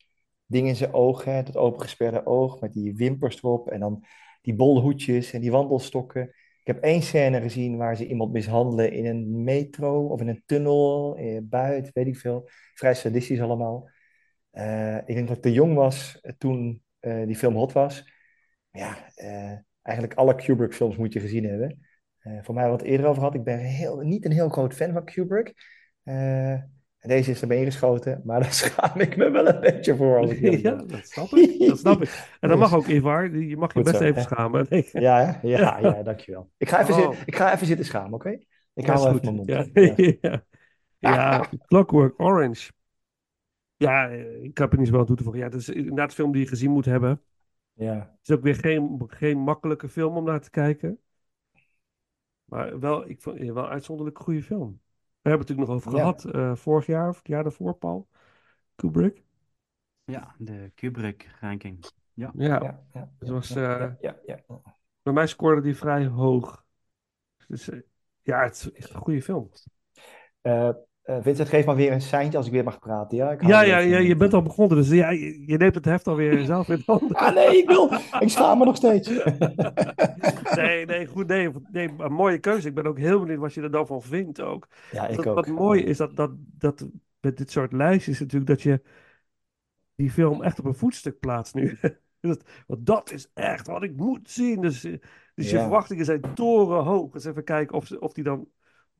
ding in zijn oog, hè, dat opengesperde oog, met die wimpers erop en dan die bolhoedjes en die wandelstokken. Ik heb één scène gezien waar ze iemand mishandelen in een metro of in een tunnel, eh, buiten, weet ik veel. Vrij sadistisch allemaal. Eh, ik denk dat ik te jong was eh, toen die film hot was. Ja, eh, eigenlijk alle Kubrick-films moet je gezien hebben. Voor mij wat eerder over had. Ik ben heel, niet een heel groot fan van Kubrick. Deze is erbij ingeschoten, maar daar schaam ik me wel een beetje voor. Als ik Ja, dat snap ik. Dat snap ik. En dat mag ook, Ivar. Je mag je Goed best zo, even hè? schamen. Nee. Ja, hè? ja, ja, dankjewel. Ik ga even, Oh. zitten, ik ga even zitten schamen, oké? Ik Ja, hou wel goed. even mond. Ja, Ja. ja. ja, Clockwork Orange. Ja, eh, ik heb er niet zoveel aan toe te voegen. Ja, het is inderdaad een film die je gezien moet hebben. Ja. Het is ook weer geen, geen makkelijke film om naar te kijken. Maar wel, ik vond ja, wel een uitzonderlijk goede film. We hebben het natuurlijk nog over Ja. gehad eh, vorig jaar of het jaar daarvoor, Paul. Kubrick. Ja, de Kubrick-ranking. Ja. Ja, Ja, ja, was, ja, eh, ja, ja, ja. bij mij scoorde die vrij hoog. Dus eh, ja, het is echt een goede film. Eh, Vincent, geef maar weer een seintje als ik weer mag praten. Ja, ik Ja, ja, ja, je bent al begonnen, dus ja, je, je neemt het heft alweer zelf in handen. Ah, nee, ik wil. Ik schaam me nog steeds. Nee, nee, goed, nee, nee, een mooie keuze. Ik ben ook heel benieuwd wat je er dan van vindt ook. Ja, ik wat, ook. wat mooi is dat, dat, dat met dit soort lijstjes natuurlijk dat je die film echt op een voetstuk plaatst nu. Dat- Want dat is echt wat ik moet zien. Dus, eh, dus je verwachtingen zijn torenhoog. Eens even kijken of, of, die, dan,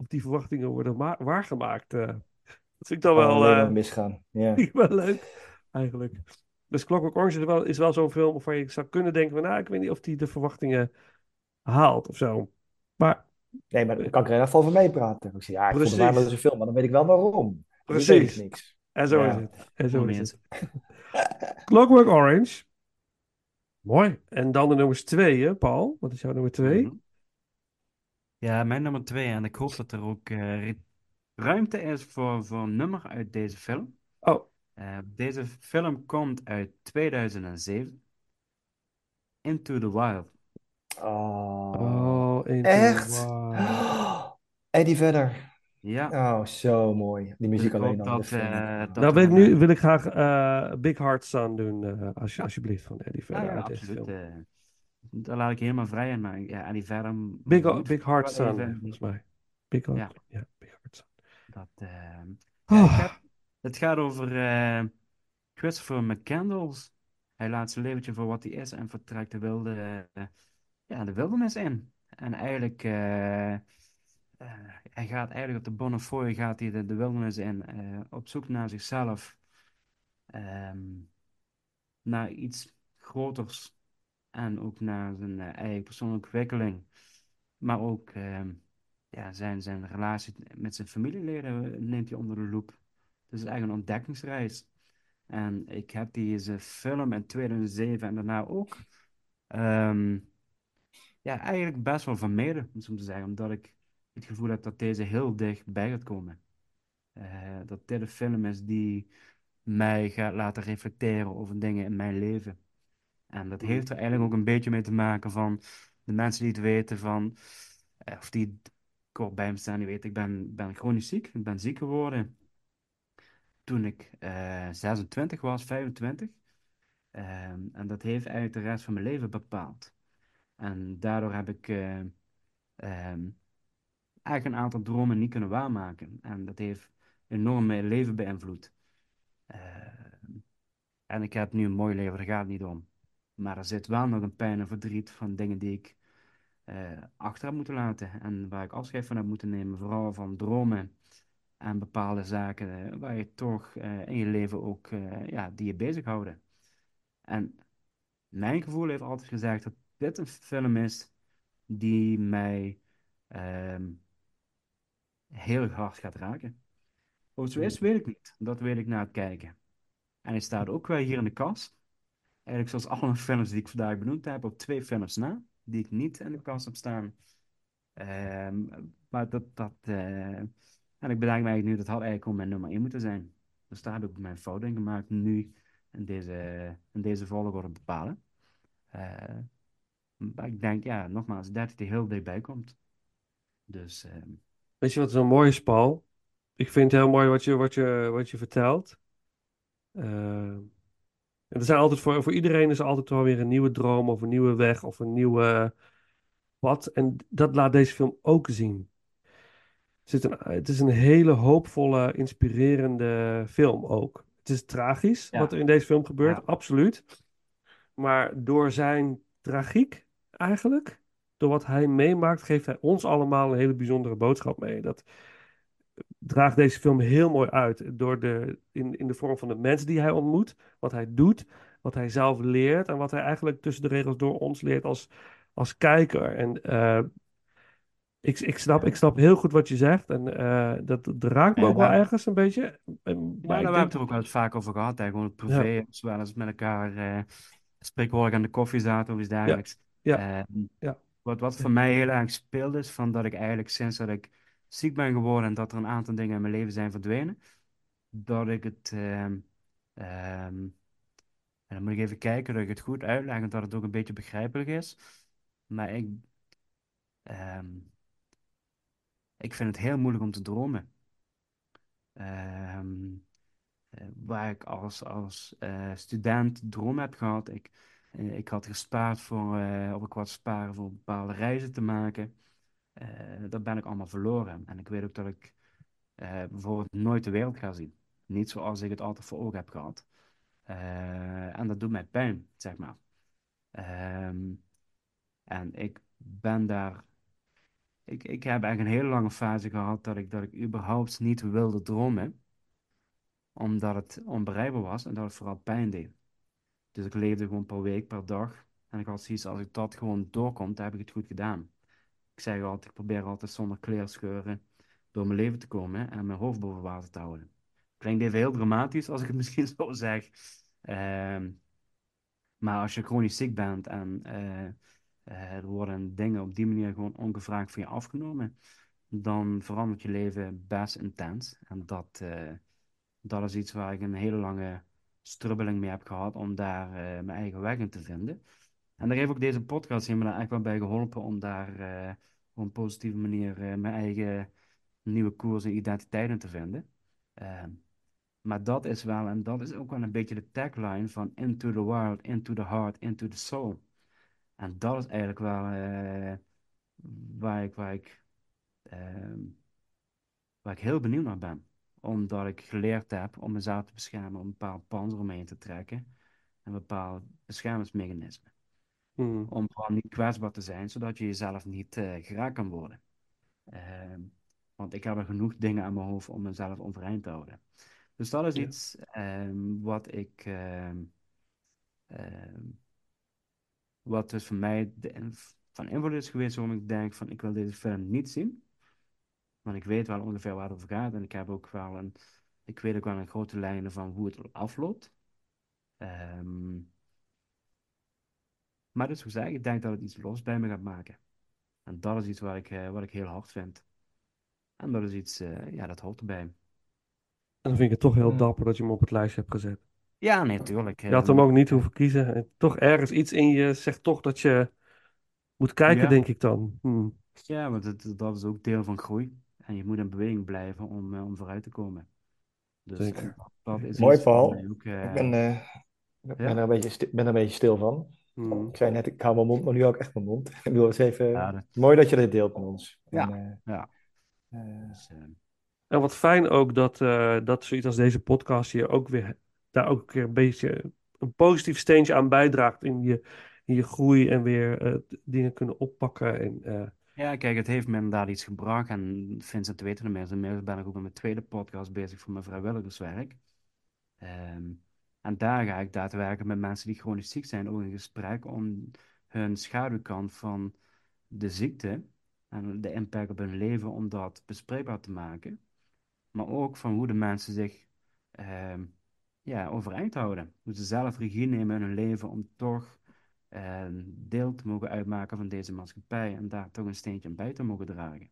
of die verwachtingen worden ma- waargemaakt. eh. dat vind ik dan wel, eh, maar misgaan. Ja. wel leuk, eigenlijk. Dus Clockwork Orange is wel, is wel zo'n film waarvan je zou kunnen denken van, nou, ik weet niet of die de verwachtingen haalt of zo. Maar Nee, maar dan kan ik er geval van meepraten. Ik zeg, ja, ik vond het Precies. een film, maar dan weet ik wel waarom. Precies. niks. En zo Ja. is het. En zo is het. Clockwork Orange. Mooi. En dan de nummers twee, hè, Paul? Wat is jouw nummer twee? Mhm. Ja, mijn nummer twee. En ik hoop dat er ook eh, ru- ruimte is voor, voor een nummer uit deze film. Oh, Eh, deze film komt uit 2007. Into the Wild. Oh, oh Into echt? Wild. Eddie Vedder. Ja. Oh, zo mooi. Die muziek Ik alleen hoop al. dat, film. eh, dat Nou, wil ik nu wil ik graag eh, Big Heart Sun doen, eh, als je, alsjeblieft, van Eddie Ah Vedder ja, uit deze absoluut. film. eh, daar laat ik helemaal vrij in. Maar ja, Eddie Vedder Big, moet Big Heart Sun, volgens mij. Big Heart, Ja. ja, Big Heart Sun. Dat, eh, ja, Oh. het gaat over eh, Christopher McCandless. Hij laat zijn leventje voor wat hij is en vertrekt de, wilde, eh, ja, de wildernis in. En eigenlijk, eh, eh, hij gaat eigenlijk op de Bonnefoy gaat hij de, de wildernis in, eh, op zoek naar zichzelf, ehm, naar iets groters en ook naar zijn eh, eigen persoonlijke ontwikkeling. Maar ook ehm, ja, zijn, zijn relatie met zijn familieleden neemt hij onder de loep. Het is eigenlijk een ontdekkingsreis. En ik heb deze film in 2007 en daarna ook ehm, ja, eigenlijk best wel vermeden, om zo te zeggen. Omdat ik het gevoel heb dat deze heel dichtbij gaat komen. Eh, dat dit een film is die mij gaat laten reflecteren over dingen in mijn leven. En dat heeft er eigenlijk ook een beetje mee te maken van de mensen die het weten van, eh, of die kort bij me staan, die weten, ik ben, ben chronisch ziek, ik ben ziek geworden toen ik eh 26 was, 25. Ehm, en dat heeft eigenlijk de rest van mijn leven bepaald. En daardoor heb ik eh, ehm, eigenlijk een aantal dromen niet kunnen waarmaken. En dat heeft enorm mijn leven beïnvloed. Ehm, en ik heb nu een mooi leven, daar gaat het niet om. Maar er zit wel nog een pijn en verdriet van dingen die ik eh, achter heb moeten laten. En waar ik afscheid van heb moeten nemen. Vooral van dromen en bepaalde zaken eh, waar je toch eh, in je leven ook ja, die je bezighouden. En mijn gevoel heeft altijd gezegd dat dit een film is die mij ehm, heel erg hard gaat raken. Of het zo is, weet ik niet. Dat weet ik na het kijken. En hij staat ook wel hier in de kast. Eigenlijk zoals alle films die ik vandaag benoemd heb, op twee films na, die ik niet in de kast heb staan. Ehm, maar dat, dat, eh, en ik bedenk eigenlijk nu, dat had eigenlijk gewoon mijn nummer 1 moeten zijn. Dus daar ik mijn fout in gemaakt, nu in deze, in deze volgorde bepalen. Eh, maar ik denk, ja, nogmaals, dat hij er heel dichtbij komt. Dus, ehm, Weet je wat zo mooi is, Paul? Ik vind het heel mooi wat je, wat je, wat je vertelt. Eh, en er zijn altijd voor, voor iedereen is er altijd wel weer een nieuwe droom of een nieuwe weg of een nieuwe pad. En dat laat deze film ook zien. Zit een, het is een hele hoopvolle, inspirerende film ook. Het is tragisch Ja. wat er in deze film gebeurt, Ja. absoluut. Maar door zijn tragiek eigenlijk, door wat hij meemaakt, geeft hij ons allemaal een hele bijzondere boodschap mee. Dat draagt deze film heel mooi uit. Door de, in, in de vorm van de mensen die hij ontmoet, wat hij doet, wat hij zelf leert en wat hij eigenlijk tussen de regels door ons leert als, als kijker. En eh, ik, ik, snap, ik snap heel goed wat je zegt en eh, dat, dat raakt me Ja, ook wel ja. ergens een beetje. En- Ja, Maar daar ik hebben we denk het er ook wel eens vaak over gehad. Hè. Gewoon het privé, zowel als met elkaar eh spreekwoordelijk aan de koffie zaten of iets dergelijks. ja, Ehm, ja. Wat, wat voor mij heel erg speelt is van dat ik eigenlijk sinds dat ik ziek ben geworden en dat er een aantal dingen in mijn leven zijn verdwenen, dat ik het, ehm, ehm, en dan moet ik even kijken dat ik het goed uitleg en dat het ook een beetje begrijpelijk is. Maar ik, ehm, ik vind het heel moeilijk om te dromen. Eh, waar ik als, als eh, student droom heb gehad. Ik, eh, ik had gespaard voor, eh, of ik wat sparen voor bepaalde reizen te maken. Eh, dat ben ik allemaal verloren. En ik weet ook dat ik eh, bijvoorbeeld nooit de wereld ga zien. Niet zoals ik het altijd voor ogen heb gehad. Eh, en dat doet mij pijn, zeg maar. Ehm, en ik ben daar. Ik, ik heb eigenlijk een hele lange fase gehad dat ik, dat ik überhaupt niet wilde dromen omdat het onbereikbaar was en dat het vooral pijn deed. Dus ik leefde gewoon per week, per dag. En ik had zoiets, als ik dat gewoon doorkomt, dan heb ik het goed gedaan. Ik zeg altijd, ik probeer altijd zonder kleerscheuren door mijn leven te komen en mijn hoofd boven water te houden. Klinkt even heel dramatisch als ik het misschien zo zeg. Ehm, maar als je chronisch ziek bent en eh, eh, er worden dingen op die manier gewoon ongevraagd van je afgenomen, dan verandert je leven best intens. En dat, eh, dat is iets waar ik een hele lange strubbeling mee heb gehad om daar mijn eigen weg in te vinden. En daar heeft ook deze podcast heeft me echt wel bij geholpen om daar eh, op een positieve manier eh, mijn eigen nieuwe koers en identiteit in te vinden. Ehm, maar dat is wel, en dat is ook wel een beetje de tagline van Into the Wild, Into the Heart, Into the Soul. En dat is eigenlijk wel eh, waar ik, waar ik, ehm, waar ik heel benieuwd naar ben. Omdat ik geleerd heb om mezelf te beschermen, om een bepaald panzer omheen te trekken. Een bepaald beschermingsmechanisme. Hmm. Om vooral niet kwetsbaar te zijn, zodat je jezelf niet eh, geraakt kan worden. Ehm, want ik heb er genoeg dingen aan mijn hoofd om mezelf overeind te houden. Dus dat is Ja. iets ehm, wat ik. ehm, wat dus voor mij de van invloed is geweest waarom ik denk van ik wil deze film niet zien. Want ik weet wel ongeveer waar het over gaat en ik heb ook wel een, ik weet ook wel een grote lijnen van hoe het afloopt. Ehm, maar dus gezegd, ik denk dat het iets los bij me gaat maken. En dat is iets wat ik, eh, wat ik heel hard vind. En dat is iets, eh, ja, dat hoort erbij. En dan vind ik het toch heel Eh. dapper dat je hem op het lijstje hebt gezet. Ja, nee, tuurlijk. Je had hem ook niet hoeven kiezen. En toch ergens iets in je zegt toch dat je moet kijken, Ja. denk ik dan. Hmm. Ja, want dat, dat is ook deel van groei. En je moet in beweging blijven om, eh, om vooruit te komen. Dus Zeker. eh, dat is Mooi, ook, eh, Ik ben, eh, ik ben, ja. er een beetje ben er een beetje stil van. Hmm. Ik zei net, ik hou mijn mond, maar nu hou ik echt mijn mond. Ik bedoel, het is even Ja, dat- mooi dat je dit deelt met ons. Ja. En, eh, Ja. eh, Dus, eh, En wat fijn ook dat, eh, dat zoiets als deze podcast je ook weer daar ook een keer een beetje een positief steentje aan bijdraagt in je, in je groei en weer eh, dingen kunnen oppakken. En, eh, Ja, kijk, het heeft me inderdaad iets gebracht. En Vincent weet het inmiddels. Inmiddels ben ik ook met mijn tweede podcast bezig voor mijn vrijwilligerswerk. Ehm, en daar ga ik daadwerkelijk met mensen die chronisch ziek zijn ook in gesprek om hun schaduwkant van de ziekte en de impact op hun leven, om dat bespreekbaar te maken. Maar ook van hoe de mensen zich ehm, ja, overeind houden. Hoe ze zelf regie nemen in hun leven om toch eh, deel te mogen uitmaken van deze maatschappij en daar toch een steentje aan bij te mogen dragen.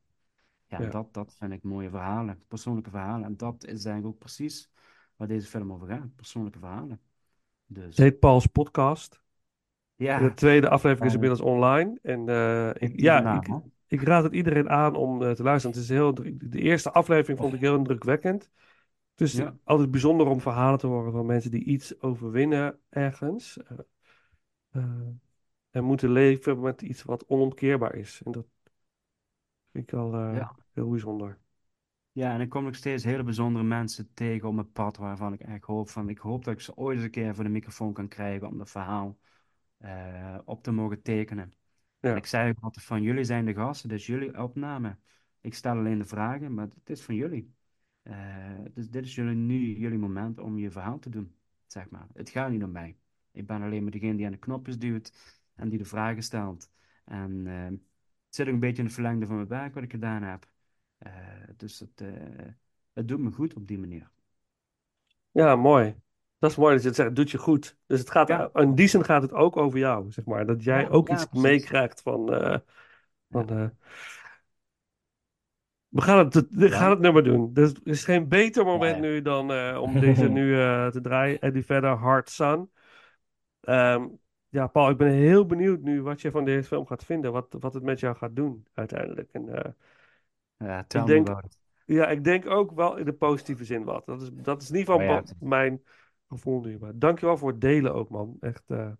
Ja, Ja. Dat, dat vind ik mooie verhalen, persoonlijke verhalen. En dat is eigenlijk ook precies waar deze film over gaat, persoonlijke verhalen. Dus, Het heet Paul's Podcast. ja, De tweede aflevering is inmiddels online. En eh, ik, ja, ik, raad het iedereen aan om eh, te luisteren. Het is heel, de eerste aflevering vond ik heel indrukwekkend. Het is Ja. altijd bijzonder om verhalen te horen van mensen die iets overwinnen ergens. eh, en moeten leven met iets wat onomkeerbaar is. En dat vind ik al Ja. heel bijzonder. Ja, en ik kom nog steeds hele bijzondere mensen tegen op mijn pad waarvan ik echt hoop van, ik hoop dat ik ze ooit eens een keer voor de microfoon kan krijgen om dat verhaal eh, op te mogen tekenen. Ja. En ik zei ook altijd van, jullie zijn de gasten, dus jullie opname. Ik stel alleen de vragen, maar het is van jullie. Eh, dus dit is jullie, nu jullie moment om je verhaal te doen, zeg maar. Het gaat niet om mij. Ik ben alleen maar degene die aan de knopjes duwt en die de vragen stelt. En eh, het zit ook een beetje in het verlengde van mijn werk wat ik gedaan heb. Eh, dus het, eh, het doet me goed op die manier. Ja, mooi. Dat is mooi dat je het zegt. Het doet je goed. Dus het gaat, Ja. in die zin gaat het ook over jou, zeg maar. Dat jij Ja, ook ja, iets meekrijgt van... eh, van we gaan het, we gaan het nummer doen. Dus er is geen beter moment nu dan om deze nu te draaien. Eddie Vedder, Hard Sun. Ehm, ja, Paul, ik ben heel benieuwd nu wat je van deze film gaat vinden. Wat, wat het met jou gaat doen uiteindelijk. En, Ja, tell ik me denk, ja, ik denk ook wel in de positieve zin wat. Dat is, dat is in ieder geval Oh ja, wat mijn gevoel nu. Maar dankjewel voor het delen ook, man. Echt. eh,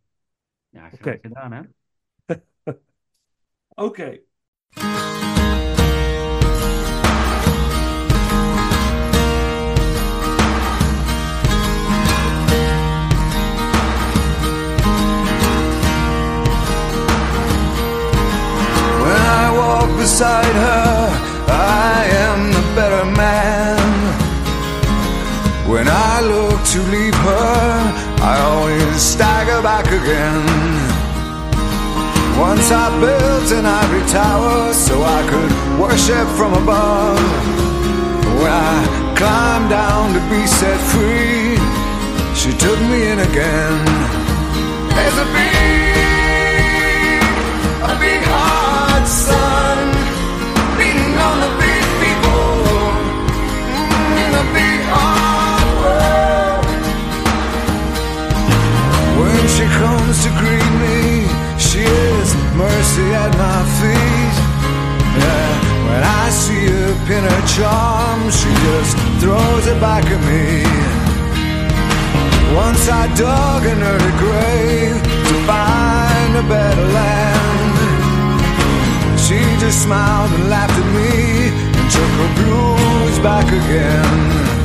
Ja, graag gedaan, hè? Oké. When I walk beside her, to leave her, I always stagger back again. Once I built an ivory tower so I could worship from above. When I climbed down to be set free, she took me in again. There's a big, a big charm, she just throws it back at me. Once I dug an early grave to find a better land. She just smiled and laughed at me and took her blues back again.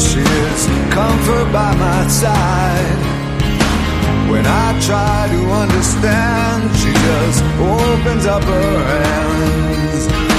River, she is comfort by my side. When I try to understand, she just opens up her hands.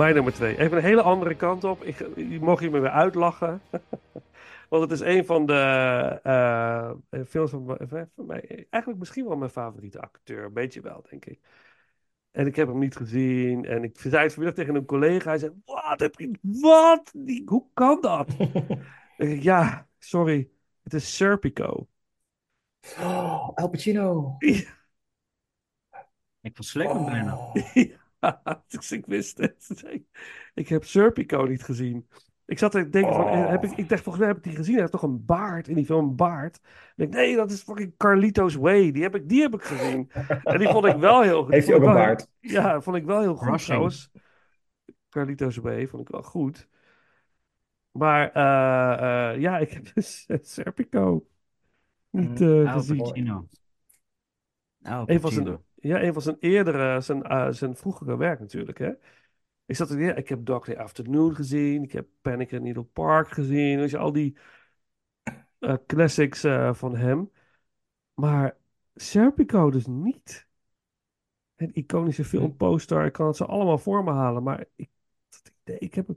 Mijn nummer twee. Even een hele andere kant op. Ik, je mocht je me weer uitlachen. Want het is een van de eh, eh, films van, mijn- van mij. Eigenlijk misschien wel mijn favoriete acteur. Een beetje wel, denk ik. En ik heb hem niet gezien. En ik zei het vanmiddag tegen een collega. Hij zei: Wat? Heb je, wat? Die- Hoe kan dat? Ik ja, sorry. Het is Serpico. Oh, Al Pacino. Ik verslik hem bijna. Dus ik wist het. Ik heb Serpico niet gezien. Ik zat te denken van, eh, heb ik, ik dacht volgens mij heb ik die gezien. Hij heeft toch een baard in die film, een baard. Ik denk, nee, dat is fucking Carlito's Way. Die heb ik, die heb ik gezien. En die vond ik wel heel goed. Heeft hij Vond ook ik een wel- baard? Ja, vond ik wel heel goed trouwens. Carlito's Way vond ik wel goed. Maar eh, eh, ja, ik heb dus Serpico niet eh, Al gezien. Pacino. Al Een van zijn, Pacino. Ja, een van zijn eerdere, zijn, eh, zijn vroegere werk natuurlijk, hè. Ik zat er, ik heb Dog Day Afternoon gezien, ik heb Panic at Needle Park gezien, weet je, al die eh, classics eh, van hem. Maar Serpico dus niet. Een iconische filmposter, ik kan het ze allemaal voor me halen, maar ik, ik heb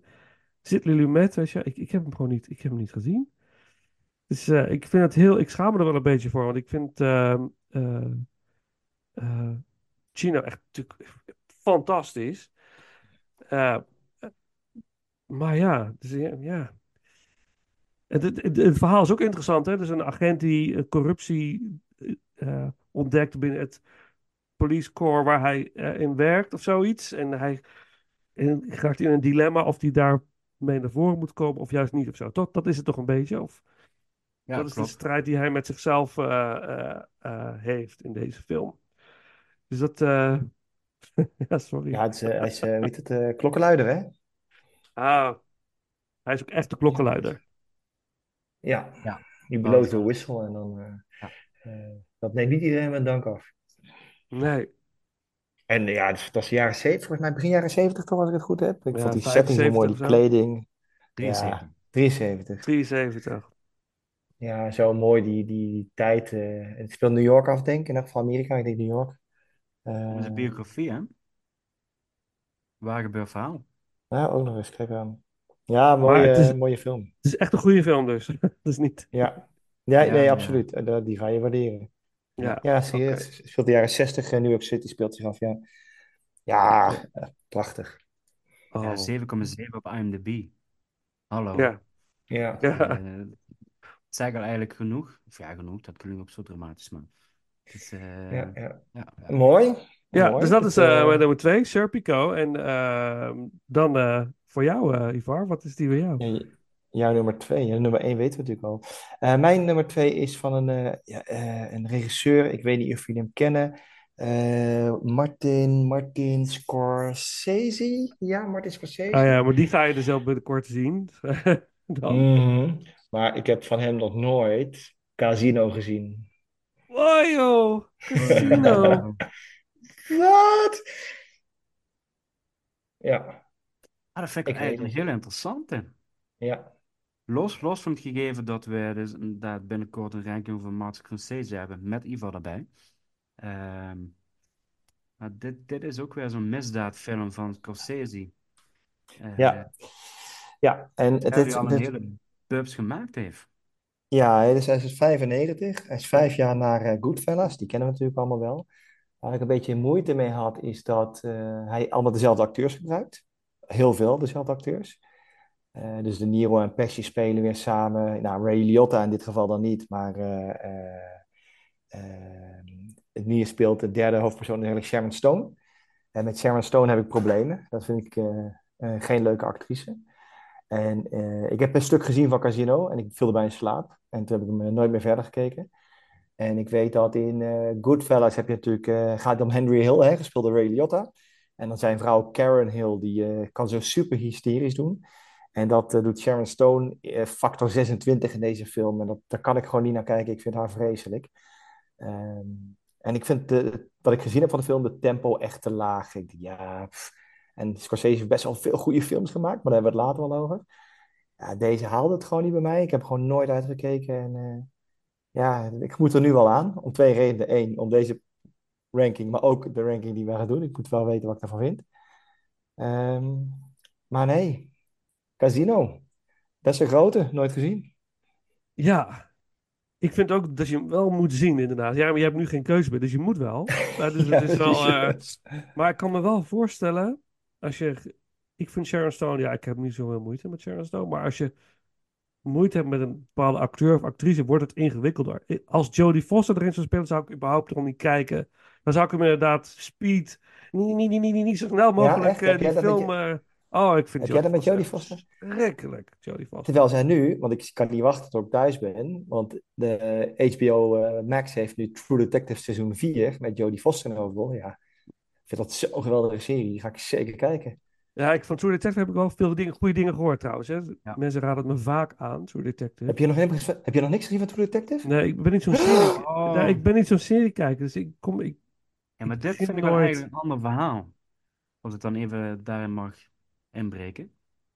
Zit Lumet, weet je, ik, ik heb hem gewoon niet, ik heb hem niet gezien. Dus ik vind het heel, ik schaam me er wel een beetje voor, want ik vind eh, Chino echt natuurlijk fantastisch. Eh, maar ja, dus, ja. Het, het, het- het verhaal is ook interessant. Hè? Dus een agent die eh, corruptie ontdekt binnen het police corps waar hij in werkt of zoiets. En hij en raakt in een dilemma of hij daarmee naar voren moet komen of juist niet of zo. Dat, dat is het toch een beetje? Of, Ja, dat is de strijd die hij met zichzelf heeft in deze film. Dus dat... eh, ja, sorry. Ja, het is, eh, hij is, eh, weet het, eh, klokkenluider, hè? Ah, hij is ook echt de klokkenluider. Ja. Ja. Die bloot de wissel en dan... eh, eh, dat neemt niet iedereen met dank af. Nee. En ja, dat was de jaren 70, volgens mij begin jaren 70 toch, als ik het goed heb. Ik Ja, vond die setting zo mooi, die 75 of zo. kleding. 73. Ja, 73. 73. Ja, zo mooi die, die, die tijd. eh, het speelt New York af, denk ik. In ieder geval Amerika, ik denk New York. Eh, Dat is een biografie, hè? Waar gebeurt verhaal. ja, ook nog eens, kijk aan. Ja, mooie, Maar het is- mooie film. Het is echt een goede film dus. dus niet... Ja, ja, Ja, nee, ja. absoluut. Eh, dat- Die ga je waarderen. Ja, Ja, serieus. Het Speelt de jaren 60, eh, New York City speelt zich af, ja. Ja, eh, prachtig. Oh. Ja, 7,7 op IMDb. Hallo. Ja. Ja. Ja. Eh, het zegt al eigenlijk genoeg. Of ja, genoeg, dat klinkt ook zo dramatisch, maar... Is, eh, Ja, ja. ja. Mooi. Ja, Mooi. dus dat is Het, eh, eh, mijn nummer twee, Serpico. En ehm, dan eh, voor jou, eh, Ivar, wat is die voor jou? Jouw nummer twee. Ja, nummer één weten we natuurlijk al. Eh, mijn nummer twee is van een, eh, ja, eh, een regisseur. Ik weet niet of jullie hem kennen. Eh, Martin, Martin Scorsese. Ja, Martin Scorsese. Ah ja, maar die ga je dus ook binnenkort zien. dan. Mhm. Maar ik heb van hem nog nooit Casino gezien. Oh joh, Casino. Wat? Ja, Ah, dat vind ik Ik eigenlijk heel interessante. ja. Los, los van het gegeven dat we dus inderdaad binnenkort een ranking van Martin Scorsese hebben, met Ivar erbij. Ehm, maar dit, dit is ook weer zo'n misdaadfilm van Scorsese. Eh, Ja. Ja, en het, al een hele bubs gemaakt heeft. Ja, hij is, hij is 95. Hij is vijf jaar naar eh, Goodfellas. Die kennen we natuurlijk allemaal wel. Waar ik een beetje moeite mee had, is dat eh, hij allemaal dezelfde acteurs gebruikt. Heel veel dezelfde acteurs. Eh, dus De Niro en Pesci spelen weer samen. Nou, Ray Liotta in dit geval dan niet, maar eh eh eh, Nier speelt de derde hoofdpersoon eigenlijk Sharon Stone. En met Sharon Stone heb ik problemen. Dat vind ik geen leuke actrice. En eh, ik heb een stuk gezien van Casino en ik viel erbij in slaap. En toen heb ik hem eh, nooit meer verder gekeken. En ik weet dat in eh, Goodfellas heb je natuurlijk, eh, gaat om Henry Hill, hè, gespeeld door Ray Liotta. En dan zijn vrouw Karen Hill, die kan zo super hysterisch doen. En dat doet Sharon Stone factor 26 in deze film. En dat, daar kan ik gewoon niet naar kijken. Ik vind haar vreselijk. Ehm, en ik vind de, wat ik gezien heb van de film, de tempo echt te laag. Ik, ja. En Scorsese heeft best wel veel goede films gemaakt, maar daar hebben we het later wel over. Ja, deze haalde het gewoon niet bij mij. Ik heb gewoon nooit uitgekeken. En eh, ja, ik moet er nu wel aan. Om twee redenen. Eén, om deze ranking, maar ook de ranking die we gaan doen. Ik moet wel weten wat ik daarvan vind. Ehm, maar nee, Casino. Best een grote, nooit gezien. Ja, ik vind ook dat je hem wel moet zien, inderdaad. Ja, maar je hebt nu geen keuze meer, dus je moet wel. Maar, dus, Ja, het is wel, eh, maar ik kan me wel voorstellen, als je... Ik vind Sharon Stone, ja, ik heb niet zoveel moeite met Sharon Stone, maar als je moeite hebt met een bepaalde acteur of actrice, wordt het ingewikkelder. Als Jodie Foster erin zou spelen, zou ik überhaupt erom niet kijken. Dan zou ik hem inderdaad speed, niet, niet, niet, niet, niet zo snel mogelijk echt? eh, die jij film... je- eh, Oh, ik vind Heb jij dat met Jodie Foster? Verschrikkelijk, Jodie Foster. Terwijl zij nu, want ik kan niet wachten tot ik thuis ben, want de HBO eh, Max heeft nu True Detective seizoen 4 met Jodie Foster in de hoofdrol. Ja, vind dat zo'n geweldige serie. Die ga ik zeker kijken. Ja, ik, van True Detective heb ik wel veel dingen, goede dingen gehoord trouwens. Hè. Mensen raden het me vaak aan, True Detective. Heb je nog, heb je nog niks gezien van True Detective? Nee, ik ben niet zo'n serie. Oh. Nee, ik ben niet zo'n seriekijker, dus ik kom. Ik, Ja, maar dit vind ik wel nooit. een ander verhaal. Als ik dan even daarin mag inbreken.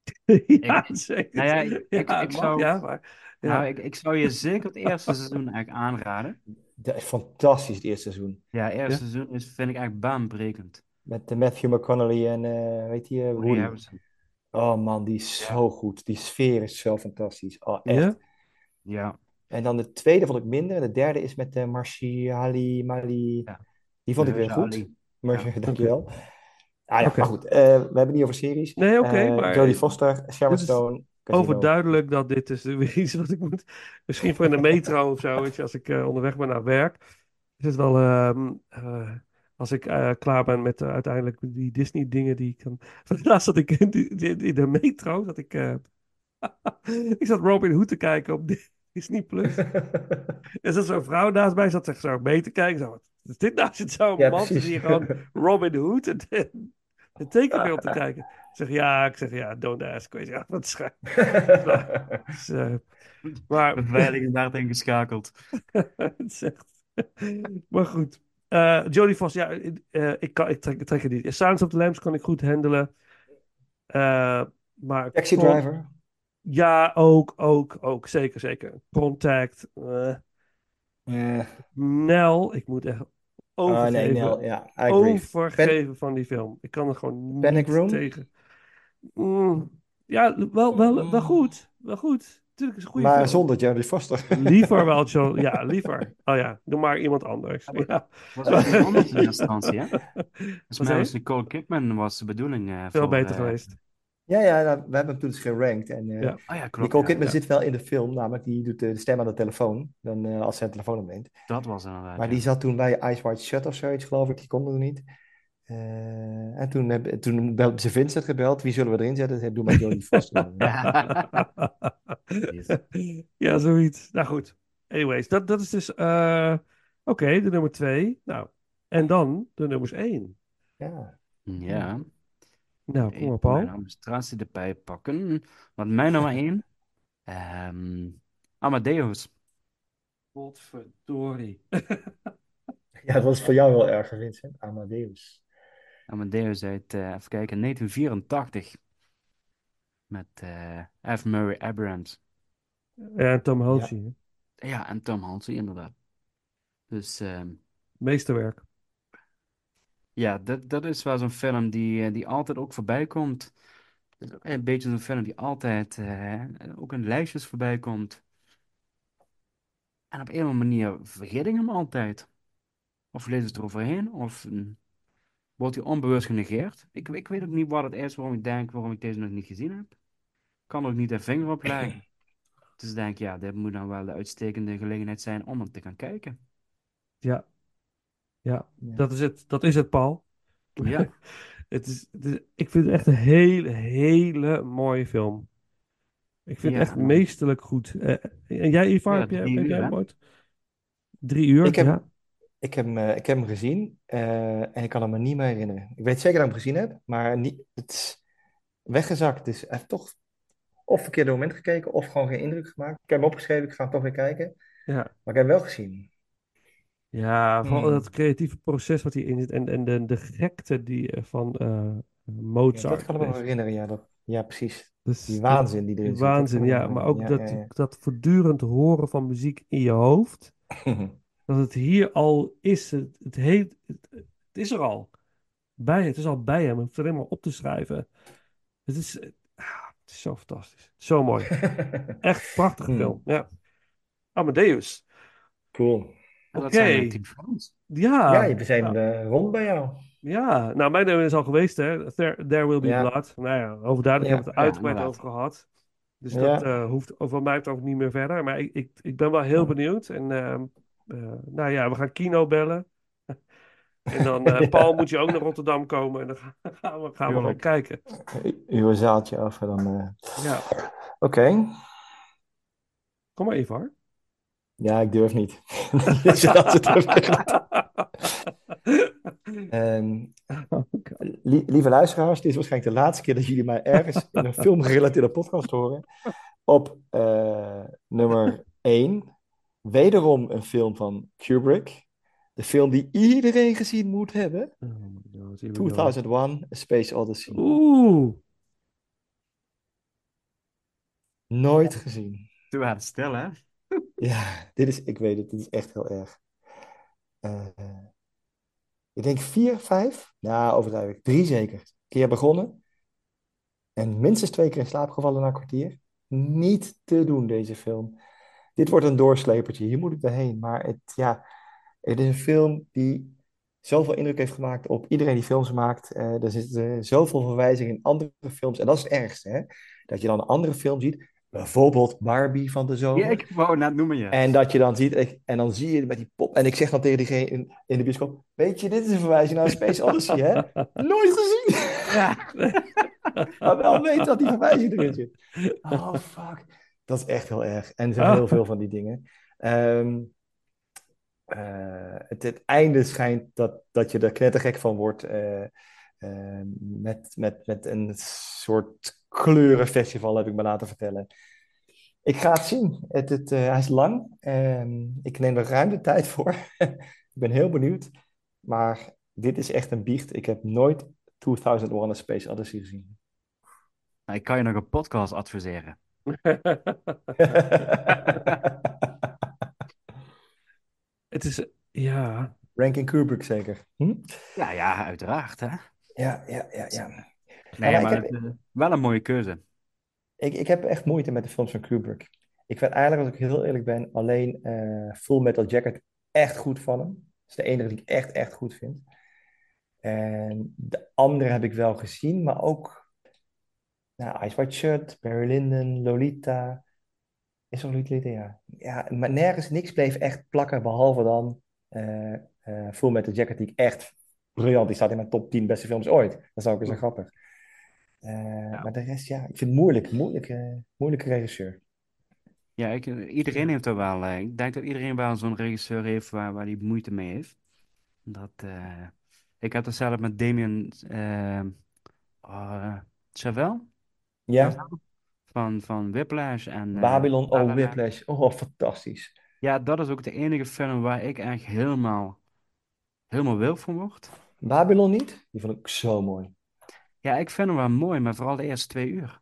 ja, Ik- zeker. Nou ja, ik, ik, Ja, ik mag, zou, ja, maar- ja. nou, ik, ik zou je zeker het eerste seizoen eigenlijk aanraden. Dat is fantastisch, het eerste seizoen. Ja, het eerste Ja? seizoen is, vind ik eigenlijk baanbrekend. Met eh, Matthew McConaughey en, eh weet je, Woody. Oh man, die is zo goed. Die sfeer is zo fantastisch. Oh, echt. Ja? Ja. En dan de tweede vond ik minder. En de derde is met uh, Marciali Mali. Die vond ik weer goed. Marciali. Marci- Ja. dankjewel. Ah ja, maar goed. eh, we hebben het niet over series. Nee, oké, Eh, maar- Jodie Foster, Sharon Stone. Overduidelijk dat dit is weer iets wat ik moet. Misschien voor in de metro of zo, weet je, als ik eh, onderweg ben naar werk. Is het wel. ehm, eh, als ik eh, klaar ben met uiteindelijk die Disney-dingen die ik kan. Laatst zat ik in, die- die- in de metro. Dat ik, ik zat Robin Hood te kijken op Disney Plus. en zat zo'n vrouw naast mij, zat zich zo mee te kijken. Zo, wat is dit nou? Zit zo'n Ja, man die gewoon Robin Hood en een tekenfilm te kijken. Ik zeg ja, ik zeg ja, don't ask. Weet je, ja, wat schijn. Dus, eh, maar, Beveiliging daarin geschakeld. echt- maar goed. Eh Jodie Foster, ja, eh, ik, kan, ik, trek, ik trek het niet. Silence of the Lambs kan ik goed handelen. Eh, maar Taxi Con- Driver. Ja, ook, ook, ook. Zeker, zeker. Contact. eh, Eh, Nel, ik moet echt overgeven. nee, Nel, ja, I agree. overgeven van die film. Ik kan er gewoon Panic niet Room? tegen. Mm, ja, wel, wel, wel goed. Wel goed. Tuurlijk is het een goede maar film. zonder Jodie Foster. Liever wel, John. Ja, liever. Oh ja, doe maar iemand anders. Ja. Was ook iemand anders in instantie, hè? Volgens mij was? Nicole Kidman was de bedoeling. eh, Veel voor, beter eh, geweest. Ja, ja, nou, we hebben hem toen dus gerankt. En eh, Ja. Oh ja, klopt, Nicole. Kidman Ja. zit wel in de film, namelijk die doet de, de stem aan de telefoon, dan, eh, als ze een telefoon opneemt. Dat was inderdaad. Maar ja. die zat toen bij Ice White Shut of zoiets, geloof ik. Die kon er niet. Eh, en toen, heb, toen hebben ze Vincent gebeld. Wie zullen we erin zetten? Hij, Doe maar Jodie Foster. ja, zoiets. Nou goed. Anyways, dat, dat is dus... eh, Oké, de nummer twee. Nou, en dan de nummers één. Ja. Ja. Nou, kom maar, Paul. Mijn administratie erbij pakken. Want mijn nummer één. ehm, Amadeus. Godverdorie. Ja, dat was voor jou wel erg, Vincent. Amadeus. Amadeus uit, eh, even kijken, 1984. Met eh F. Murray Abrams. En Tom hè? Ja, en Tom Hanks, inderdaad. Dus ehm, Meesterwerk. Ja, dat, dat is wel zo'n film die, eh, die altijd ook voorbij komt. Het is ook een beetje zo'n film die altijd eh, ook in lijstjes voorbij komt. En op een of andere manier vergeet ik hem altijd. Of lees het eroverheen, of mm, wordt hij onbewust genegeerd. Ik, ik weet ook niet wat het is waarom ik denk waarom ik deze nog niet gezien heb. Kan ook niet een vinger op leggen. Dus ik denk, ja, dit moet dan wel de uitstekende gelegenheid zijn om hem te gaan kijken. Ja. Ja, dat is het. Dat is het, Paul. Ja. het is, het is- ik vind het echt een hele, hele mooie film. Ik vind het echt meesterlijk goed. Eh, en jij, Ivar, Ja, heb jij, heb hem ooit? Drie uur, Ik heb, ja. ik heb, hem, eh, ik heb hem gezien eh, en ik kan hem me niet meer herinneren. Ik weet zeker dat ik hem gezien heb, maar niet, het is weggezakt. Dus hij heeft toch of verkeerde moment gekeken of gewoon geen indruk gemaakt. Ik heb hem opgeschreven, ik ga hem toch weer kijken. Ja. Maar ik heb hem wel gezien. Ja, vooral Hmm. dat creatieve proces wat hierin zit en, en de, de gekte die eh, van Ja, Mozart. dat kan ik me wel herinneren, ja, dat, ja precies. Dus Die waanzin die erin die zit, waanzin, ja. Maar ook dat, Ja, dat voortdurend horen van muziek in je hoofd. dat het hier al is. Het, het, heet, het, het is er al. Bij, het is al bij hem. Je hoeft het alleen maar op te schrijven. Het is, eh, ah, het is zo fantastisch. Zo mooi. Echt prachtige Hmm. film. Ja. Amadeus. Cool. En dat Oké. zijn tien films. Ja. Ja, we zijn Ja. eh, rond bij jou. Ja, nou, mijn nummer is al geweest, hè. There, There Will Be Ja. Blood. Nou ja, overduidelijk Ja. hebben we het er uitgebreid Ja, over gehad. Dus Ja. dat eh, hoeft over mij ook niet meer verder. Maar ik, ik, ik ben wel heel benieuwd. En ehm, eh, nou ja, we gaan kino bellen. En dan, eh, Ja. Paul, moet je ook naar Rotterdam komen. En dan gaan we, gaan we Tuurlijk. kijken. Uw zaaltje af en dan... eh, Ja, Oké. kom maar, Ivar. Ja, ik durf niet. Dat is het Ehm, lie- lieve luisteraars, dit is waarschijnlijk de laatste keer dat jullie mij ergens in een filmgerelateerde podcast horen. Op eh, nummer 1, wederom een film van Kubrick. De film die iedereen gezien moet hebben. Oh my God, here we go. 2001, A Space Odyssey. Oeh. Nooit gezien. Toen waren het stil, hè? Ja, dit is, ik weet het, dit is echt heel erg. Eh, ik denk vier, vijf, nou overdrijf ik, drie zeker. Keer begonnen en minstens twee keer in slaap gevallen na een kwartier. Niet te doen, deze film. Dit wordt een doorslepertje, hier moet ik doorheen. Maar het, ja, het is een film die zoveel indruk heeft gemaakt op iedereen die films maakt. Eh, er zitten zoveel verwijzingen in andere films. En dat is het ergste, hè? Dat je dan een andere film ziet. Bijvoorbeeld Barbie van de zomer. Ja, ik wou net noemen, ja. En dat je dan ziet, ik- en dan zie je met die pop. En ik zeg dan tegen diegene in, in de bioscoop: Weet je, dit is een verwijzing naar Space Odyssey, hè? Nooit gezien! Ja. maar wel weten dat die verwijzing erin zit. Oh, fuck. Dat is echt heel erg. En er zijn Ah. heel veel van die dingen. Ehm, eh, het, het einde schijnt dat, dat je er knettergek van wordt. eh, eh, met, met, met een soort kleurenfestival, heb ik me laten vertellen. Ik ga het zien. Het, het, eh, hij is lang. Ehm, ik neem er ruim de tijd voor. ik ben heel benieuwd. Maar dit is echt een biecht. Ik heb nooit 2001 A Space Odyssey gezien. Nou, ik kan je nog een podcast adviseren. Het is, ja. Ranking Kubrick zeker. Hm? Ja, ja, uiteraard, hè? Ja, ja, ja, ja. Nee, maar maar ik heb- het, eh, wel een mooie keuze. Ik, ik heb echt moeite met de films van Kubrick. Ik vind eigenlijk, als ik heel eerlijk ben, alleen eh, Full Metal Jacket echt goed van hem. Dat is de enige die ik echt, echt goed vind. En de andere heb ik wel gezien, maar ook Nou, Ice White Shut, Barry Lyndon, Lolita. Is er Lolita? Ja. Ja, maar nergens, niks bleef echt plakken, behalve dan eh Full Metal Jacket, die ik echt briljant, die staat in mijn top 10 beste films ooit. Dat is ook eens een grappig. Eh, Maar de rest, ja, ik vind het moeilijk, moeilijke, moeilijke regisseur. Ja, ik, iedereen heeft er wel. eh, ik denk dat iedereen wel zo'n regisseur heeft waar, waar hij moeite mee heeft. Dat, eh, ik had het zelf met Damien eh oh, Chazelle Ja, van, van Whiplash en eh, Babylon, oh. Whiplash, oh, fantastisch. Ja, dat is ook de enige film waar ik echt helemaal, helemaal wild van word. Babylon niet? Die vond ik zo mooi. Ja, ik vind hem wel mooi, maar vooral de eerste twee uur.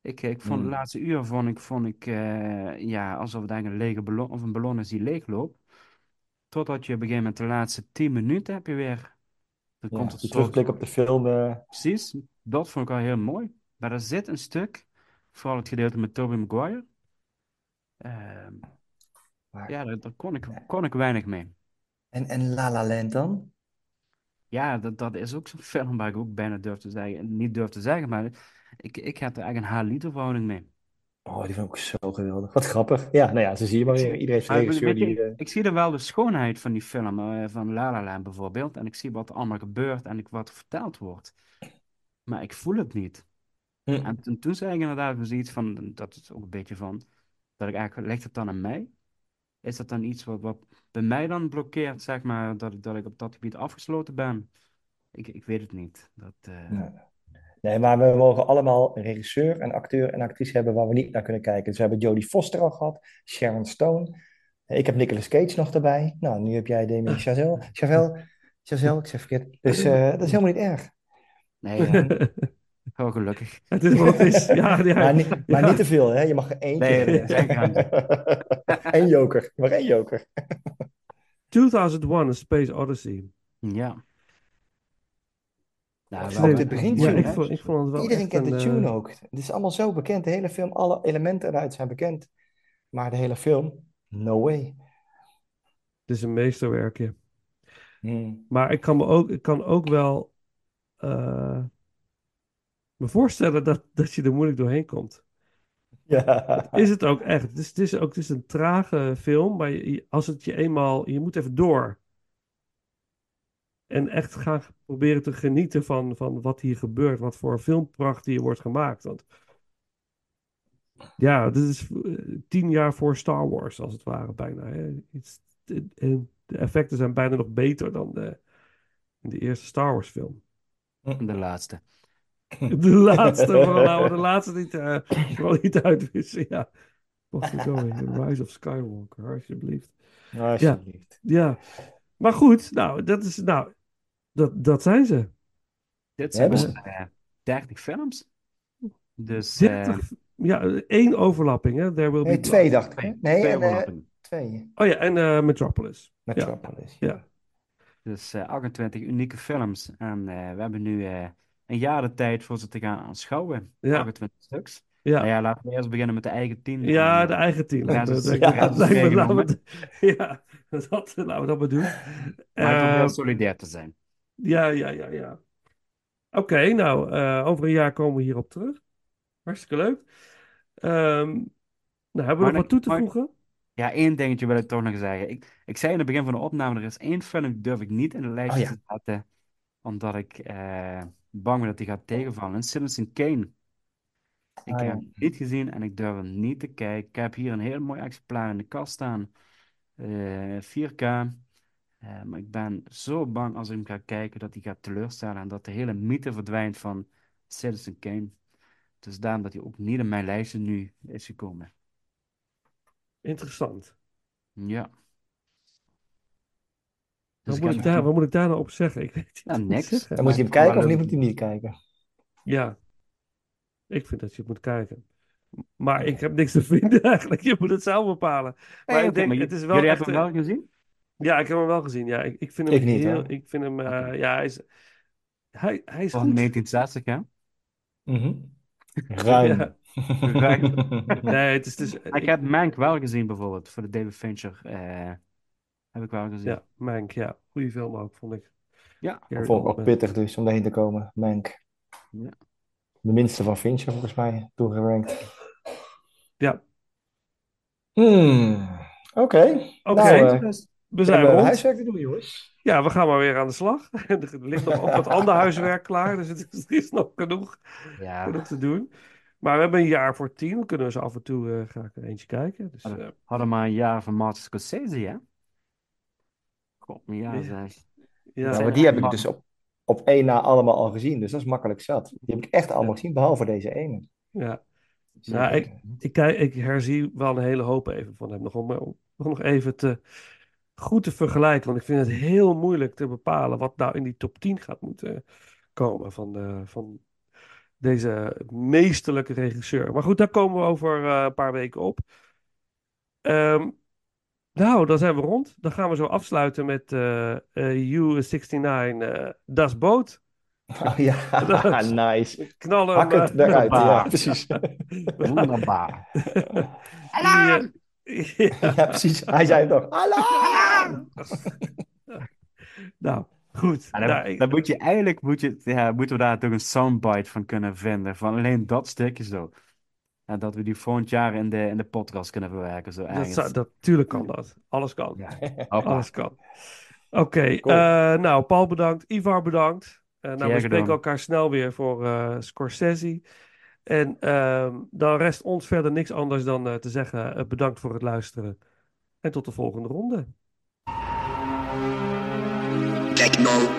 Ik, ik vond Hmm. het laatste uur vond ik, vond ik eh, ja, alsof het eigenlijk een lege ballon of een ballon is die leegloopt. Totdat je op een gegeven moment de laatste tien minuten heb je weer. Dan Ja, komt het die zo. terugblik op de film. eh, Precies, dat vond ik wel heel mooi. Maar er zit een stuk, vooral het gedeelte met Tobey Maguire. Ehm, ja, daar, daar kon ik, kon ik weinig mee. En, en La La Land dan? Ja, dat, dat is ook zo'n film waar ik ook bijna durf te zeggen. Niet durf te zeggen, maar ik, ik heb er eigenlijk een haar-liter verhouding mee. Oh, die vond ik zo geweldig. Wat grappig. Ja, nou ja, zo zie je maar weer. Iedereen heeft zijn regisseur je, ik zie er wel de schoonheid van die film, eh, van La La Land bijvoorbeeld. En ik zie wat er allemaal gebeurt en ik, wat er verteld wordt. Maar ik voel het niet. Hm. En toen, toen zei ik inderdaad zoiets van, dat is ook een beetje van, dat ik eigenlijk, ligt het dan aan mij? Is dat dan iets wat, wat bij mij dan blokkeert, zeg maar, dat, ik- dat ik op dat gebied afgesloten ben? Ik, ik weet het niet. Dat, eh, Nee. Nee, maar we mogen allemaal een regisseur, een acteur en actrice hebben waar we niet naar kunnen kijken. Dus we hebben Jodie Foster al gehad, Sharon Stone. Ik heb Nicolas Cage nog erbij. Nou, nu heb jij Damien Chazelle. Chazelle, Chazelle, ik zeg verkeerd. Dus eh, dat is helemaal niet erg. Nee, ja. Oh, gelukkig. Het is wat het is. Ja, ja, maar, niet, maar ja. niet te veel, hè? Je mag er één Nee, keer. grens. Eén joker. Mag één joker. 2001, A Space Odyssey. Ja. Nou, Ook wel- de begin Ja, tune, ik vond, ik vond het wel Iedereen kent de een, tune eh, ook. Het is allemaal zo bekend. De hele film, alle elementen eruit zijn bekend. Maar de hele film, no way. Het is een meesterwerkje. Hmm. Maar ik kan me ook, ik kan ook wel eh, me voorstellen dat, dat je er moeilijk doorheen komt. Ja. Is het ook echt. Het is, het is ook het is een trage film, maar je, als het je eenmaal, je moet even door. En echt gaan proberen te genieten van, van wat hier gebeurt, wat voor filmpracht hier wordt gemaakt. Want ja, dit is eh, tien jaar voor Star Wars, als het ware, bijna. Hè. De effecten zijn bijna nog beter dan de, in de eerste Star Wars film. De laatste. De laatste, vooral laten we de laatste niet, eh, vooral niet uitwissen. Ja. Weer? Rise of Skywalker, alsjeblieft. Alsjeblieft. Ja, ja. Maar goed, nou, dat is, nou, dat, dat zijn ze. Dit We zijn hebben dus, eh 30 films. Dus 30, ja, één overlapping, hè? There will be Nee, twee blood. dacht ik. Nee, twee en, eh, twee. Oh ja, en eh, Metropolis. Metropolis. Ja. ja. Dus eh 28 unieke films. En eh, we hebben nu eh, een jaar de tijd voor ze te gaan aanschouwen. Ja. 28 stuks. Ja. Nou ja, laten we eerst beginnen met de eigen tien. Ja, En, de eh, eigen team. Ja, dat, laten we dat maar doen. Maar ik probeer Eh, solidair te zijn. Ja, ja, ja, ja. Oké, nou, eh, over een jaar komen we hierop terug. Hartstikke leuk. Ehm, nou, hebben we nog wat toe te maar- voegen? Ja, één dingetje wil ik toch nog zeggen. Ik, ik zei in het begin van de opname, er is één film durf ik niet in de lijstje Oh ja. te zetten, omdat ik eh, bang dat die gaat tegenvallen. Citizen Kane. Ik Ah, heb hem niet gezien en ik durf hem niet te kijken. Ik heb hier een heel mooi exemplaar in de kast staan. Eh, 4K. Eh, maar ik ben zo bang als ik hem ga kijken dat hij gaat teleurstellen en dat de hele mythe verdwijnt van Citizen Kane. Dus daarom dat hij ook niet in mijn lijstje nu is gekomen. Interessant. Ja. Wat Dus ik moet, ik daar, wat moet ik daar nou op zeggen? Ik weet wat ik niks. zeggen. Dan moet je hem Maar kijken of niet moet je hem niet kijken? Ja, ik vind dat je het moet kijken. Maar ik heb niks te vinden eigenlijk. Je moet het zelf bepalen. Maar ik denk, maar het is wel jullie echt... hebben hem eh, wel gezien? Ja, ik heb hem wel gezien. Ja, ik, ik vind hem Ik niet, heel... hoor. Ik vind hem... eh, ja, hij is... Hij, hij is Van goed. 1960, hè? Mhm. Ruim. Ja. Ruim. Nee, het is... dus Ik heb Mank wel gezien, bijvoorbeeld, voor de David Fincher. eh, heb ik wel gezien. Ja, Mank, ja. Goede film ook, vond ik. Ja. Vond ik ook pittig dus om daarheen te komen. Mank. Ja. de minste van Fincher volgens mij toen gerankt. Ja. Hmm, Oké. Oké, Nou, eh, we zijn hebben rond. huiswerk te doen, jongens. Ja, we gaan maar weer aan de slag. Er ligt nog ook wat ander huiswerk klaar, dus het is, er is nog genoeg, Ja. genoeg te doen. Maar we hebben een jaar voor tien, dan kunnen we ze af en toe eh, graag er eentje kijken. Dus, eh, Hadden, hadden maar een jaar van Martin Scorsese, hè? Ja, Ja. zeg. Ja, Ja, maar die heb ik dus op, op één na allemaal al gezien, dus dat is makkelijk zat. Die heb ik echt allemaal gezien, behalve deze ene. Ja. Nou, ik, ik, herzie wel een hele hoop even van hem. Nog om, om nog even te, goed te vergelijken. Want ik vind het heel moeilijk te bepalen wat nou in die top 10 gaat moeten komen van, van deze meesterlijke regisseur. Maar goed, daar komen we over eh, een paar weken op. Ehm, nou, dan zijn we rond. Dan gaan we zo afsluiten met eh eh, U69 eh Das Boot. Oh ja, Dat is- nice. Knallen Hak het eruit, ja, precies. Wonderbaar. Eh, Ja, precies. Hij zei het toch. Alarm! nou, goed. Ja, dan, Nou, ik- dan moet je eigenlijk, moet je, ja, moeten we daar toch een soundbite van kunnen vinden. Van alleen dat stukje zo. En dat we die volgend jaar in de, in de podcast kunnen verwerken. Zo Dat, ergens. zou, dat, tuurlijk kan dat. Alles kan. Hoppa. Alles kan. Oké, Cool. eh, nou, Paul bedankt. Ivar bedankt. Eh, nou, we spreken elkaar snel weer voor eh, Scorsese. En ehm, dan rest ons verder niks anders dan eh, te zeggen bedankt voor het luisteren. En tot de volgende ronde. Techno. Emergency.